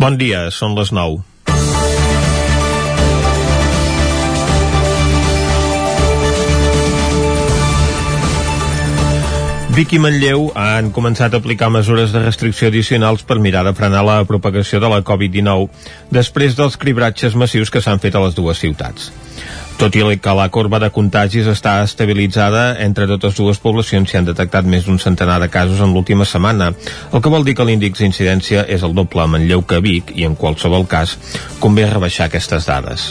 Bon dia, són les 9. Vic i Manlleu han començat a aplicar mesures de restricció addicionals per mirar de frenar la propagació de la Covid-19 després dels cribratges massius que s'han fet a les dues ciutats. Tot i que la corba de contagis està estabilitzada, entre totes dues poblacions s'hi han detectat més d'un centenar de casos en l'última setmana, el que vol dir que l'índex d'incidència és el doble a Manlleu que Vic i en qualsevol cas convé rebaixar aquestes dades.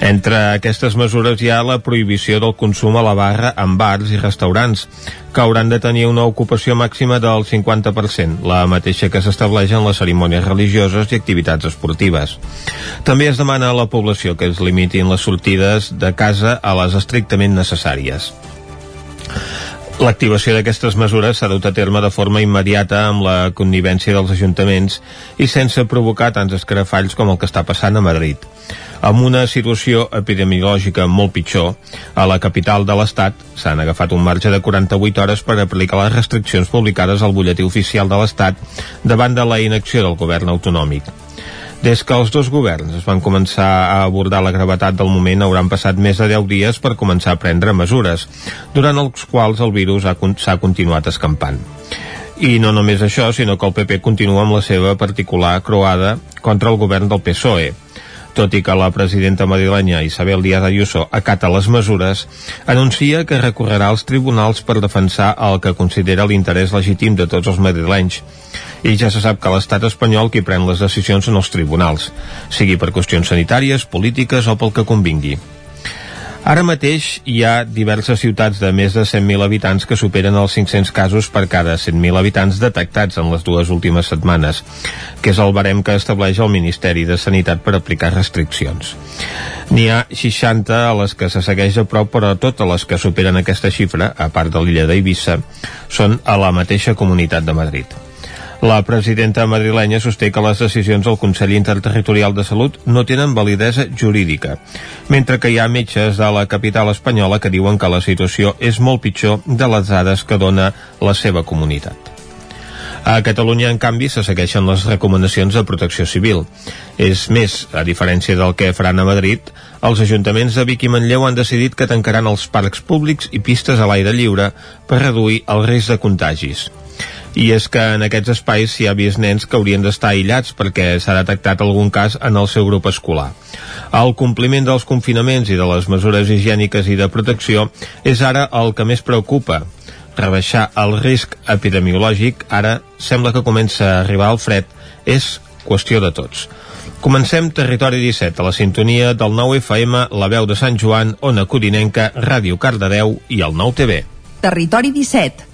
Entre aquestes mesures hi ha la prohibició del consum a la barra en bars i restaurants, que hauran de tenir una ocupació màxima del 50%, la mateixa que s'estableix en les cerimònies religioses i activitats esportives. També es demana a la població que es limitin les sortides de casa a les estrictament necessàries. L'activació d'aquestes mesures s'ha dut a terme de forma immediata amb la connivència dels ajuntaments i sense provocar tants escarafalls com el que està passant a Madrid amb una situació epidemiològica molt pitjor, a la capital de l'Estat s'han agafat un marge de 48 hores per aplicar les restriccions publicades al butlletí oficial de l'Estat davant de la inacció del govern autonòmic. Des que els dos governs es van començar a abordar la gravetat del moment hauran passat més de 10 dies per començar a prendre mesures, durant els quals el virus s'ha continuat escampant. I no només això, sinó que el PP continua amb la seva particular croada contra el govern del PSOE, tot i que la presidenta madrilenya Isabel Díaz Ayuso acata les mesures, anuncia que recorrerà als tribunals per defensar el que considera l'interès legítim de tots els madrilenys. I ja se sap que l'estat espanyol qui pren les decisions en els tribunals, sigui per qüestions sanitàries, polítiques o pel que convingui. Ara mateix hi ha diverses ciutats de més de 100.000 habitants que superen els 500 casos per cada 100.000 habitants detectats en les dues últimes setmanes, que és el barem que estableix el Ministeri de Sanitat per aplicar restriccions. N'hi ha 60 a les que se segueix a prop, però totes les que superen aquesta xifra, a part de l'illa d'Eivissa, són a la mateixa comunitat de Madrid. La presidenta madrilenya sosté que les decisions del Consell Interterritorial de Salut no tenen validesa jurídica, mentre que hi ha metges de la capital espanyola que diuen que la situació és molt pitjor de les dades que dona la seva comunitat. A Catalunya, en canvi, se segueixen les recomanacions de protecció civil. És més, a diferència del que faran a Madrid, els ajuntaments de Vic i Manlleu han decidit que tancaran els parcs públics i pistes a l'aire lliure per reduir el risc de contagis i és que en aquests espais hi ha vist nens que haurien d'estar aïllats perquè s'ha detectat algun cas en el seu grup escolar. El compliment dels confinaments i de les mesures higièniques i de protecció és ara el que més preocupa. Rebaixar el risc epidemiològic ara sembla que comença a arribar al fred és qüestió de tots. Comencem Territori 17 a la sintonia del 9 FM, la veu de Sant Joan, Ona Codinenca, Ràdio Cardedeu i el 9 TV. Territori 17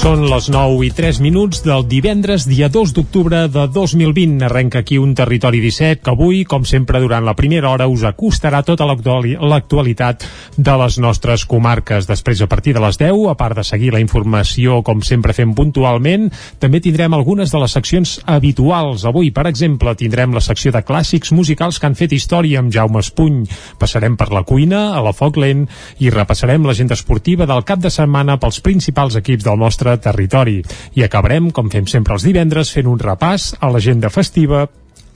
Són les 9 i 3 minuts del divendres, dia 2 d'octubre de 2020. Arrenca aquí un territori 17 que avui, com sempre, durant la primera hora us acostarà tota l'actualitat de les nostres comarques. Després, a partir de les 10, a part de seguir la informació, com sempre fem puntualment, també tindrem algunes de les seccions habituals. Avui, per exemple, tindrem la secció de clàssics musicals que han fet història amb Jaume Espuny. Passarem per la cuina, a la foc lent, i repassarem l'agenda esportiva del cap de setmana pels principals equips del nostre nostre territori. I acabarem, com fem sempre els divendres, fent un repàs a l'agenda festiva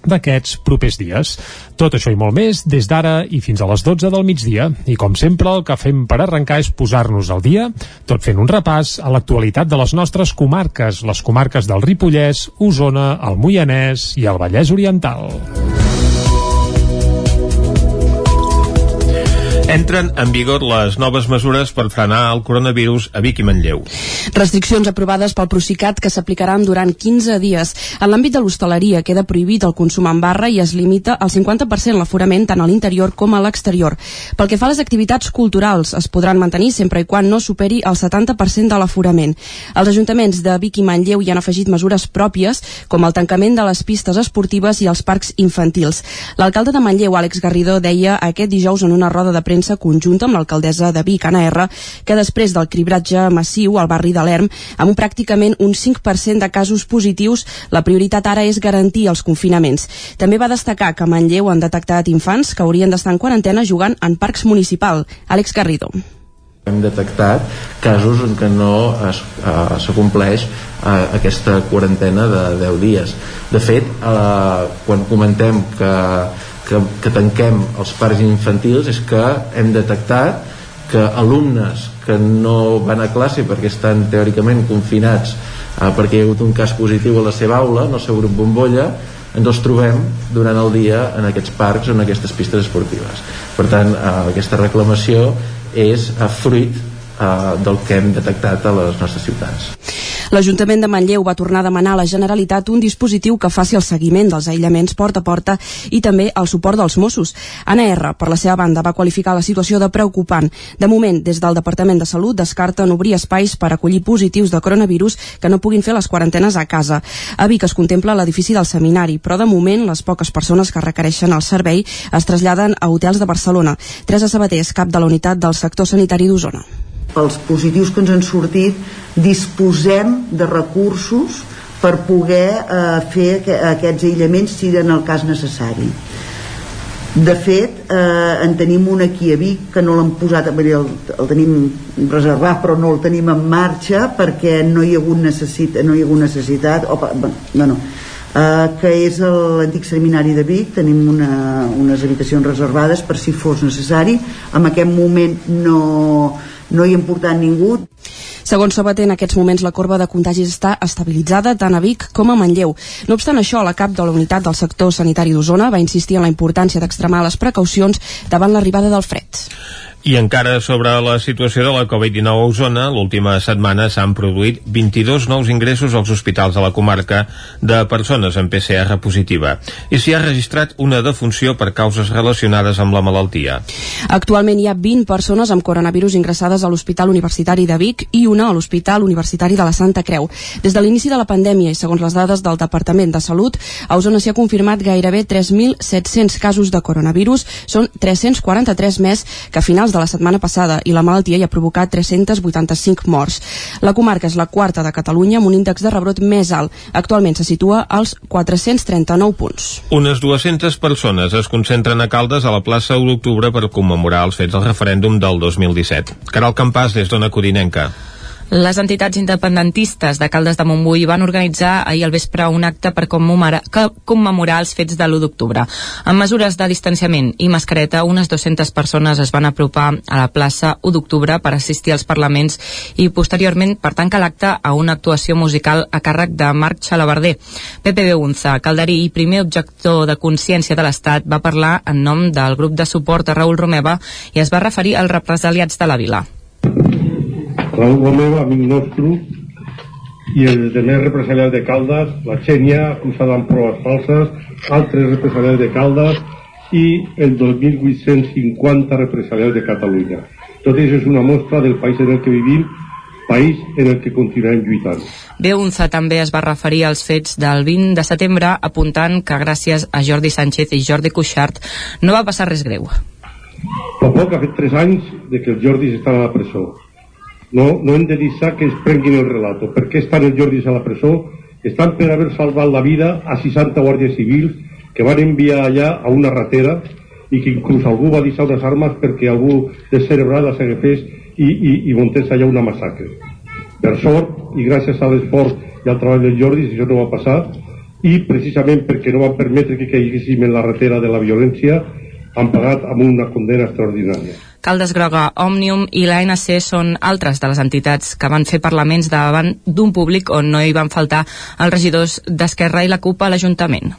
d'aquests propers dies. Tot això i molt més des d'ara i fins a les 12 del migdia. I com sempre el que fem per arrencar és posar-nos al dia, tot fent un repàs a l'actualitat de les nostres comarques, les comarques del Ripollès, Osona, el Moianès i el Vallès Oriental. Entren en vigor les noves mesures per frenar el coronavirus a Vic i Manlleu. Restriccions aprovades pel Procicat que s'aplicaran durant 15 dies. En l'àmbit de l'hostaleria queda prohibit el consum en barra i es limita al 50% l'aforament tant a l'interior com a l'exterior. Pel que fa a les activitats culturals, es podran mantenir sempre i quan no superi el 70% de l'aforament. Els ajuntaments de Vic i Manlleu hi han afegit mesures pròpies, com el tancament de les pistes esportives i els parcs infantils. L'alcalde de Manlleu, Àlex Garridó, deia aquest dijous en una roda de premsa premsa conjunta amb l'alcaldessa de Vic, Anna R, que després del cribratge massiu al barri de l'Erm, amb pràcticament un 5% de casos positius, la prioritat ara és garantir els confinaments. També va destacar que a Manlleu han detectat infants que haurien d'estar en quarantena jugant en parcs municipal. Àlex Garrido Hem detectat casos en què no s'acompleix eh, aquesta quarantena de 10 dies. De fet, eh, quan comentem que, que, que tanquem els parcs infantils és que hem detectat que alumnes que no van a classe perquè estan teòricament confinats eh, perquè hi ha hagut un cas positiu a la seva aula, en el seu grup bombolla, ens els trobem durant el dia en aquests parcs o en aquestes pistes esportives. Per tant, eh, aquesta reclamació és a fruit eh, del que hem detectat a les nostres ciutats. L'Ajuntament de Manlleu va tornar a demanar a la Generalitat un dispositiu que faci el seguiment dels aïllaments porta a porta i també el suport dels Mossos. Anna R, per la seva banda, va qualificar la situació de preocupant. De moment, des del Departament de Salut descarten obrir espais per acollir positius de coronavirus que no puguin fer les quarantenes a casa. A Vic es contempla l'edifici del seminari, però de moment les poques persones que requereixen el servei es traslladen a hotels de Barcelona. Teresa Sabater cap de la unitat del sector sanitari d'Osona pels positius que ens han sortit disposem de recursos per poder eh, fer aquests aïllaments si en el cas necessari. De fet eh, en tenim un aquí a Vic que no l'han posat el, el tenim reservat però no el tenim en marxa perquè no hi ha hagut, necessit, no hi ha hagut necessitat o, bueno, eh, que és l'antic seminari de Vic. Tenim una, unes habitacions reservades per si fos necessari. En aquest moment no no hi hem portat ningú. Segons Sabater, en aquests moments la corba de contagis està estabilitzada tant a Vic com a Manlleu. No obstant això, la cap de la unitat del sector sanitari d'Osona va insistir en la importància d'extremar les precaucions davant l'arribada del fred. I encara sobre la situació de la Covid-19 a Osona, l'última setmana s'han produït 22 nous ingressos als hospitals de la comarca de persones amb PCR positiva i s'hi ha registrat una defunció per causes relacionades amb la malaltia. Actualment hi ha 20 persones amb coronavirus ingressades a l'Hospital Universitari de Vic i una a l'Hospital Universitari de la Santa Creu. Des de l'inici de la pandèmia i segons les dades del Departament de Salut, a Osona s'hi ha confirmat gairebé 3.700 casos de coronavirus, són 343 més que a finals de la setmana passada i la malaltia hi ha provocat 385 morts. La comarca és la quarta de Catalunya amb un índex de rebrot més alt. Actualment se situa als 439 punts. Unes 200 persones es concentren a Caldes a la plaça 1 d'octubre per commemorar els fets del referèndum del 2017. Caral Campàs des d'Ona Codinenca. Les entitats independentistes de Caldes de Montbui van organitzar ahir al vespre un acte per commemorar, els fets de l'1 d'octubre. Amb mesures de distanciament i mascareta, unes 200 persones es van apropar a la plaça 1 d'octubre per assistir als parlaments i posteriorment per tancar l'acte a una actuació musical a càrrec de Marc Xalabarder. Pepe Beunza, calderí i primer objector de consciència de l'Estat, va parlar en nom del grup de suport a Raül Romeva i es va referir als represaliats de la vila. Raúl Romero, amic nostre, i els demés represaliats de Caldes, la Xènia, acusada amb proves falses, altres represaliats de Caldes i el 2.850 represaliats de Catalunya. Tot això és una mostra del país en el que vivim país en el que continuem lluitant. Beunza també es va referir als fets del 20 de setembre apuntant que gràcies a Jordi Sánchez i Jordi Cuixart no va passar res greu. Fa poc ha fet 3 anys de que els Jordis estan a la presó no, no hem de deixar que es prenguin el relato. Per què estan els Jordis a la presó? Estan per haver salvat la vida a 60 guàrdies civils que van enviar allà a una ratera i que inclús algú va deixar unes armes perquè algú descerebrat les agafés i, i, i muntés allà una massacre. Per sort, i gràcies a l'esforç i al treball dels Jordis, això no va passar, i precisament perquè no van permetre que caiguéssim en la ratera de la violència, han pagat amb una condena extraordinària. Caldes Groga, Òmnium i l'ANC són altres de les entitats que van fer parlaments davant d'un públic on no hi van faltar els regidors d'Esquerra i la CUP a l'Ajuntament.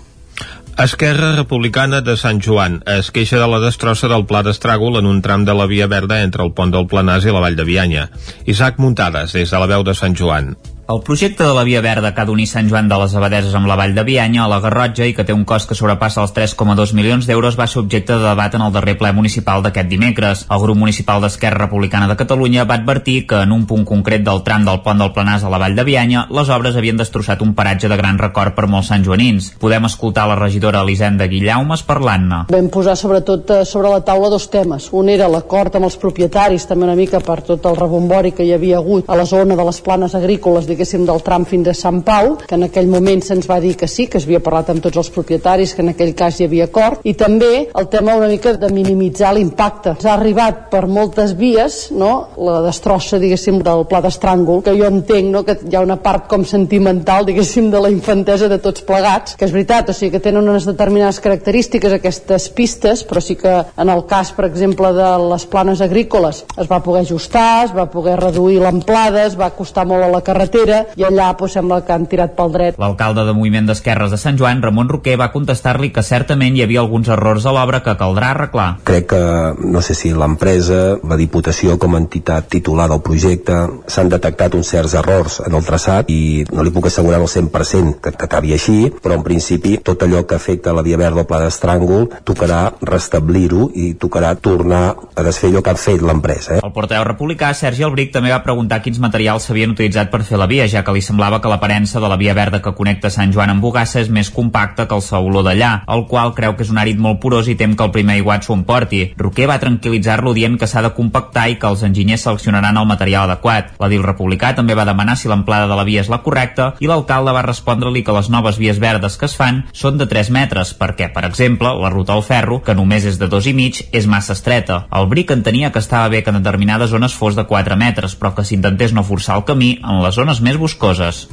Esquerra Republicana de Sant Joan es queixa de la destrossa del pla d'estràgol en un tram de la Via Verda entre el pont del Planàs i la Vall de Bianya. Isaac Muntades, des de la veu de Sant Joan. El projecte de la Via Verda que ha d'unir Sant Joan de les Abadeses amb la Vall de Bianya a la Garrotja i que té un cost que sobrepassa els 3,2 milions d'euros va ser objecte de debat en el darrer ple municipal d'aquest dimecres. El grup municipal d'Esquerra Republicana de Catalunya va advertir que en un punt concret del tram del pont del Planàs a la Vall de Bianya les obres havien destrossat un paratge de gran record per molts santjoanins. Podem escoltar la regidora Elisenda Guillaumes parlant-ne. Vam posar sobretot eh, sobre la taula dos temes. Un era l'acord amb els propietaris, també una mica per tot el rebombori que hi havia hagut a la zona de les planes agrícoles, diguéssim, del tram fins a Sant Pau, que en aquell moment se'ns va dir que sí, que es havia parlat amb tots els propietaris, que en aquell cas hi havia acord, i també el tema una mica de minimitzar l'impacte. S'ha arribat per moltes vies, no?, la destrossa, diguéssim, del pla d'estràngol, que jo entenc no? que hi ha una part com sentimental, diguéssim, de la infantesa de tots plegats, que és veritat, o sigui que tenen unes determinades característiques aquestes pistes, però sí que en el cas, per exemple, de les planes agrícoles es va poder ajustar, es va poder reduir l'amplada, es va costar molt a la carretera i allà pues, sembla que han tirat pel dret. L'alcalde de Moviment d'Esquerres de Sant Joan, Ramon Roquer, va contestar-li que certament hi havia alguns errors a l'obra que caldrà arreglar. Crec que, no sé si l'empresa, la Diputació com a entitat titular del projecte, s'han detectat uns certs errors en el traçat i no li puc assegurar al 100% que, que acabi així, però en principi tot allò que afecta la via verda o pla d'estràngol tocarà restablir-ho i tocarà tornar a desfer allò que ha fet l'empresa. Eh? El portaveu republicà, Sergi Albric, també va preguntar quins materials s'havien utilitzat per fer la via, ja que li semblava que l'aparença de la via verda que connecta Sant Joan amb Bugassa és més compacta que el sauló d'allà, el qual creu que és un àrid molt porós i tem que el primer aiguat s'ho emporti. Roquer va tranquil·litzar-lo dient que s'ha de compactar i que els enginyers seleccionaran el material adequat. L'edil republicà també va demanar si l'amplada de la via és la correcta i l'alcalde va respondre-li que les noves vies verdes que es fan són de 3 metres perquè, per exemple, la ruta al ferro, que només és de 2 i mig, és massa estreta. El Bric entenia que estava bé que en determinades zones fos de 4 metres, però que s'intentés no forçar el camí en les zones més boscoses.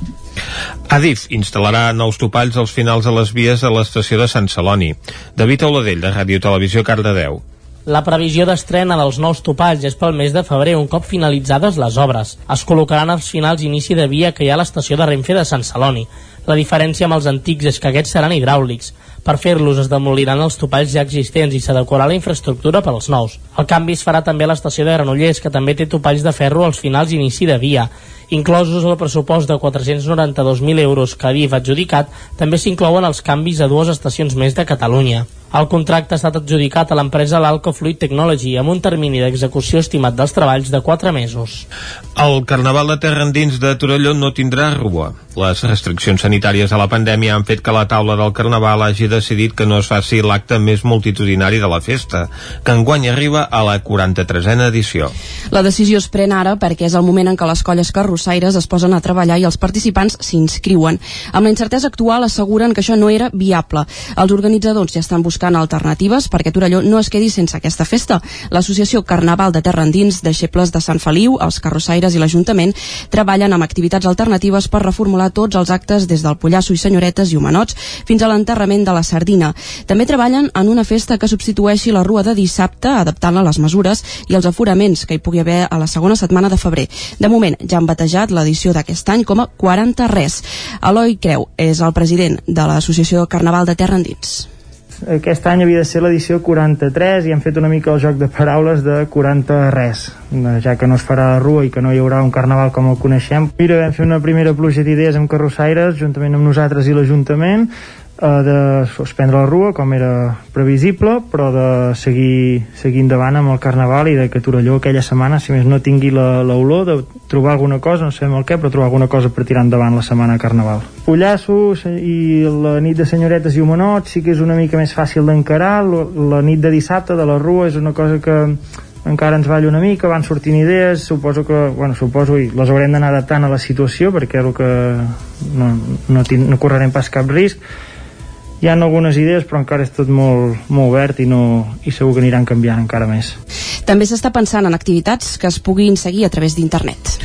Adif instal·larà nous topalls als finals de les vies a l'estació de Sant Celoni. David Auladell, de Ràdio Televisió, Cardedeu. La previsió d'estrena dels nous topalls és pel mes de febrer, un cop finalitzades les obres. Es col·locaran als finals inici de via que hi ha a l'estació de Renfe de Sant Celoni. La diferència amb els antics és que aquests seran hidràulics. Per fer-los es demoliran els topalls ja existents i s'adequarà la infraestructura per als nous. El canvi es farà també a l'estació de Granollers, que també té topalls de ferro als finals i inici de via. Inclosos el pressupost de 492.000 euros que havia adjudicat, també s'inclouen els canvis a dues estacions més de Catalunya. El contracte ha estat adjudicat a l'empresa L'Alco Fluid Technology amb un termini d'execució estimat dels treballs de 4 mesos. El Carnaval de Terra Endins de Torelló no tindrà rua. Les restriccions sanitàries a la pandèmia han fet que la taula del Carnaval hagi decidit que no es faci l'acte més multitudinari de la festa, que enguany arriba a la 43a edició. La decisió es pren ara perquè és el moment en què les colles carrossaires es posen a treballar i els participants s'inscriuen. Amb la incertesa actual asseguren que això no era viable. Els organitzadors ja estan buscant alternatives perquè Torelló no es quedi sense aquesta festa. L'associació Carnaval de Terra Endins, deixebles de Sant Feliu, els carrossaires i l'Ajuntament treballen amb activitats alternatives per reformular tots els actes des del Pollasso i Senyoretes i Humanots fins a l'enterrament de la Sardina. També treballen en una festa que substitueixi la rua de dissabte, adaptant-la a les mesures i els aforaments que hi pugui haver a la segona setmana de febrer. De moment, ja han batejat l'edició d'aquest any com a 40 res. Eloi Creu és el president de l'Associació Carnaval de Terra Endins aquest any havia de ser l'edició 43 i hem fet una mica el joc de paraules de 40 res ja que no es farà la rua i que no hi haurà un carnaval com el coneixem. Mira, vam fer una primera pluja d'idees amb carrossaires juntament amb nosaltres i l'Ajuntament de suspendre la rua com era previsible però de seguir, seguir endavant amb el Carnaval i de que Torelló aquella setmana si més no tingui l'olor de trobar alguna cosa, no sabem el què però trobar alguna cosa per tirar endavant la setmana Carnaval. Pollasso i la nit de senyoretes i homenots sí que és una mica més fàcil d'encarar la nit de dissabte de la rua és una cosa que encara ens balla una mica, van sortint idees suposo que, bueno, suposo i les haurem d'anar adaptant a la situació perquè el que no, no, no correrem pas cap risc hi ha algunes idees però encara és tot molt, molt obert i, no, i segur que aniran canviant encara més. També s'està pensant en activitats que es puguin seguir a través d'internet.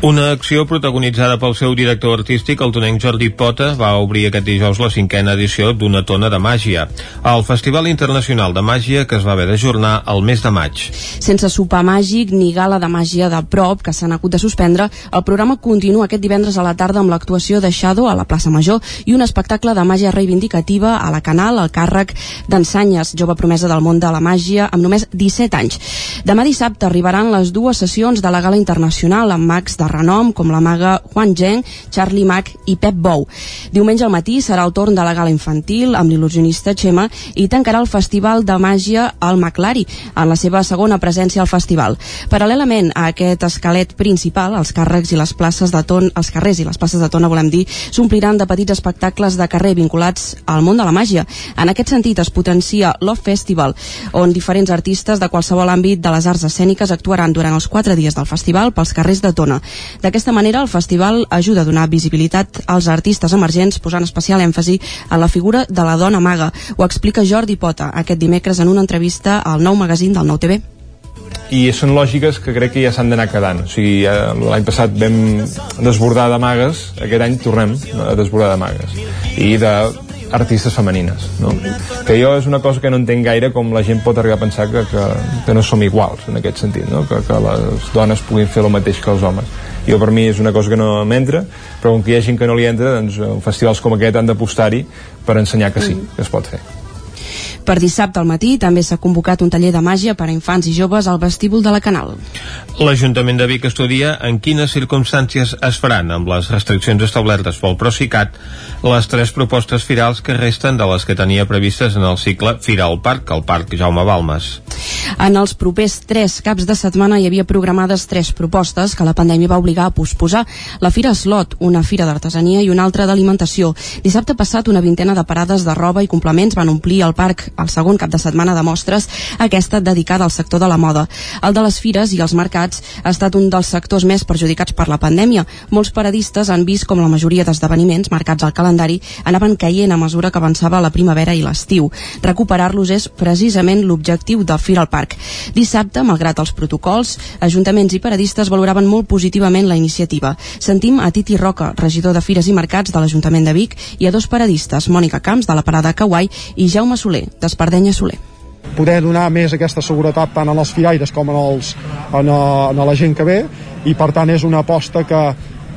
Una acció protagonitzada pel seu director artístic, el tonenc Jordi Pota, va obrir aquest dijous la cinquena edició d'Una tona de màgia, al Festival Internacional de Màgia que es va haver d'ajornar al mes de maig. Sense sopar màgic ni gala de màgia de prop, que s'han hagut de suspendre, el programa continua aquest divendres a la tarda amb l'actuació de Shadow a la plaça Major i un espectacle de màgia reivindicativa a la Canal, al càrrec d'Ensanyes, jove promesa del món de la màgia, amb només 17 anys. Demà dissabte arribaran les dues sessions de la gala internacional amb mags de renom com la maga Juan Zheng, Charlie Mac i Pep Bou. Diumenge al matí serà el torn de la gala infantil amb l'il·lusionista Xema i tancarà el Festival de Màgia al Maclari en la seva segona presència al festival. Paral·lelament a aquest esquelet principal, els càrrecs i les places de ton, els carrers i les places de tona, volem dir, s'ompliran de petits espectacles de carrer vinculats al món de la màgia. En aquest sentit es potencia Love Festival, on diferents artistes de qualsevol àmbit de les arts escèniques actuaran durant els quatre dies del festival pels carrers de Tona. D'aquesta manera, el festival ajuda a donar visibilitat als artistes emergents, posant especial èmfasi a la figura de la dona maga. Ho explica Jordi Pota aquest dimecres en una entrevista al nou magazín del Nou TV i són lògiques que crec que ja s'han d'anar quedant o sigui, l'any passat vam desbordar de magues, aquest any tornem a desbordar de magues i de artistes femenines no? que jo és una cosa que no entenc gaire com la gent pot arribar a pensar que, que, que no som iguals en aquest sentit no? que, que les dones puguin fer el mateix que els homes jo per mi és una cosa que no m'entra però com que hi ha gent que no li entra doncs festivals com aquest han d'apostar-hi per ensenyar que sí, que es pot fer per dissabte al matí també s'ha convocat un taller de màgia per a infants i joves al vestíbul de la Canal. L'Ajuntament de Vic estudia en quines circumstàncies es faran amb les restriccions establertes pel Procicat les tres propostes firals que resten de les que tenia previstes en el cicle Firal Parc, el Parc Jaume Balmes. En els propers tres caps de setmana hi havia programades tres propostes que la pandèmia va obligar a posposar. La Fira Slot, una fira d'artesania i una altra d'alimentació. Dissabte passat una vintena de parades de roba i complements van omplir el parc el segon cap de setmana de mostres, aquesta dedicada al sector de la moda. El de les fires i els mercats ha estat un dels sectors més perjudicats per la pandèmia. Molts paradistes han vist com la majoria d'esdeveniments marcats al calendari anaven caient a mesura que avançava la primavera i l'estiu. Recuperar-los és precisament l'objectiu del Fira al Parc. Dissabte, malgrat els protocols, ajuntaments i paradistes valoraven molt positivament la iniciativa. Sentim a Titi Roca, regidor de Fires i Mercats de l'Ajuntament de Vic, i a dos paradistes, Mònica Camps, de la parada Kauai, i Jaume Soler, d'Espardenya Soler poder donar més aquesta seguretat tant en els firaires com en, els, en, a, en la gent que ve i per tant és una aposta que,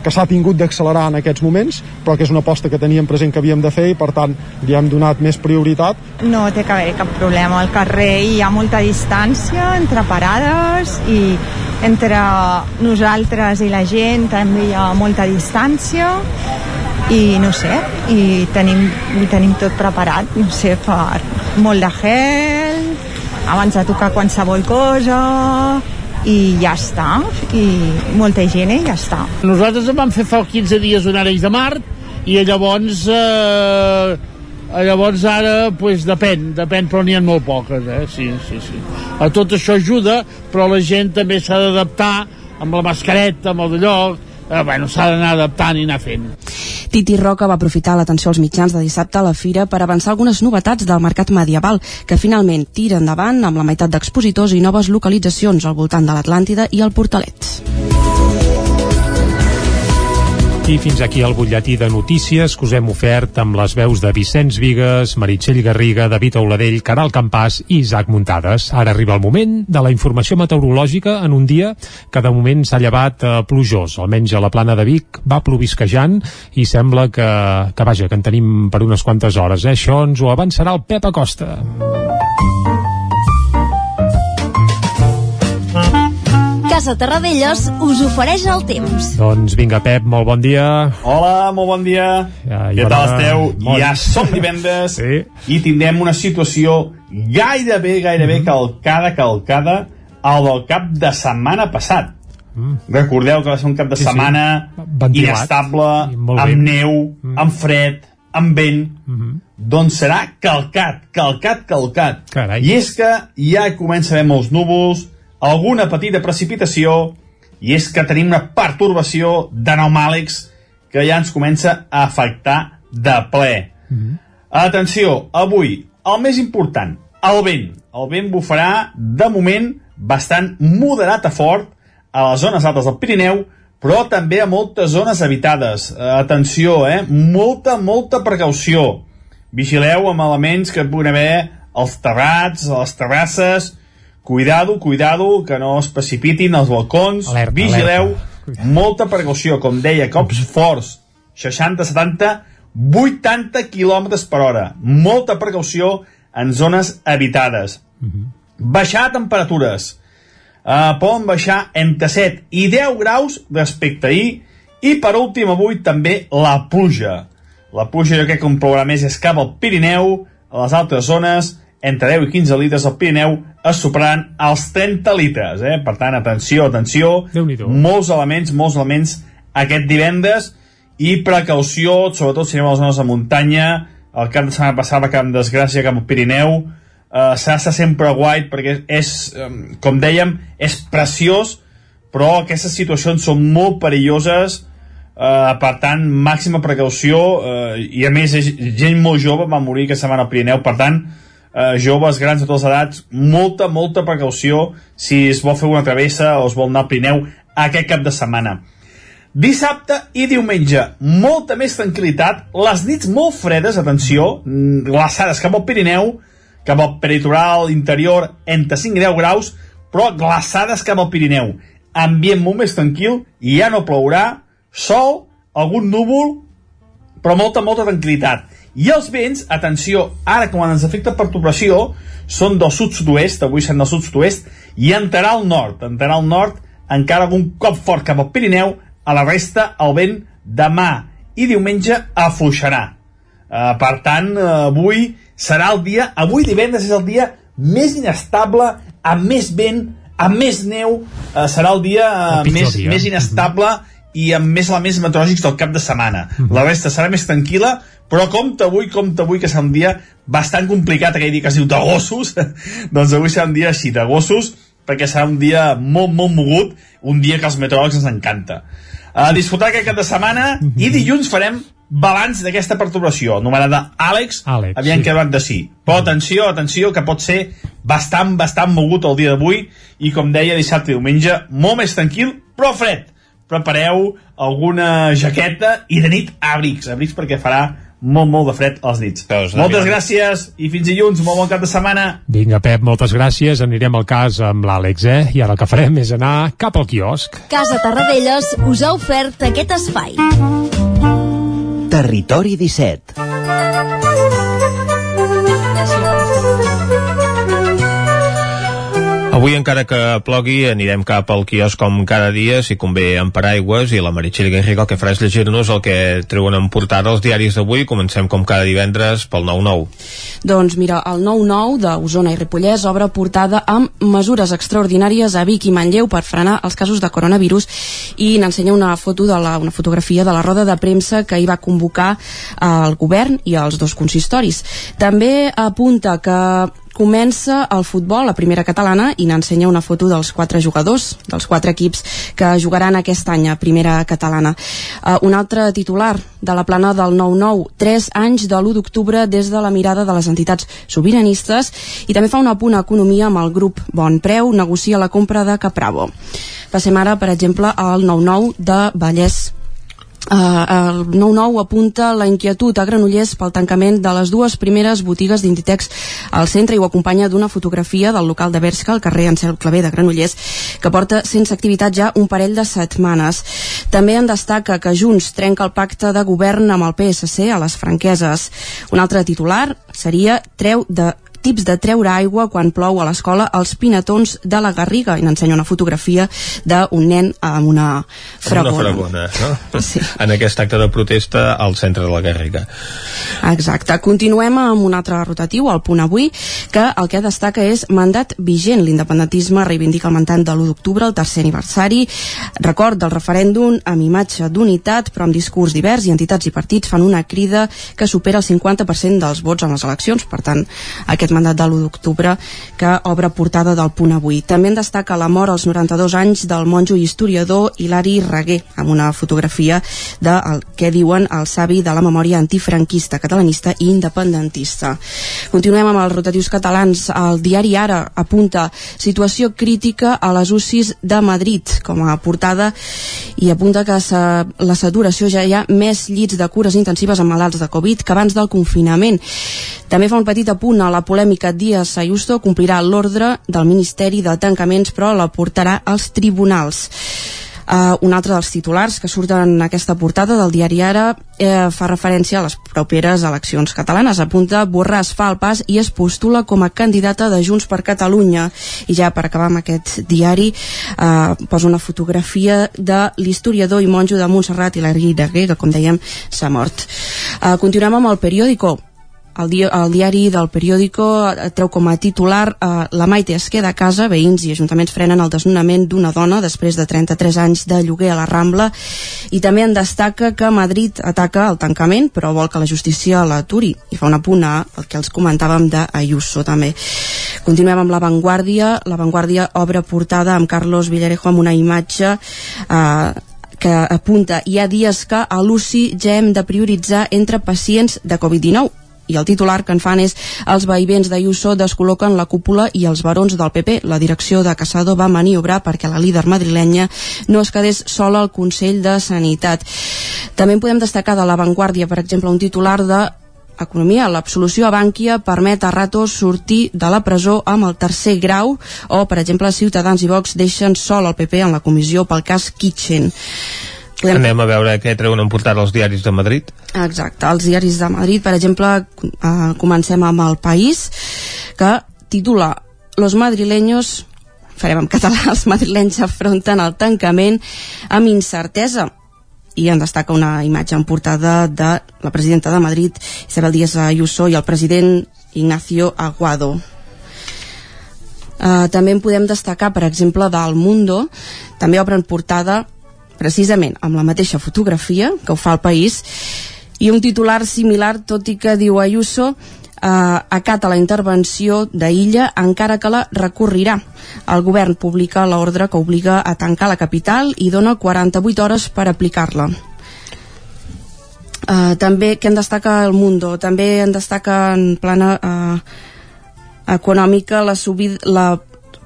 que s'ha tingut d'accelerar en aquests moments, però que és una aposta que teníem present que havíem de fer i per tant li hem donat més prioritat. No té que haver cap problema. Al carrer hi ha molta distància entre parades i entre nosaltres i la gent també hi ha molta distància i no sé, i tenim, i tenim tot preparat, no sé, per molt de gel, abans de tocar qualsevol cosa, i ja està, i molta gent i ja està. Nosaltres vam fer fa 15 dies un Arenys de Mar i llavors eh, llavors ara pues, depèn, depèn però n'hi ha molt poques eh? sí, sí, sí. a tot això ajuda però la gent també s'ha d'adaptar amb la mascareta, amb el d'allò eh, bueno, s'ha d'anar adaptant i anar fent Titi Roca va aprofitar l'atenció als mitjans de dissabte a la fira per avançar algunes novetats del mercat medieval, que finalment tira endavant amb la meitat d'expositors i noves localitzacions al voltant de l'Atlàntida i el Portalet. I fins aquí el butlletí de notícies que us hem ofert amb les veus de Vicenç Vigues, Meritxell Garriga, David Auladell, Caral Campàs i Isaac Muntades. Ara arriba el moment de la informació meteorològica en un dia que de moment s'ha llevat eh, plujós. Almenys a la plana de Vic va plovisquejant i sembla que, que vaja, que en tenim per unes quantes hores. Eh? Això ens ho avançarà el Pep Acosta. Casa Terradellos us ofereix el temps. Doncs vinga, Pep, molt bon dia. Hola, molt bon dia. Ja, Què tal esteu? Molt... Ja som divendres sí. i tindrem una situació gairebé, gairebé mm -hmm. calcada, calcada al del cap de setmana passat. Mm. Recordeu que va ser un cap de sí, setmana sí. inestable, amb bé. neu, mm. amb fred, amb vent, mm -hmm. doncs serà calcat, calcat, calcat. Carai. I és que ja comença a haver molts núvols, alguna petita precipitació i és que tenim una pertorbació d'anomàlics que ja ens comença a afectar de ple. Mm -hmm. Atenció, avui, el més important, el vent. El vent bufarà, de moment, bastant moderat a fort a les zones altes del Pirineu, però també a moltes zones habitades. Atenció, eh? Molta, molta precaució. Vigileu amb elements que puguin haver els terrats, les terrasses, Cuidado, cuidado, que no es precipitin els balcons. Alerta, Vigileu, alerta. molta precaució, com deia, cops forts, 60, 70, 80 km per hora. Molta precaució en zones habitades. Uh -huh. Baixar temperatures. Uh, poden baixar entre 7 i 10 graus respecte ahir i per últim avui també la pluja. La pluja jo crec que un plourà més és cap al Pirineu, a les altres zones, entre 10 i 15 litres al Pirineu es superaran els 30 litres, eh? Per tant, atenció, atenció, molts elements, molts elements aquest divendres. I precaució, sobretot si anem a les zones de muntanya, el cap de setmana passada cap de desgràcia cap al Pirineu, eh, s'ha sempre guai perquè és, eh, com dèiem, és preciós però aquestes situacions són molt perilloses. Eh, per tant, màxima precaució. Eh, i a més gent molt jove va morir aquesta setmana al Pirineu, per tant eh, joves, grans de totes les edats molta, molta precaució si es vol fer una travessa o es vol anar al Pirineu aquest cap de setmana Dissabte i diumenge, molta més tranquil·litat, les nits molt fredes, atenció, mm, glaçades cap al Pirineu, cap al peritoral interior, entre 5 i 10 graus, però glaçades cap al Pirineu. Ambient molt més tranquil, ja no plourà, sol, algun núvol, però molta, molta tranquil·litat. I els vents, atenció, ara quan ens afecta perturbació, són del sud-sud-oest, avui sent del sud-sud-oest, i entrarà al nord, entrarà al nord, encara algun cop fort cap al Pirineu, a la resta el vent demà i diumenge afluixarà. Uh, per tant, uh, avui serà el dia, avui divendres és el dia més inestable, amb més vent, amb més neu, uh, serà el dia uh, el més, dia. més inestable mm -hmm. i amb més elements meteorològics del cap de setmana. Mm -hmm. La resta serà més tranquil·la, però compte avui, compte avui, que serà un dia bastant complicat, aquell dia que es diu de gossos, doncs avui serà un dia així, de gossos, perquè serà un dia molt, molt mogut, un dia que als meteoròlegs ens encanta a disfrutar aquest cap de setmana i dilluns farem balanç d'aquesta perturbació, anomenada Àlex, Àlex aviam sí. què van de sí. Però atenció, atenció, que pot ser bastant, bastant mogut el dia d'avui i com deia dissabte i diumenge, molt més tranquil, però fred. Prepareu alguna jaqueta i de nit abrics, abrics perquè farà molt, molt de fred als dits. Veus, Moltes gràcies i fins dilluns, molt bon cap de setmana. Vinga, Pep, moltes gràcies. Anirem al cas amb l'Àlex, eh? I ara el que farem és anar cap al quiosc. Casa Tarradellas us ha ofert aquest espai. Territori 17 Avui, encara que plogui, anirem cap al quiosc com cada dia, si convé amb paraigües, i la Meritxell Guerriga el que farà és llegir-nos el que treuen en portada els diaris d'avui. Comencem com cada divendres pel 9-9. Doncs mira, el 9-9 d'Osona i Ripollès obre portada amb mesures extraordinàries a Vic i Manlleu per frenar els casos de coronavirus i n'ensenya una foto de la, una fotografia de la roda de premsa que hi va convocar el govern i els dos consistoris. També apunta que comença el futbol, la primera catalana, i n'ensenya una foto dels quatre jugadors, dels quatre equips que jugaran aquest any a primera catalana. Uh, un altre titular de la plana del 9-9, tres anys de l'1 d'octubre des de la mirada de les entitats sobiranistes i també fa un apunt a economia amb el grup Bon Preu, negocia la compra de Capravo. Passem ara, per exemple, al 9-9 de Vallès Uh, el 9-9 apunta la inquietud a Granollers pel tancament de les dues primeres botigues d'Inditex al centre i ho acompanya d'una fotografia del local de Berska, al carrer Ansel Clavé de Granollers, que porta sense activitat ja un parell de setmanes. També en destaca que Junts trenca el pacte de govern amb el PSC a les franqueses. Un altre titular seria treu de tips de treure aigua quan plou a l'escola als pinatons de la Garriga i n'ensenya una fotografia d'un nen amb una fragona. Una fragona, no? Sí. En aquest acte de protesta al centre de la Garriga. Exacte. Continuem amb un altre rotatiu, el punt avui, que el que destaca és mandat vigent. L'independentisme reivindica el mandat de l'1 d'octubre, el tercer aniversari, record del referèndum amb imatge d'unitat, però amb discurs divers i entitats i partits fan una crida que supera el 50% dels vots en les eleccions. Per tant, aquest mandat de l'1 d'octubre que obre portada del punt avui. També en destaca la mort als 92 anys del monjo i historiador Hilari Reguer, amb una fotografia de el que diuen el savi de la memòria antifranquista, catalanista i independentista. Continuem amb els rotatius catalans. El diari Ara apunta situació crítica a les UCIs de Madrid com a portada i apunta que sa, la saturació ja hi ha més llits de cures intensives amb malalts de Covid que abans del confinament. També fa un petit apunt a la polèmica Díaz Ayuso complirà l'ordre del Ministeri de Tancaments però la portarà als tribunals. Uh, un altre dels titulars que surten en aquesta portada del diari Ara eh, fa referència a les properes eleccions catalanes. Apunta Borràs fa el pas i es postula com a candidata de Junts per Catalunya. I ja per acabar amb aquest diari eh, posa una fotografia de l'historiador i monjo de Montserrat i la Guerra, que com dèiem s'ha mort. Eh, continuem amb el periòdico el, dia, el diari del periòdico eh, treu com a titular eh, La Maite es queda a casa, veïns i ajuntaments frenen el desnonament d'una dona després de 33 anys de lloguer a la Rambla. I també en destaca que Madrid ataca el tancament però vol que la justícia l'aturi i fa una punt a el que els comentàvem d'Ayuso també. Continuem amb La Vanguardia. La Vanguardia obre portada amb Carlos Villarejo amb una imatge eh, que apunta hi ha dies que a l'UCI ja hem de prioritzar entre pacients de Covid-19 i el titular que en fan és els veïvents d'Ayuso descol·loquen la cúpula i els barons del PP. La direcció de Casado va maniobrar perquè la líder madrilenya no es quedés sola al Consell de Sanitat. També podem destacar de l'avantguàrdia, per exemple, un titular de Economia, l'absolució a Bànquia permet a Ratos sortir de la presó amb el tercer grau o, per exemple, Ciutadans i Vox deixen sol el PP en la comissió pel cas Kitchen. Podem... Anem a veure què treuen en portada els diaris de Madrid. Exacte, els diaris de Madrid, per exemple, eh, comencem amb el País, que titula Los madrileños farem en català, els madrilenys afronten el tancament amb incertesa i en destaca una imatge en portada de la presidenta de Madrid, Isabel Díaz Ayuso, i el president Ignacio Aguado. Uh, també en podem destacar, per exemple, del Mundo, també obren portada precisament amb la mateixa fotografia que ho fa el país i un titular similar, tot i que diu Ayuso eh, acata la intervenció d'Illa encara que la recorrirà. El govern publica l'ordre que obliga a tancar la capital i dona 48 hores per aplicar-la. Uh, també que en destaca el Mundo també en destaca en plana uh, econòmica la, subida, la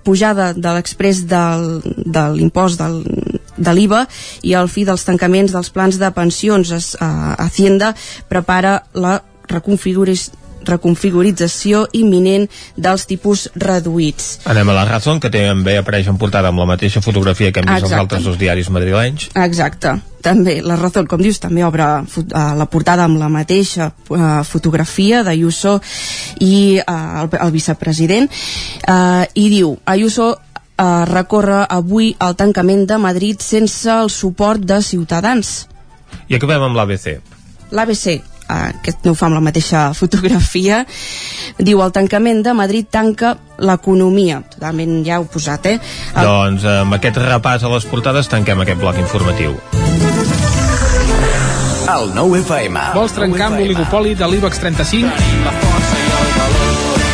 pujada de l'express de l'impost de l'IVA i el fi dels tancaments dels plans de pensions. Es, uh, Hacienda prepara la reconfiguració reconfigurització imminent dels tipus reduïts. Anem a la Razón, que també apareix en portada amb la mateixa fotografia que hem vist Exacte. als altres dos diaris madrilenys. Exacte. També, la Razón, com dius, també obre uh, la portada amb la mateixa uh, fotografia d'Ayuso i uh, el, el vicepresident uh, i diu, Ayuso eh, recorre avui el tancament de Madrid sense el suport de Ciutadans. I acabem amb l'ABC. L'ABC, eh, que no ho fa amb la mateixa fotografia, diu el tancament de Madrid tanca l'economia. Totalment ja ho posat, eh? El... Doncs amb aquest repàs a les portades tanquem aquest bloc informatiu. El nou FM. Vols trencar amb l'oligopoli de l'IBEX 35?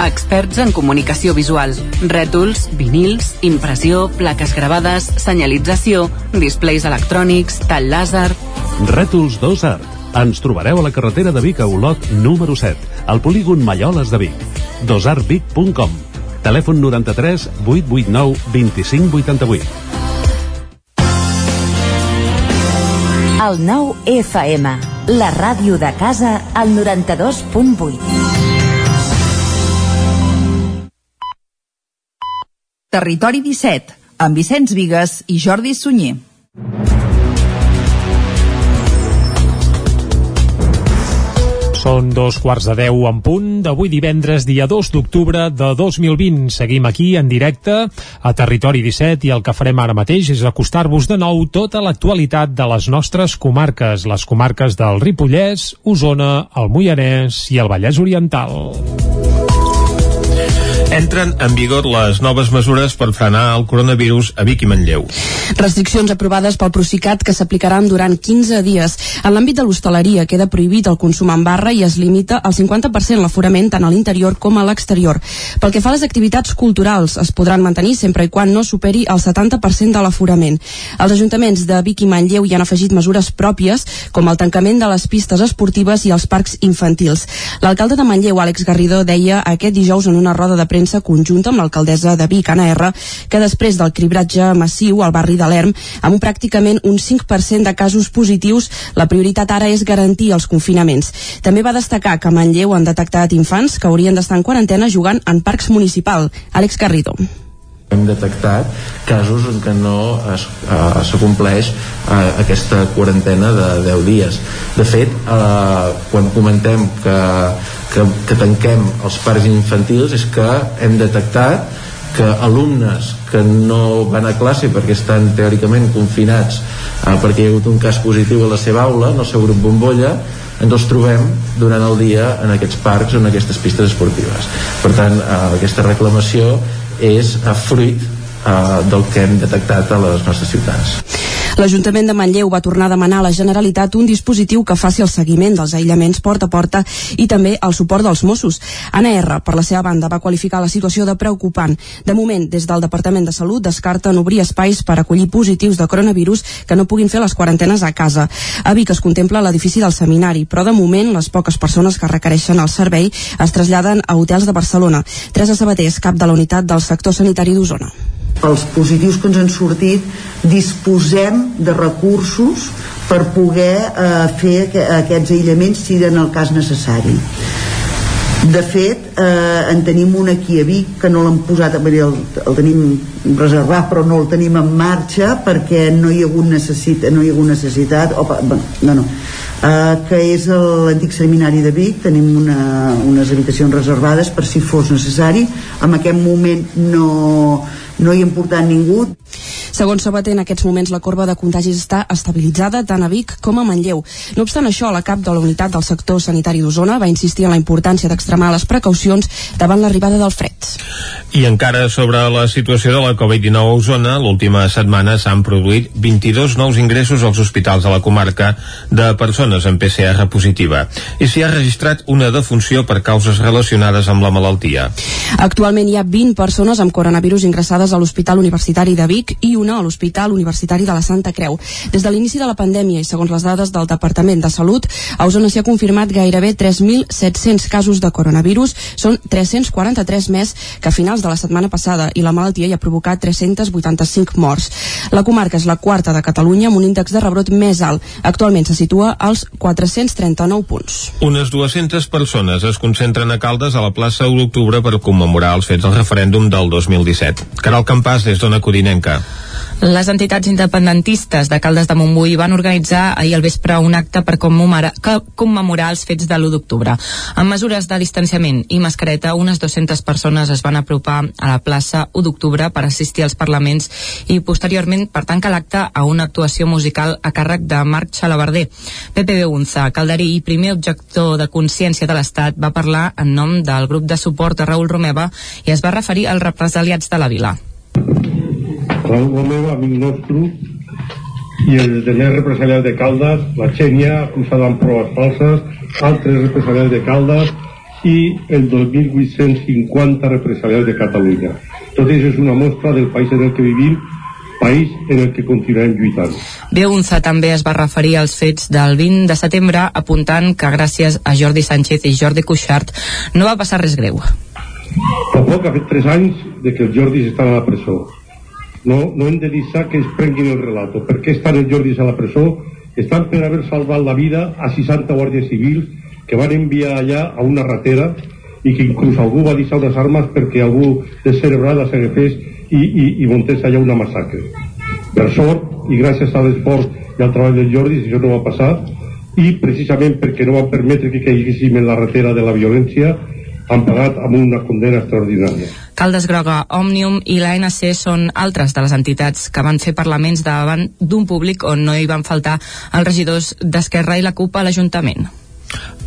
Experts en comunicació visual. Rètols, vinils, impressió, plaques gravades, senyalització, displays electrònics, tall làser... Rètols 2 Art. Ens trobareu a la carretera de Vic a Olot número 7, al polígon Malloles de Vic. dosartvic.com Telèfon 93 889 2588. El nou FM, la ràdio de casa, al 92.8. Territori 17, amb Vicenç Vigues i Jordi Sunyer. Són dos quarts de deu en punt d'avui divendres, dia 2 d'octubre de 2020. Seguim aquí en directe a Territori 17 i el que farem ara mateix és acostar-vos de nou tota l'actualitat de les nostres comarques, les comarques del Ripollès, Osona, el Moianès i el Vallès Oriental. Entren en vigor les noves mesures per frenar el coronavirus a Vic i Manlleu. Restriccions aprovades pel Procicat que s'aplicaran durant 15 dies. En l'àmbit de l'hostaleria queda prohibit el consum en barra i es limita al 50% l'aforament tant a l'interior com a l'exterior. Pel que fa a les activitats culturals, es podran mantenir sempre i quan no superi el 70% de l'aforament. Els ajuntaments de Vic i Manlleu hi han afegit mesures pròpies, com el tancament de les pistes esportives i els parcs infantils. L'alcalde de Manlleu, Àlex Garridó, deia aquest dijous en una roda de premsa conjunta amb l'alcaldessa de Vic, Anna R, que després del cribratge massiu al barri de l'Erm, amb pràcticament un 5% de casos positius, la prioritat ara és garantir els confinaments. També va destacar que a Manlleu han detectat infants que haurien d'estar en quarantena jugant en parcs municipal. Àlex Garrido hem detectat casos en què no s'acompleix eh, aquesta quarantena de 10 dies. De fet, eh, quan comentem que, que, que tanquem els parcs infantils és que hem detectat que alumnes que no van a classe perquè estan teòricament confinats eh, perquè hi ha hagut un cas positiu a la seva aula, en el seu grup bombolla, ens els trobem durant el dia en aquests parcs o en aquestes pistes esportives. Per tant, eh, aquesta reclamació és a fruit uh, del que hem detectat a les nostres ciutats. L'Ajuntament de Manlleu va tornar a demanar a la Generalitat un dispositiu que faci el seguiment dels aïllaments porta a porta i també el suport dels Mossos. Anna R, per la seva banda, va qualificar la situació de preocupant. De moment, des del Departament de Salut descarten obrir espais per acollir positius de coronavirus que no puguin fer les quarantenes a casa. A Vic es contempla l'edifici del seminari, però de moment les poques persones que requereixen el servei es traslladen a hotels de Barcelona. Teresa Sabater cap de la unitat del sector sanitari d'Osona els positius que ens han sortit disposem de recursos per poder eh, fer aquests aïllaments si en el cas necessari. De fet eh, en tenim un aquí a Vic que no l'han posat el, el tenim reservat però no el tenim en marxa perquè no hi ha hagut necessitat, no hi ha hagut necessitat o, no, no, eh, que és l'antic seminari de Vic. Tenim una, unes habitacions reservades per si fos necessari. En aquest moment no no hi hem portat ningú. Segons Sabater, en aquests moments la corba de contagis està estabilitzada tant a Vic com a Manlleu. No obstant això, la cap de la unitat del sector sanitari d'Osona va insistir en la importància d'extremar les precaucions davant l'arribada del fred. I encara sobre la situació de la Covid-19 a Osona, l'última setmana s'han produït 22 nous ingressos als hospitals de la comarca de persones amb PCR positiva i s'hi ha registrat una defunció per causes relacionades amb la malaltia. Actualment hi ha 20 persones amb coronavirus ingressades a l'Hospital Universitari de Vic i una a l'Hospital Universitari de la Santa Creu. Des de l'inici de la pandèmia i segons les dades del Departament de Salut, a Osona s'hi ha confirmat gairebé 3.700 casos de coronavirus, són 343 més que a finals de la setmana passada i la malaltia hi ha provocat 385 morts. La comarca és la quarta de Catalunya amb un índex de rebrot més alt. Actualment se situa als 439 punts. Unes 200 persones es concentren a Caldes a la plaça 1 d'octubre per commemorar els fets del referèndum del 2017. Caral Campàs des d'Ona Codinenca. Les entitats independentistes de Caldes de Montbui van organitzar ahir al vespre un acte per commemorar, els fets de l'1 d'octubre. Amb mesures de distanciament i mascareta, unes 200 persones es van apropar a la plaça 1 d'octubre per assistir als parlaments i posteriorment per tancar l'acte a una actuació musical a càrrec de Marc Xalabarder. Pepe Beunza, calderí i primer objector de consciència de l'Estat, va parlar en nom del grup de suport a Raül Romeva i es va referir als represaliats de la vila. Raúl Romero, amic nostre, i els demés represaliats de Caldes, la Xènia, acusada amb proves falses, altres represaliats de Caldes i el 2.850 represaliats de Catalunya. Tot això és una mostra del país en el que vivim país en el que continuem lluitant. Beunza també es va referir als fets del 20 de setembre apuntant que gràcies a Jordi Sánchez i Jordi Cuixart no va passar res greu. Tampoc ha fet 3 anys de que els Jordis estan a la presó no, no hem de deixar que es prenguin el relato. Per què estan els Jordis a la presó? Estan per haver salvat la vida a 60 guàrdies civils que van enviar allà a una ratera i que inclús algú va deixar unes armes perquè algú descerebrada s'agafés i, i, i muntés allà una massacre. Per sort, i gràcies a l'esforç i al treball dels Jordis, això no va passar, i precisament perquè no van permetre que caiguéssim en la ratera de la violència, han pagat amb una condena extraordinària. Caldes Groga, Òmnium i l'ANC són altres de les entitats que van fer parlaments davant d'un públic on no hi van faltar els regidors d'Esquerra i la CUP a l'Ajuntament.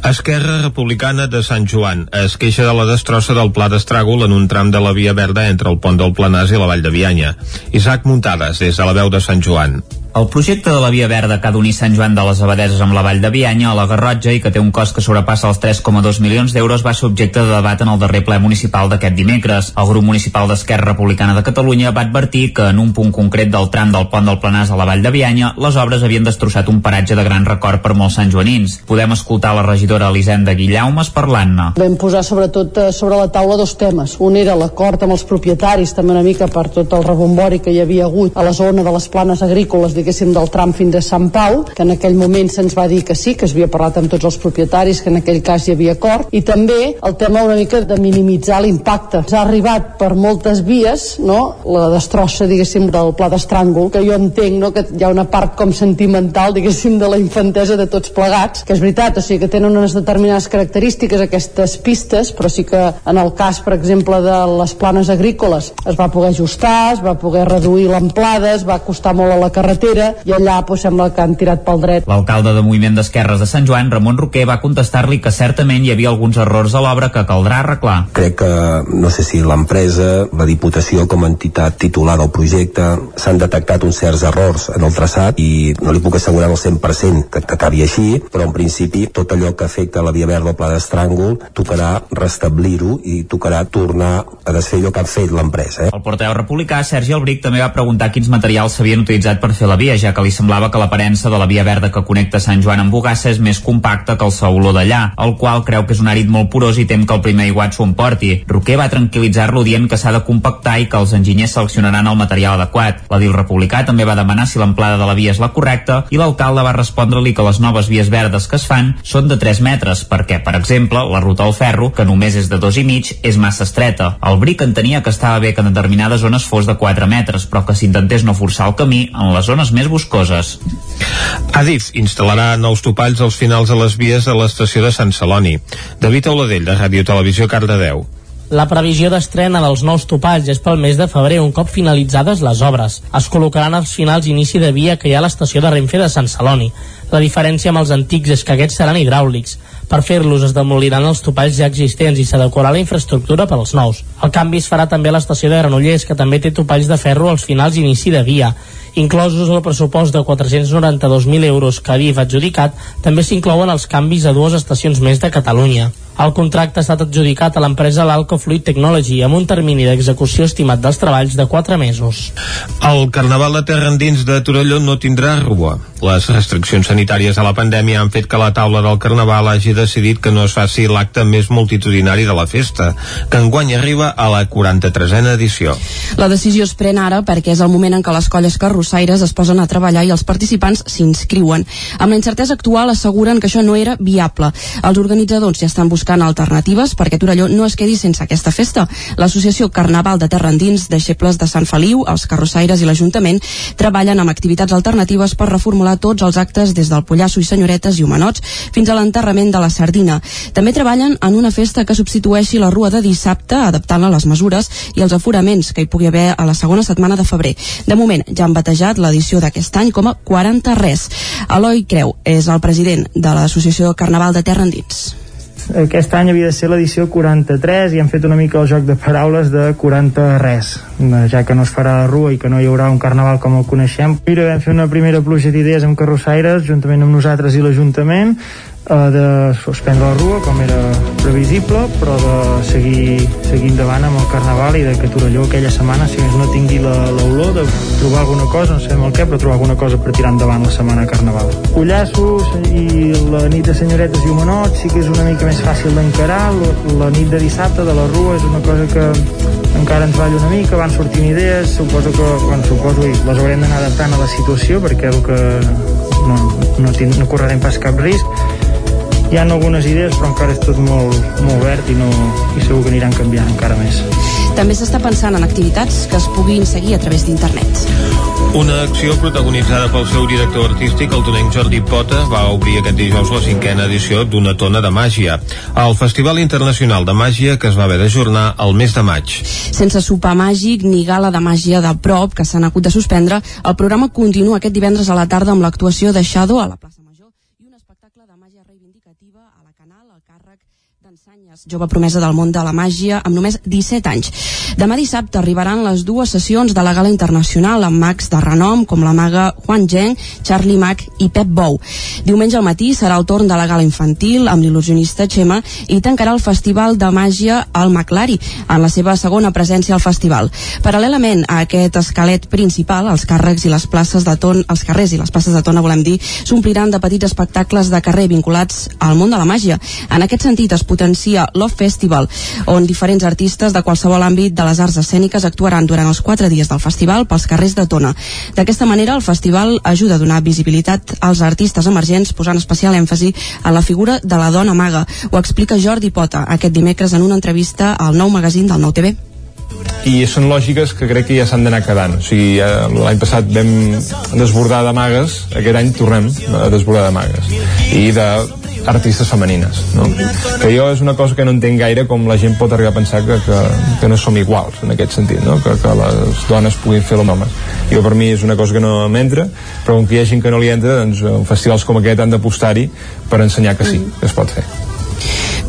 Esquerra Republicana de Sant Joan es queixa de la destrossa del pla d'estràgol en un tram de la Via Verda entre el pont del Planàs i la Vall de Bianya. Isaac Muntades, des de la veu de Sant Joan. El projecte de la Via Verda que ha d'unir Sant Joan de les Abadeses amb la Vall de Bianya a la Garrotja i que té un cost que sobrepassa els 3,2 milions d'euros va ser objecte de debat en el darrer ple municipal d'aquest dimecres. El grup municipal d'Esquerra Republicana de Catalunya va advertir que en un punt concret del tram del pont del Planàs a la Vall de Bianya les obres havien destrossat un paratge de gran record per molts santjoanins. Podem escoltar la regidora Elisenda Guillaumes parlant-ne. Vam posar sobretot eh, sobre la taula dos temes. Un era l'acord amb els propietaris, també una mica per tot el rebombori que hi havia hagut a la zona de les planes agrícoles diguéssim, del tram fins a Sant Pau, que en aquell moment se'ns va dir que sí, que es havia parlat amb tots els propietaris, que en aquell cas hi havia acord, i també el tema una mica de minimitzar l'impacte. S'ha arribat per moltes vies, no?, la destrossa, diguéssim, del pla d'estràngol, que jo entenc, no?, que hi ha una part com sentimental, diguéssim, de la infantesa de tots plegats, que és veritat, o sigui, que tenen unes determinades característiques aquestes pistes, però sí que en el cas, per exemple, de les planes agrícoles es va poder ajustar, es va poder reduir l'amplada, es va costar molt a la carretera, carretera i allà pues, sembla que han tirat pel dret. L'alcalde de Moviment d'Esquerres de Sant Joan, Ramon Roquer, va contestar-li que certament hi havia alguns errors a l'obra que caldrà arreglar. Crec que, no sé si l'empresa, la Diputació com a entitat titular del projecte, s'han detectat uns certs errors en el traçat i no li puc assegurar al 100% que, que acabi així, però en principi tot allò que afecta la via verda o pla d'estràngol tocarà restablir-ho i tocarà tornar a desfer allò que ha fet l'empresa. Eh? El portaveu republicà, Sergi Albric, també va preguntar quins materials s'havien utilitzat per fer la via, ja que li semblava que l'aparença de la via verda que connecta Sant Joan amb Bugassa és més compacta que el sauló d'allà, el qual creu que és un àrid molt porós i tem que el primer aiguat s'ho emporti. Roquer va tranquil·litzar-lo dient que s'ha de compactar i que els enginyers seleccionaran el material adequat. L'edil republicà també va demanar si l'amplada de la via és la correcta i l'alcalde va respondre-li que les noves vies verdes que es fan són de 3 metres perquè, per exemple, la ruta al ferro, que només és de dos i mig, és massa estreta. El Bric entenia que estava bé que en determinades zones fos de 4 metres, però que s'intentés no forçar el camí en les zones més boscoses. Adif instal·larà nous topalls als finals de les vies de l'estació de Sant Celoni. David Auladell, de Ràdio Televisió Cardedeu. La previsió d'estrena dels nous topalls és pel mes de febrer, un cop finalitzades les obres. Es col·locaran als finals inici de via que hi ha a l'estació de Renfe de Sant Celoni. La diferència amb els antics és que aquests seran hidràulics. Per fer-los es demoliran els topalls ja existents i s'adequarà la infraestructura per als nous. El canvi es farà també a l'estació de Granollers, que també té topalls de ferro als finals inici de via. Inclosos el pressupost de 492.000 euros que Adif ha adjudicat, també s'inclouen els canvis a dues estacions més de Catalunya. El contracte ha estat adjudicat a l'empresa L'Alco Fluid Technology amb un termini d'execució estimat dels treballs de 4 mesos. El Carnaval de Terra Endins de Torelló no tindrà rua. Les restriccions sanitàries a la pandèmia han fet que la taula del Carnaval hagi decidit que no es faci l'acte més multitudinari de la festa, que enguany arriba a la 43a edició. La decisió es pren ara perquè és el moment en què les colles carrossaires es posen a treballar i els participants s'inscriuen. Amb la incertesa actual asseguren que això no era viable. Els organitzadors ja estan buscant buscant alternatives perquè Torelló no es quedi sense aquesta festa. L'associació Carnaval de Terra Endins, deixebles de Sant Feliu, els carrossaires i l'Ajuntament treballen amb activitats alternatives per reformular tots els actes des del Pollasso i Senyoretes i Humanots fins a l'enterrament de la Sardina. També treballen en una festa que substitueixi la rua de dissabte, adaptant-la a les mesures i els aforaments que hi pugui haver a la segona setmana de febrer. De moment, ja han batejat l'edició d'aquest any com a 40 res. Eloi Creu és el president de l'Associació Carnaval de Terra Endins aquest any havia de ser l'edició 43 i hem fet una mica el joc de paraules de 40 res ja que no es farà la rua i que no hi haurà un carnaval com el coneixem. Mira, vam fer una primera pluja d'idees amb carrossaires juntament amb nosaltres i l'Ajuntament eh, de suspendre la rua com era previsible però de seguir, seguir endavant amb el Carnaval i de que Torelló aquella setmana si més no tingui l'olor de trobar alguna cosa, no sabem el què però trobar alguna cosa per tirar endavant la setmana Carnaval. Pollassos i la nit de senyoretes i humanots sí que és una mica més fàcil d'encarar. La, nit de dissabte de la rua és una cosa que encara ens balla una mica, van sortint idees suposo que, bueno, suposo i les haurem d'anar adaptant a la situació perquè el que no, no, no correrem pas cap risc hi ha algunes idees però encara és tot molt, molt verd i, no, i segur que aniran canviant encara més. També s'està pensant en activitats que es puguin seguir a través d'internet. Una acció protagonitzada pel seu director artístic, el tonenc Jordi Pota, va obrir aquest dijous la cinquena edició d'una tona de màgia, al Festival Internacional de Màgia que es va haver d'ajornar al mes de maig. Sense sopar màgic ni gala de màgia de prop, que s'han hagut de suspendre, el programa continua aquest divendres a la tarda amb l'actuació de Shadow a la plaça jove promesa del món de la màgia amb només 17 anys. Demà dissabte arribaran les dues sessions de la gala internacional amb mags de renom com la maga Juan Zheng, Charlie Mac i Pep Bou. Diumenge al matí serà el torn de la gala infantil amb l'il·lusionista Xema i tancarà el Festival de Màgia al Maclari en la seva segona presència al festival. Paral·lelament a aquest esquelet principal, els càrrecs i les places de ton, els carrers i les places de tona, volem dir, s'ompliran de petits espectacles de carrer vinculats al món de la màgia. En aquest sentit es potencia Love Festival, on diferents artistes de qualsevol àmbit de les arts escèniques actuaran durant els quatre dies del festival pels carrers de Tona. D'aquesta manera, el festival ajuda a donar visibilitat als artistes emergents, posant especial èmfasi a la figura de la dona maga. Ho explica Jordi Pota aquest dimecres en una entrevista al nou magazín del Nou TV i són lògiques que crec que ja s'han d'anar quedant o sigui, l'any passat vam desbordar de magues, aquest any tornem a desbordar de magues i de artistes femenines no? que jo és una cosa que no entenc gaire com la gent pot arribar a pensar que, que, que no som iguals en aquest sentit no? que, que les dones puguin fer els homes jo per mi és una cosa que no m'entra però com que hi ha gent que no li entra doncs festivals com aquest han d'apostar-hi per ensenyar que sí, que es pot fer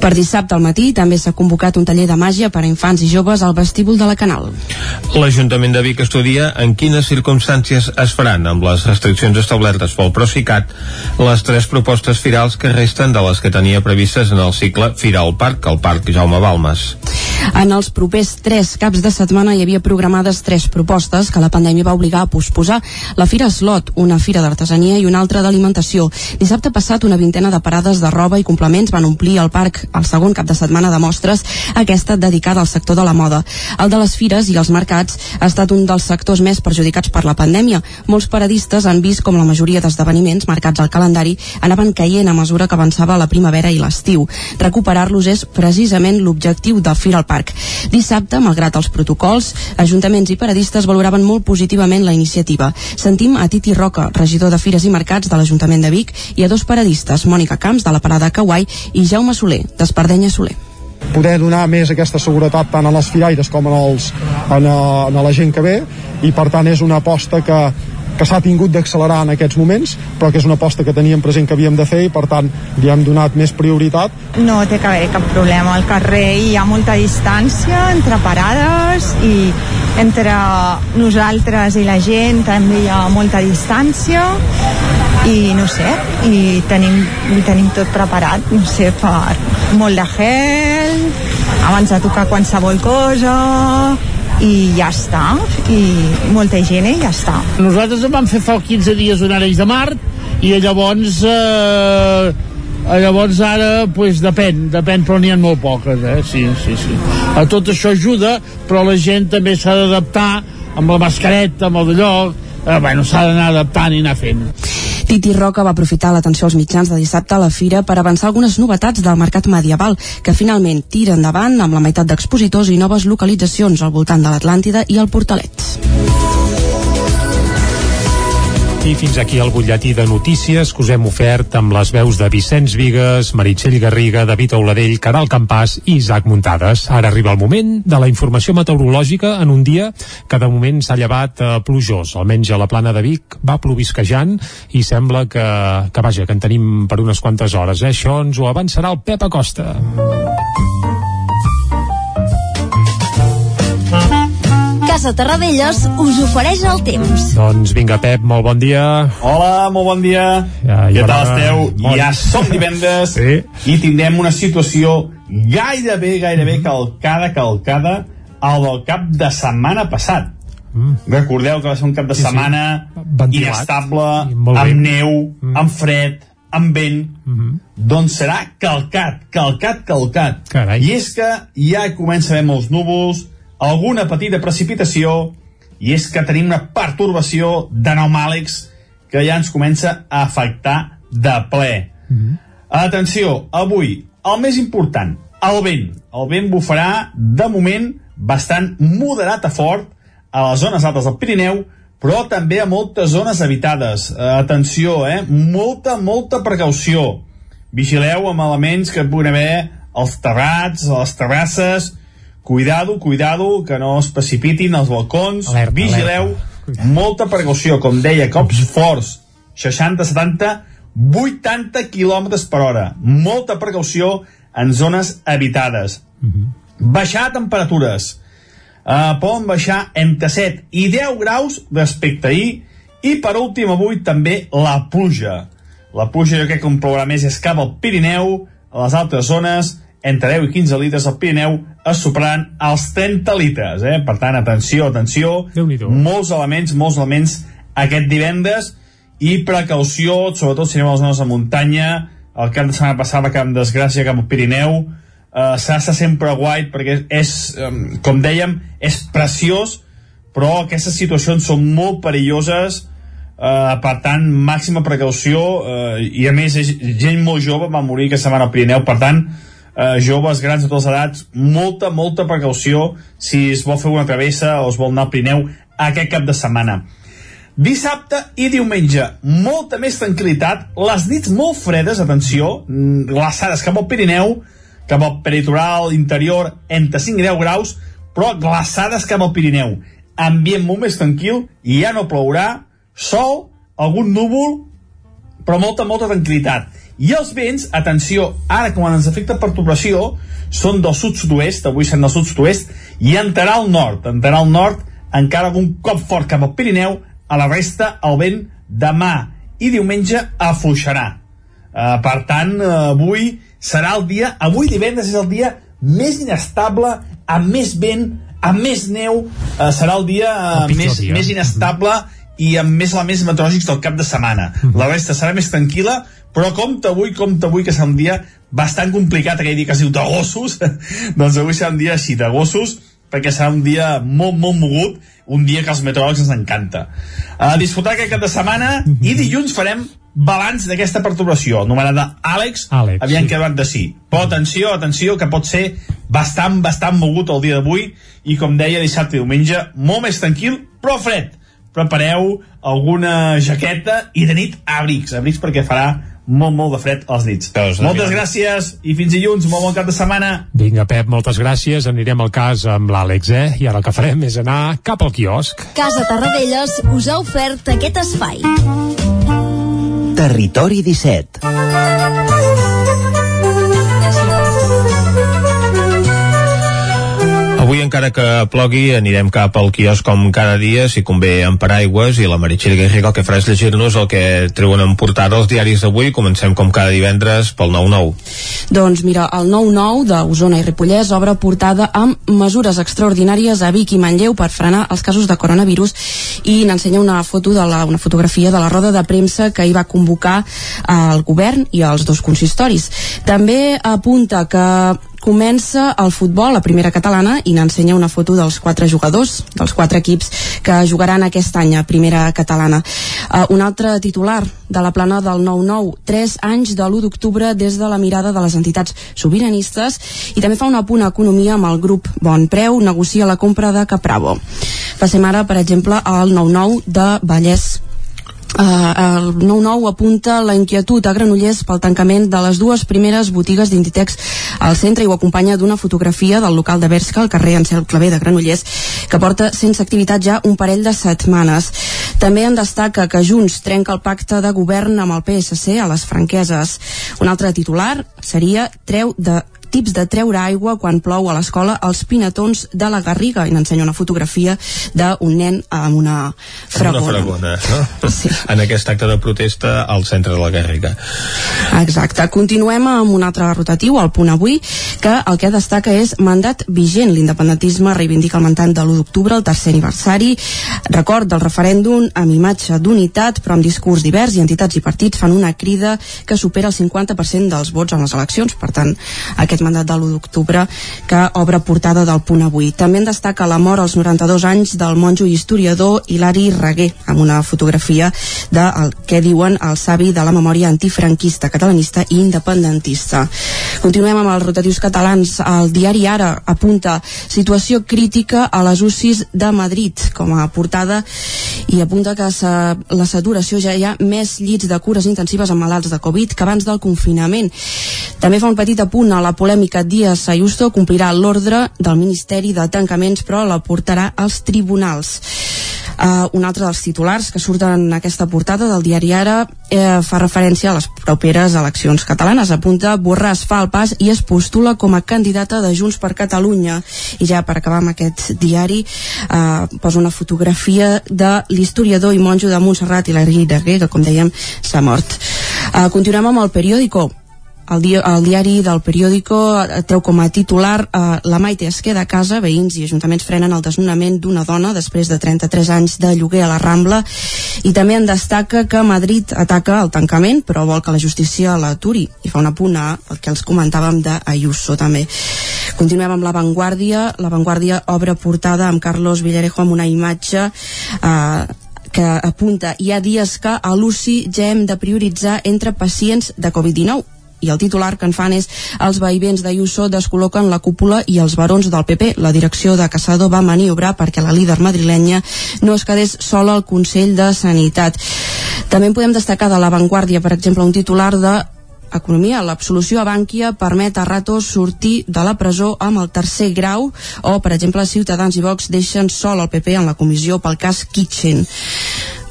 per dissabte al matí també s'ha convocat un taller de màgia per a infants i joves al vestíbul de la Canal. L'Ajuntament de Vic estudia en quines circumstàncies es faran amb les restriccions establertes pel Procicat les tres propostes firals que resten de les que tenia previstes en el cicle Firal Parc, el Parc Jaume Balmes. En els propers tres caps de setmana hi havia programades tres propostes que la pandèmia va obligar a posposar. La Fira Slot, una fira d'artesania i una altra d'alimentació. Dissabte passat una vintena de parades de roba i complements van omplir el parc el segon cap de setmana de mostres, aquesta dedicada al sector de la moda. El de les fires i els mercats ha estat un dels sectors més perjudicats per la pandèmia. Molts paradistes han vist com la majoria d'esdeveniments marcats al calendari anaven caient a mesura que avançava la primavera i l'estiu. Recuperar-los és precisament l'objectiu de Fira al Parc. Dissabte, malgrat els protocols, ajuntaments i paradistes valoraven molt positivament la iniciativa. Sentim a Titi Roca, regidor de Fires i Mercats de l'Ajuntament de Vic, i a dos paradistes, Mònica Camps, de la Parada Kawai, i Jaume Soler, d'Espardenya Soler. Poder donar més aquesta seguretat tant als firaires com en, els, a, a la gent que ve i per tant és una aposta que, que s'ha tingut d'accelerar en aquests moments, però que és una aposta que teníem present que havíem de fer i per tant li hem donat més prioritat. No té que haver cap problema. Al carrer hi ha molta distància entre parades i entre nosaltres i la gent també hi ha molta distància i no sé, i tenim, i tenim tot preparat, no sé, per molt de gel, abans de tocar qualsevol cosa, i ja està, i molta higiene i ja està. Nosaltres en vam fer fa 15 dies un Areix de Mart i llavors eh, llavors ara pues, depèn, depèn però n'hi ha molt poques eh? sí, sí, sí. a tot això ajuda però la gent també s'ha d'adaptar amb la mascareta, amb el d'allò eh, bueno, s'ha d'anar adaptant i anar fent Titi Roca va aprofitar l'atenció als mitjans de dissabte a la fira per avançar algunes novetats del mercat medieval, que finalment tira endavant amb la meitat d'expositors i noves localitzacions al voltant de l'Atlàntida i el Portalet. I fins aquí el butlletí de notícies que us hem ofert amb les veus de Vicenç Vigues, Meritxell Garriga, David Auladell, Caral Campàs i Isaac Muntades. Ara arriba el moment de la informació meteorològica en un dia que de moment s'ha llevat eh, plujós. Almenys a la plana de Vic va plovisquejant i sembla que, que vaja, que en tenim per unes quantes hores. Eh? Això ens ho avançarà el Pep Acosta. Casa Terradellos us ofereix el temps. Doncs vinga, Pep, molt bon dia. Hola, molt bon dia. Ja, Què ja tal esteu? Bon. Ja som divendres Sí. i tindrem una situació gairebé, gairebé calcada, calcada al del cap de setmana passat. Mm. Recordeu que va ser un cap de Sí, sí. setmana Ventilat. inestable, bé. amb neu, amb fred, amb vent, Mhm. doncs serà calcat, calcat, calcat. Carai. I és que ja comença a haver molts núvols, alguna petita precipitació, i és que tenim una pertorbació d'anomàlegs que ja ens comença a afectar de ple. Atenció, avui, el més important, el vent. El vent bufarà, de moment, bastant moderat a fort a les zones altes del Pirineu, però també a moltes zones habitades. Atenció, eh? Molta, molta precaució. Vigileu amb elements que puguin haver als terrats, a les terrasses, cuidado, cuidado, que no es precipitin als balcons, Alerta, vigileu, molta precaució, com deia, cops forts, 60, 70, 80 km per hora, molta precaució en zones habitades. Baixar temperatures, uh, poden baixar entre 7 i 10 graus respecte ahir, i per últim avui també la pluja. La pluja jo crec que un plourà més és cap al Pirineu, a les altres zones, entre 10 i 15 litres al Pirineu es superaran els 30 litres, eh? Per tant, atenció, atenció, molts elements, molts elements aquest divendres. I precaució, sobretot si anem a les zones de muntanya, el cap de setmana passat va cap amb desgràcia cap al Pirineu, uh, s'ha d'estar sempre guai perquè és, um, com dèiem, és preciós, però aquestes situacions són molt perilloses, uh, per tant, màxima precaució, uh, i a més és gent molt jove va morir aquesta setmana al Pirineu, per tant, uh, joves, grans de totes les edats, molta, molta precaució si es vol fer una travessa o es vol anar al Pirineu aquest cap de setmana. Dissabte i diumenge, molta més tranquil·litat, les nits molt fredes, atenció, mm, glaçades cap al Pirineu, cap al peritoral interior, entre 5 i 10 graus, però glaçades cap al Pirineu. Ambient molt més tranquil, ja no plourà, sol, algun núvol, però molta, molta tranquil·litat. I els vents, atenció, ara quan ens afecta perturbació, són del sud-sud-oest, avui sent del sud-sud-oest, i entrarà al nord, entrarà al nord, encara algun cop fort cap al Pirineu, a la resta el vent demà i diumenge afluixarà. Uh, per tant, uh, avui serà el dia, avui divendres és el dia més inestable, amb més vent, amb més neu, uh, serà el dia uh, El més, dia. més inestable i amb més elements meteorològics del cap de setmana. La resta serà més tranquil·la, però compte avui, compte avui, que serà un dia bastant complicat, aquell dia que es diu de gossos, doncs avui serà un dia així, de gossos, perquè serà un dia molt, molt mogut, un dia que als meteoròlegs ens encanta. A disfrutar aquest cap de setmana i dilluns farem balanç d'aquesta perturbació, anomenada Àlex, Àlex, aviam sí. què van de sí. Però atenció, atenció, que pot ser bastant, bastant mogut el dia d'avui, i com deia, dissabte i diumenge, molt més tranquil, però fred. Prepareu alguna jaqueta i de nit abrics, abrics perquè farà molt, molt de fred als nits. Moltes gràcies i fins dilluns, molt bon cap de setmana. Vinga, Pep, moltes gràcies. Anirem al cas amb l'Àlex, eh? I ara el que farem és anar cap al quiosc. Casa Tarradellas us ha ofert aquest espai. Territori 17 Avui, encara que plogui, anirem cap al quiosc com cada dia, si convé amb paraigües, i la Meritxell Guerriga el que farà és llegir-nos el que treuen en portada els diaris d'avui. Comencem com cada divendres pel 9-9. Doncs mira, el 9-9 d'Osona i Ripollès obre portada amb mesures extraordinàries a Vic i Manlleu per frenar els casos de coronavirus i n'ensenya una foto de la, una fotografia de la roda de premsa que hi va convocar el govern i els dos consistoris. També apunta que comença el futbol, la primera catalana, i n'ensenya una foto dels quatre jugadors, dels quatre equips que jugaran aquest any a primera catalana. Uh, un altre titular de la plana del 9-9, 3 anys de l'1 d'octubre des de la mirada de les entitats sobiranistes i també fa un apunt a economia amb el grup Bon Preu, negocia la compra de Capravo. Passem ara, per exemple, al 9-9 de Vallès Uh, el 9-9 apunta la inquietud a Granollers pel tancament de les dues primeres botigues d'Inditex al centre i ho acompanya d'una fotografia del local de Berska, al carrer Ansel Clavé de Granollers, que porta sense activitat ja un parell de setmanes. També en destaca que Junts trenca el pacte de govern amb el PSC a les franqueses. Un altre titular seria treu de tips de treure aigua quan plou a l'escola als pinatons de la Garriga i n'ensenya una fotografia d'un nen amb una fragona. Una fragona, no? Sí. En aquest acte de protesta al centre de la Garriga. Exacte. Continuem amb un altre rotatiu, el punt avui, que el que destaca és mandat vigent. L'independentisme reivindica el mandat de l'1 d'octubre, el tercer aniversari, record del referèndum amb imatge d'unitat, però amb discurs divers i entitats i partits fan una crida que supera el 50% dels vots en les eleccions. Per tant, aquest mandat de l'1 d'octubre que obre portada del punt avui. També en destaca la mort als 92 anys del monjo i historiador Hilari Reguer, amb una fotografia del que diuen el savi de la memòria antifranquista, catalanista i independentista. Continuem amb els rotatius catalans. El diari Ara apunta situació crítica a les UCIs de Madrid com a portada i apunta que sa, la saturació ja hi ha més llits de cures intensives amb malalts de Covid que abans del confinament. També fa un petit apunt a la polèmica Díaz Ayuso complirà l'ordre del Ministeri de Tancaments però la portarà als tribunals. Uh, un altre dels titulars que surten en aquesta portada del diari Ara eh, fa referència a les properes eleccions catalanes. Apunta Borràs fa el pas i es postula com a candidata de Junts per Catalunya. I ja per acabar amb aquest diari eh, posa una fotografia de l'historiador i monjo de Montserrat i la Reguer, que com dèiem s'ha mort. Eh, continuem amb el periòdico el, di el diari del periòdico eh, treu com a titular eh, la Maite es queda a casa, veïns i ajuntaments frenen el desnonament d'una dona després de 33 anys de lloguer a la Rambla. I també en destaca que Madrid ataca el tancament però vol que la justícia l'aturi i fa una puna el que els comentàvem d'Ayuso també. Continuem amb La Vanguardia. La Vanguardia obre portada amb Carlos Villarejo amb una imatge eh, que apunta hi ha dies que a l'UCI ja hem de prioritzar entre pacients de Covid-19 i el titular que en fan és els veïvents d'Ayuso descol·loquen la cúpula i els barons del PP. La direcció de Casado va maniobrar perquè la líder madrilenya no es quedés sola al Consell de Sanitat. També podem destacar de l'avantguàrdia, per exemple, un titular de Economia, l'absolució a Bànquia permet a Ratos sortir de la presó amb el tercer grau o, per exemple, Ciutadans i Vox deixen sol el PP en la comissió pel cas Kitchen.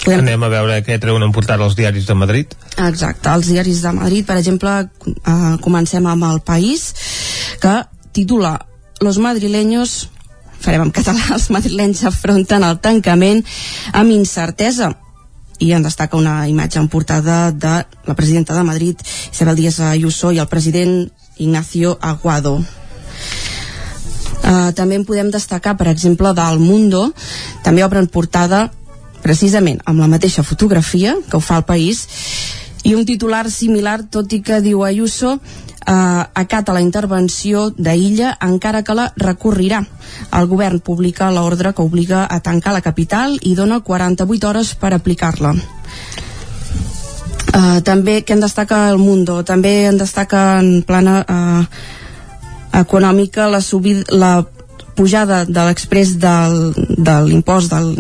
Podem... Anem a veure què treuen en portar els diaris de Madrid. Exacte, els diaris de Madrid, per exemple, eh, comencem amb el País, que titula Los madrileños farem en català, els madrilenys afronten el tancament amb incertesa i en destaca una imatge en portada de la presidenta de Madrid, Isabel Díaz Ayuso, i el president Ignacio Aguado. Uh, també en podem destacar, per exemple, del Mundo, també obren portada precisament amb la mateixa fotografia que ho fa el país i un titular similar, tot i que diu Ayuso eh, acata la intervenció d'Illa encara que la recorrirà. El govern publica l'ordre que obliga a tancar la capital i dona 48 hores per aplicar-la. Uh, també que en destaca el Mundo també en destaca en plana uh, econòmica la, subida, la pujada de l'express de l'impost del,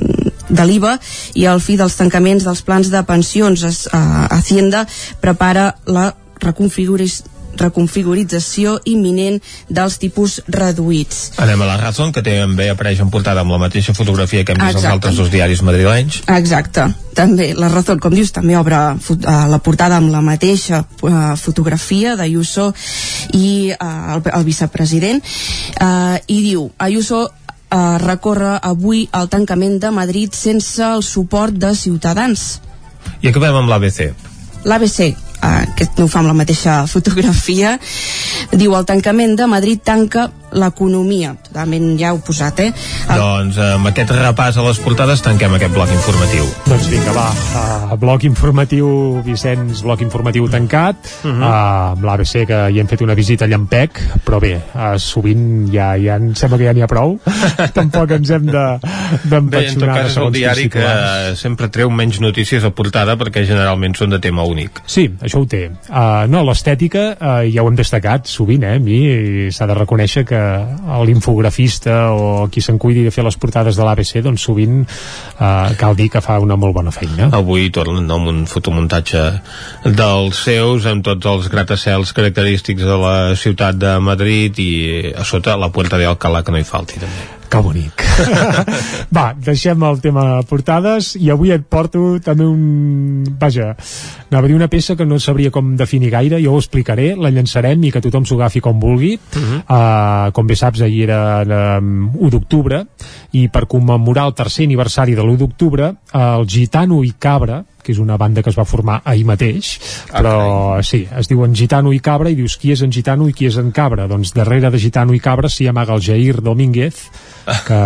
de l'IVA i el fi dels tancaments dels plans de pensions. Es, uh, Hacienda prepara la reconfiguració reconfigurització imminent dels tipus reduïts. Anem a la Razón, que també apareix en portada amb la mateixa fotografia que hem vist als altres dos diaris madrilenys. Exacte. També, la Razón, com dius, també obre uh, la portada amb la mateixa uh, fotografia d'Ayuso i uh, el, el vicepresident uh, i diu, Ayuso uh, recorre avui el tancament de Madrid sense el suport de Ciutadans. I acabem amb l'ABC. L'ABC, uh, que no ho fa amb la mateixa fotografia Diu, el tancament de Madrid tanca l'economia. Totalment ja ho posat, eh? El... Doncs amb aquest repàs a les portades tanquem aquest bloc informatiu. Doncs vinga, va, uh, bloc informatiu, Vicenç, bloc informatiu tancat, uh -huh. uh, amb l'ABC que hi hem fet una visita a Llampec, però bé, uh, sovint ja, ja em sembla que ja n'hi ha prou, tampoc ens hem de Bé, en tot cas és el diari que sempre treu menys notícies a portada perquè generalment són de tema únic. Sí, això ho té. Uh, no, l'estètica uh, ja ho hem destacat sovint, eh? A mi s'ha de reconèixer que l'infografista o qui se'n cuidi de fer les portades de l'ABC doncs sovint eh, cal dir que fa una molt bona feina. Avui tornen amb un fotomuntatge dels seus amb tots els gratacels característics de la ciutat de Madrid i a sota la Puerta de Alcalá que no hi falti també. Que bonic. Va, deixem el tema portades i avui et porto també un... Vaja, anava a dir una peça que no sabria com definir gaire, jo ho explicaré, la llançarem i que tothom s'ho agafi com vulgui. Uh -huh. uh, com bé saps, ahir era um, 1 d'octubre i per commemorar el tercer aniversari de l'1 d'octubre, uh, el Gitano i Cabra, que és una banda que es va formar ahir mateix, però okay. sí, es diuen Gitano i Cabra i dius qui és en Gitano i qui és en Cabra? Doncs darrere de Gitano i Cabra s'hi amaga el Jair Domínguez, que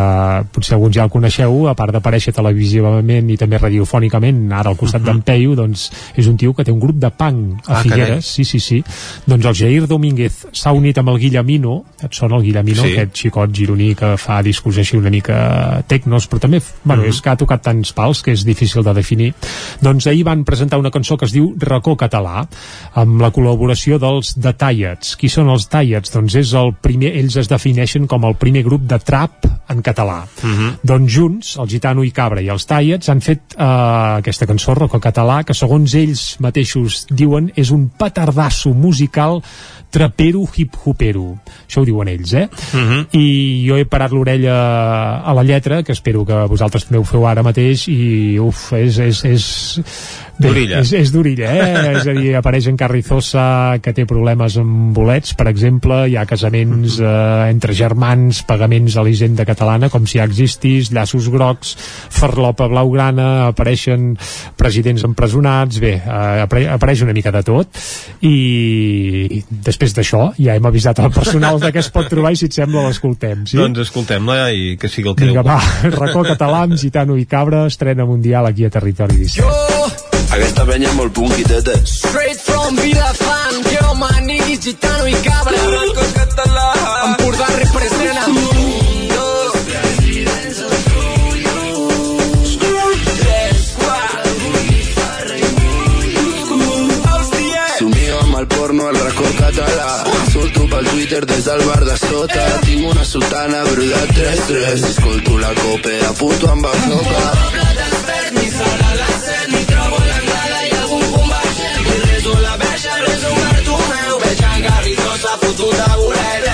potser alguns ja el coneixeu, a part d'aparèixer televisivament i també radiofònicament, ara al costat uh -huh. d'en Peyu, doncs és un tio que té un grup de punk a Ah, Figueres, sí, sí, sí. Doncs el Jair Domínguez s'ha unit amb el Guillemino, et sona el Guillemino, Sí. aquest xicot gironí que fa discos així una mica tecnos, però també, bueno, Mhm. és que ha tocat tants pals que és difícil de definir. Doncs ahir van presentar una cançó que es diu Racó Català, amb la col·laboració dels The Tallets. Qui són els Tallets? Doncs és el primer, ells es defineixen com el primer grup de trap en català. Uh -huh. Doncs junts, el Gitano i Cabra i els Tallets han fet eh, aquesta cançó, Rocco Català, que segons ells mateixos diuen és un petardasso musical trapero hip-hopero. Això ho diuen ells, eh? Uh -huh. I jo he parat l'orella a la lletra, que espero que vosaltres també ho feu ara mateix, i uf, és... és, és Bé, D'orilla. És, és d'orilla, eh? és a dir, apareix en Carrizosa que té problemes amb bolets, per exemple, hi ha casaments eh, entre germans, pagaments a l'Hisenda catalana, com si ja existís, llaços grocs, farlopa blaugrana, apareixen presidents empresonats, bé, eh, apare apareix una mica de tot, i després d'això ja hem avisat al personal de què es pot trobar i si et sembla l'escoltem, sí? Doncs escoltem-la i que sigui el que Vinga, va, racó català amb Gitano i Cabra, estrena mundial aquí a Territori 17. Aquesta penya molt punquiteta. Straight from Vilafant, yo maniguis, gitano i cabra. Racó català. Empordà representa. Amb el porno al racó català. Surto pel Twitter des del bar de sota. Tinc una sultana bruda 3-3. Escolto la copa a puto amb el Garrizosa fotut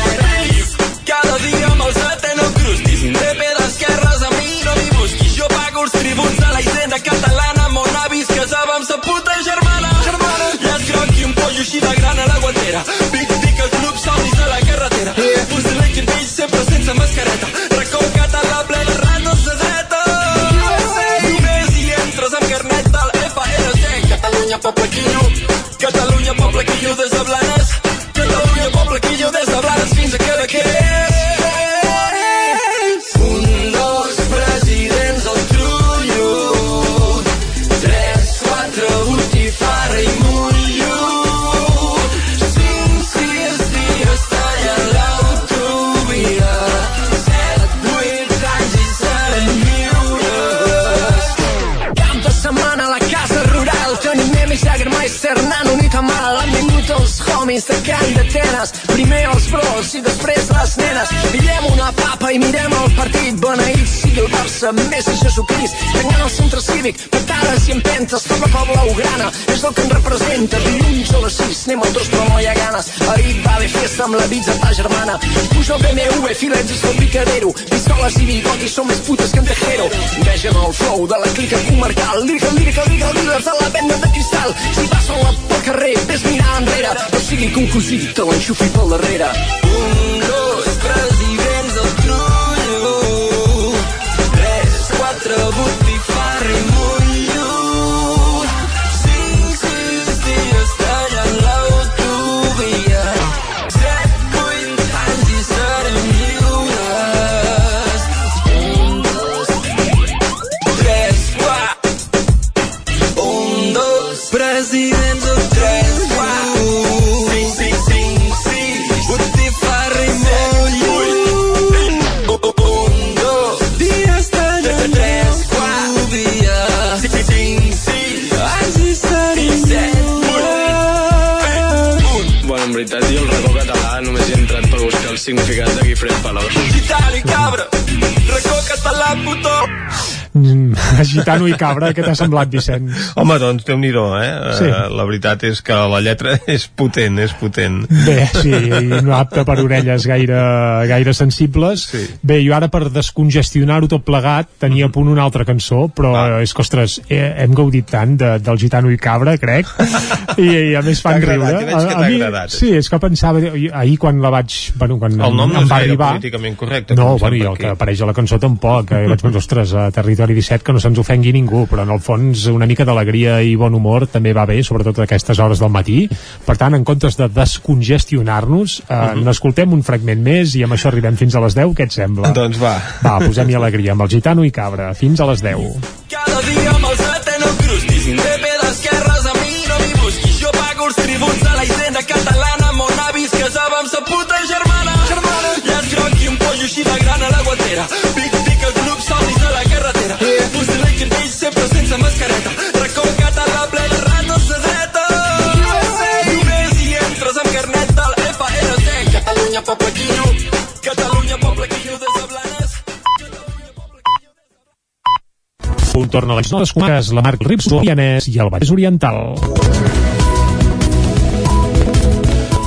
homies de Can d'Atenes. Primer els bros i després les nenes. Pillem una papa i mirem el partit. Beneït sigui el Barça, a Jesucrist. Tanquem el centre cívic, patades i empentes. Tot la blaugrana és el que ens representa. Dilluns a les 6 anem al dos però no hi ha ganes. Ahir va haver festa amb la pizza ta germana. Puja el BMW, filets és el picadero. Pistoles i bigotis són més putes que en Tejero. Vegen el flow de la clica comarcal. Lírica, lírica, lírica, líders de la venda de cristal. Si passen la pel carrer, ves mirar enrere. No sigui cosí te l'enxufi pel darrere. Un, racó català, puto. Gitano i cabra, què t'ha semblat, Vicenç? Home, doncs, déu nhi eh? Sí. Eh, La veritat és que la lletra és potent, és potent. Bé, sí, i no apte per orelles gaire, gaire sensibles. Sí. Bé, jo ara per descongestionar-ho tot plegat tenia a punt una altra cançó, però ah. és que, ostres, hem gaudit tant de, del Gitano i Cabra, crec, i, i a més fan agradat, riure. A- a mi- agradat. Sí, és que pensava, ahir quan la vaig... Bueno, quan El nom no és va arribar, políticament correcte. no, bueno, i el que apareix a la cançó tampoc, eh? vaig pensar, ostres, a Territori 17 que no se'ns ofengui ningú, però en el fons una mica d'alegria i bon humor també va bé, sobretot a aquestes hores del matí. Per tant, en comptes de descongestionar-nos, eh, Mhm. n'escoltem un fragment més i amb això arribem fins a les 10, què et sembla? Doncs va. Va, posem-hi alegria amb el Gitano i Cabra, fins a les 10. Cada dia amb el poble quillo. Catalunya, poble quillo des de Blanes. Un torn a les noves comarques, la Marc Rips, Pianès i el Vallès Oriental.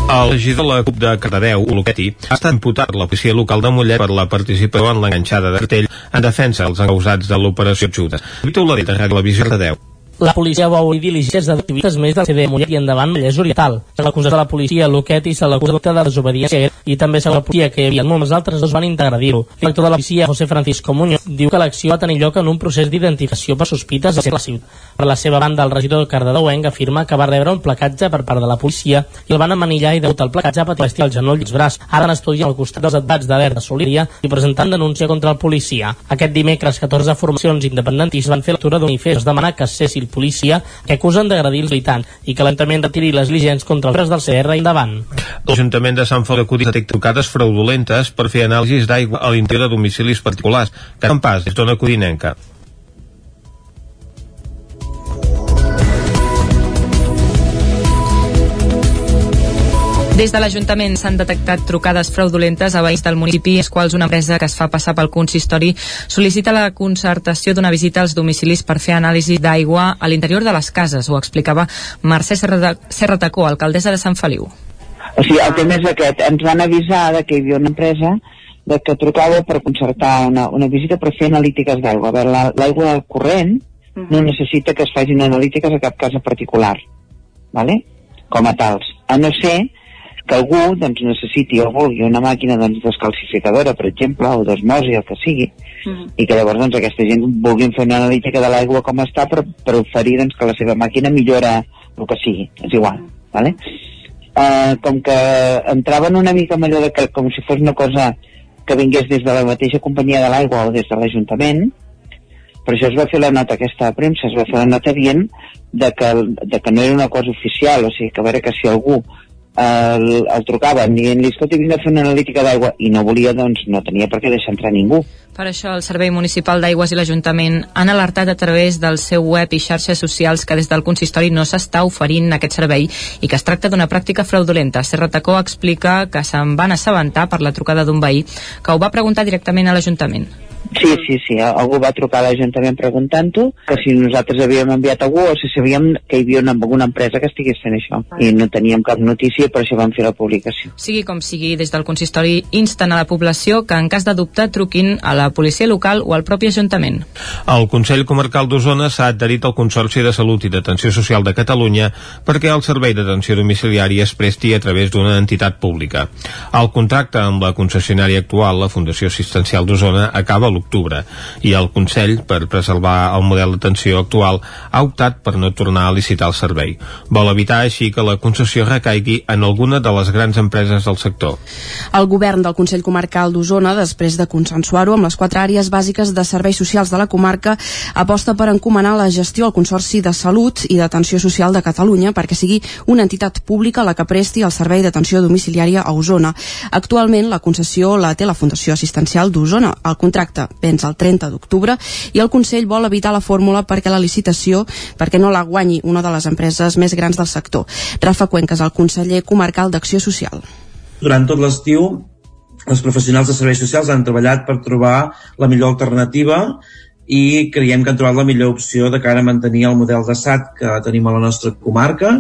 El regidor de la CUP de Cardedeu, Oloqueti, ha estat imputat la policia local de Mollet per la participació en l'enganxada de cartell en defensa dels encausats de l'operació Judes. Víctor Oladell, de Ràdio Televisió Cardedeu. La policia va obrir diligències d'activistes més del CD Mollet i endavant Vallès Oriental. Se l'acusat de la policia Loquet i se l'acusa de desobediència i també segons la policia que hi havia molts altres dos van interagredir-ho. L'inspector de la policia, José Francisco Muñoz, diu que l'acció va tenir lloc en un procés d'identificació per sospites de la ciutat. Per la seva banda, el regidor Cardedeuenc afirma que va rebre un placatge per part de la policia i el van amanillar i degut al placatge va patir el genoll i els braç. Ara n'estudien al costat dels advats de Verda Solíria i presentant denúncia contra el policia. Aquest dimecres, 14 formacions independentistes van fer lectura d'un manifest demanar que cessi el policia que acusen d'agredir els militants i que lentament retiri les diligents contra els del CR i endavant. L'Ajuntament de Sant Feliu de Codines detecta trucades fraudulentes per fer anàlisis d'aigua a l'interior de domicilis particulars, en pas és d'ona codinenca. Des de l'Ajuntament s'han detectat trucades fraudulentes a veïns del municipi, els quals una empresa que es fa passar pel consistori sol·licita la concertació d'una visita als domicilis per fer anàlisi d'aigua a l'interior de les cases. Ho explicava Mercè Serrata- Serratacó, alcaldessa de Sant Feliu. O sigui, el tema és aquest. Ens van avisar de que hi havia una empresa de que trucava per concertar una, una visita per fer analítiques d'aigua. A veure, la- l'aigua del corrent no necessita que es facin analítiques a cap casa particular, ¿vale? com a tals. A no ser que algú doncs, necessiti o vulgui una màquina doncs, descalcificadora, per exemple, o d'osmosi, el que sigui, i que llavors doncs, aquesta gent vulguin fer una analítica de l'aigua com està per, per oferir doncs, que la seva màquina millora el que sigui, és igual. ¿vale? Uh, com que entraven una mica amb allò de que, com si fos una cosa que vingués des de la mateixa companyia de l'aigua o des de l'Ajuntament, per això es va fer la nota aquesta a premsa, es va fer la nota dient de que, de que no era una cosa oficial, o sigui, que a veure que si algú el, el trucaven dient-li, escolta, vinc a fer una analítica d'aigua, i no volia, doncs no tenia per què deixar entrar ningú. Per això el Servei Municipal d'Aigües i l'Ajuntament han alertat a través del seu web i xarxes socials que des del consistori no s'està oferint aquest servei i que es tracta d'una pràctica fraudulenta. Serra Tacó explica que se'n van assabentar per la trucada d'un veí que ho va preguntar directament a l'Ajuntament. Sí, sí, sí, algú va trucar a l'Ajuntament preguntant-ho que si nosaltres havíem enviat algú o si sabíem que hi havia una, alguna empresa que estigués fent això. I no teníem cap notícia per això vam fer la publicació. Sigui com sigui, des del consistori insten a la població que en cas de dubte truquin a la policia local o al propi Ajuntament. El Consell Comarcal d'Osona s'ha adherit al Consorci de Salut i d'Atenció Social de Catalunya perquè el servei d'atenció domiciliària es presti a través d'una entitat pública. El contracte amb la concessionària actual, la Fundació Assistencial d'Osona, acaba a l'octubre i el Consell, per preservar el model d'atenció actual, ha optat per no tornar a licitar el servei. Vol evitar així que la concessió recaigui en alguna de les grans empreses del sector. El govern del Consell Comarcal d'Osona, després de consensuar-ho amb les quatre àrees bàsiques de serveis socials de la comarca, aposta per encomanar la gestió al Consorci de Salut i d'Atenció Social de Catalunya perquè sigui una entitat pública la que presti el servei d'atenció domiciliària a Osona. Actualment, la concessió la té la Fundació Assistencial d'Osona. El contracte vens el 30 d'octubre i el Consell vol evitar la fórmula perquè la licitació perquè no la guanyi una de les empreses més grans del sector. Rafa Cuenques, el conseller comarcal d'Acció Social. Durant tot l'estiu els professionals de serveis socials han treballat per trobar la millor alternativa i creiem que han trobat la millor opció de cara a mantenir el model de SAT que tenim a la nostra comarca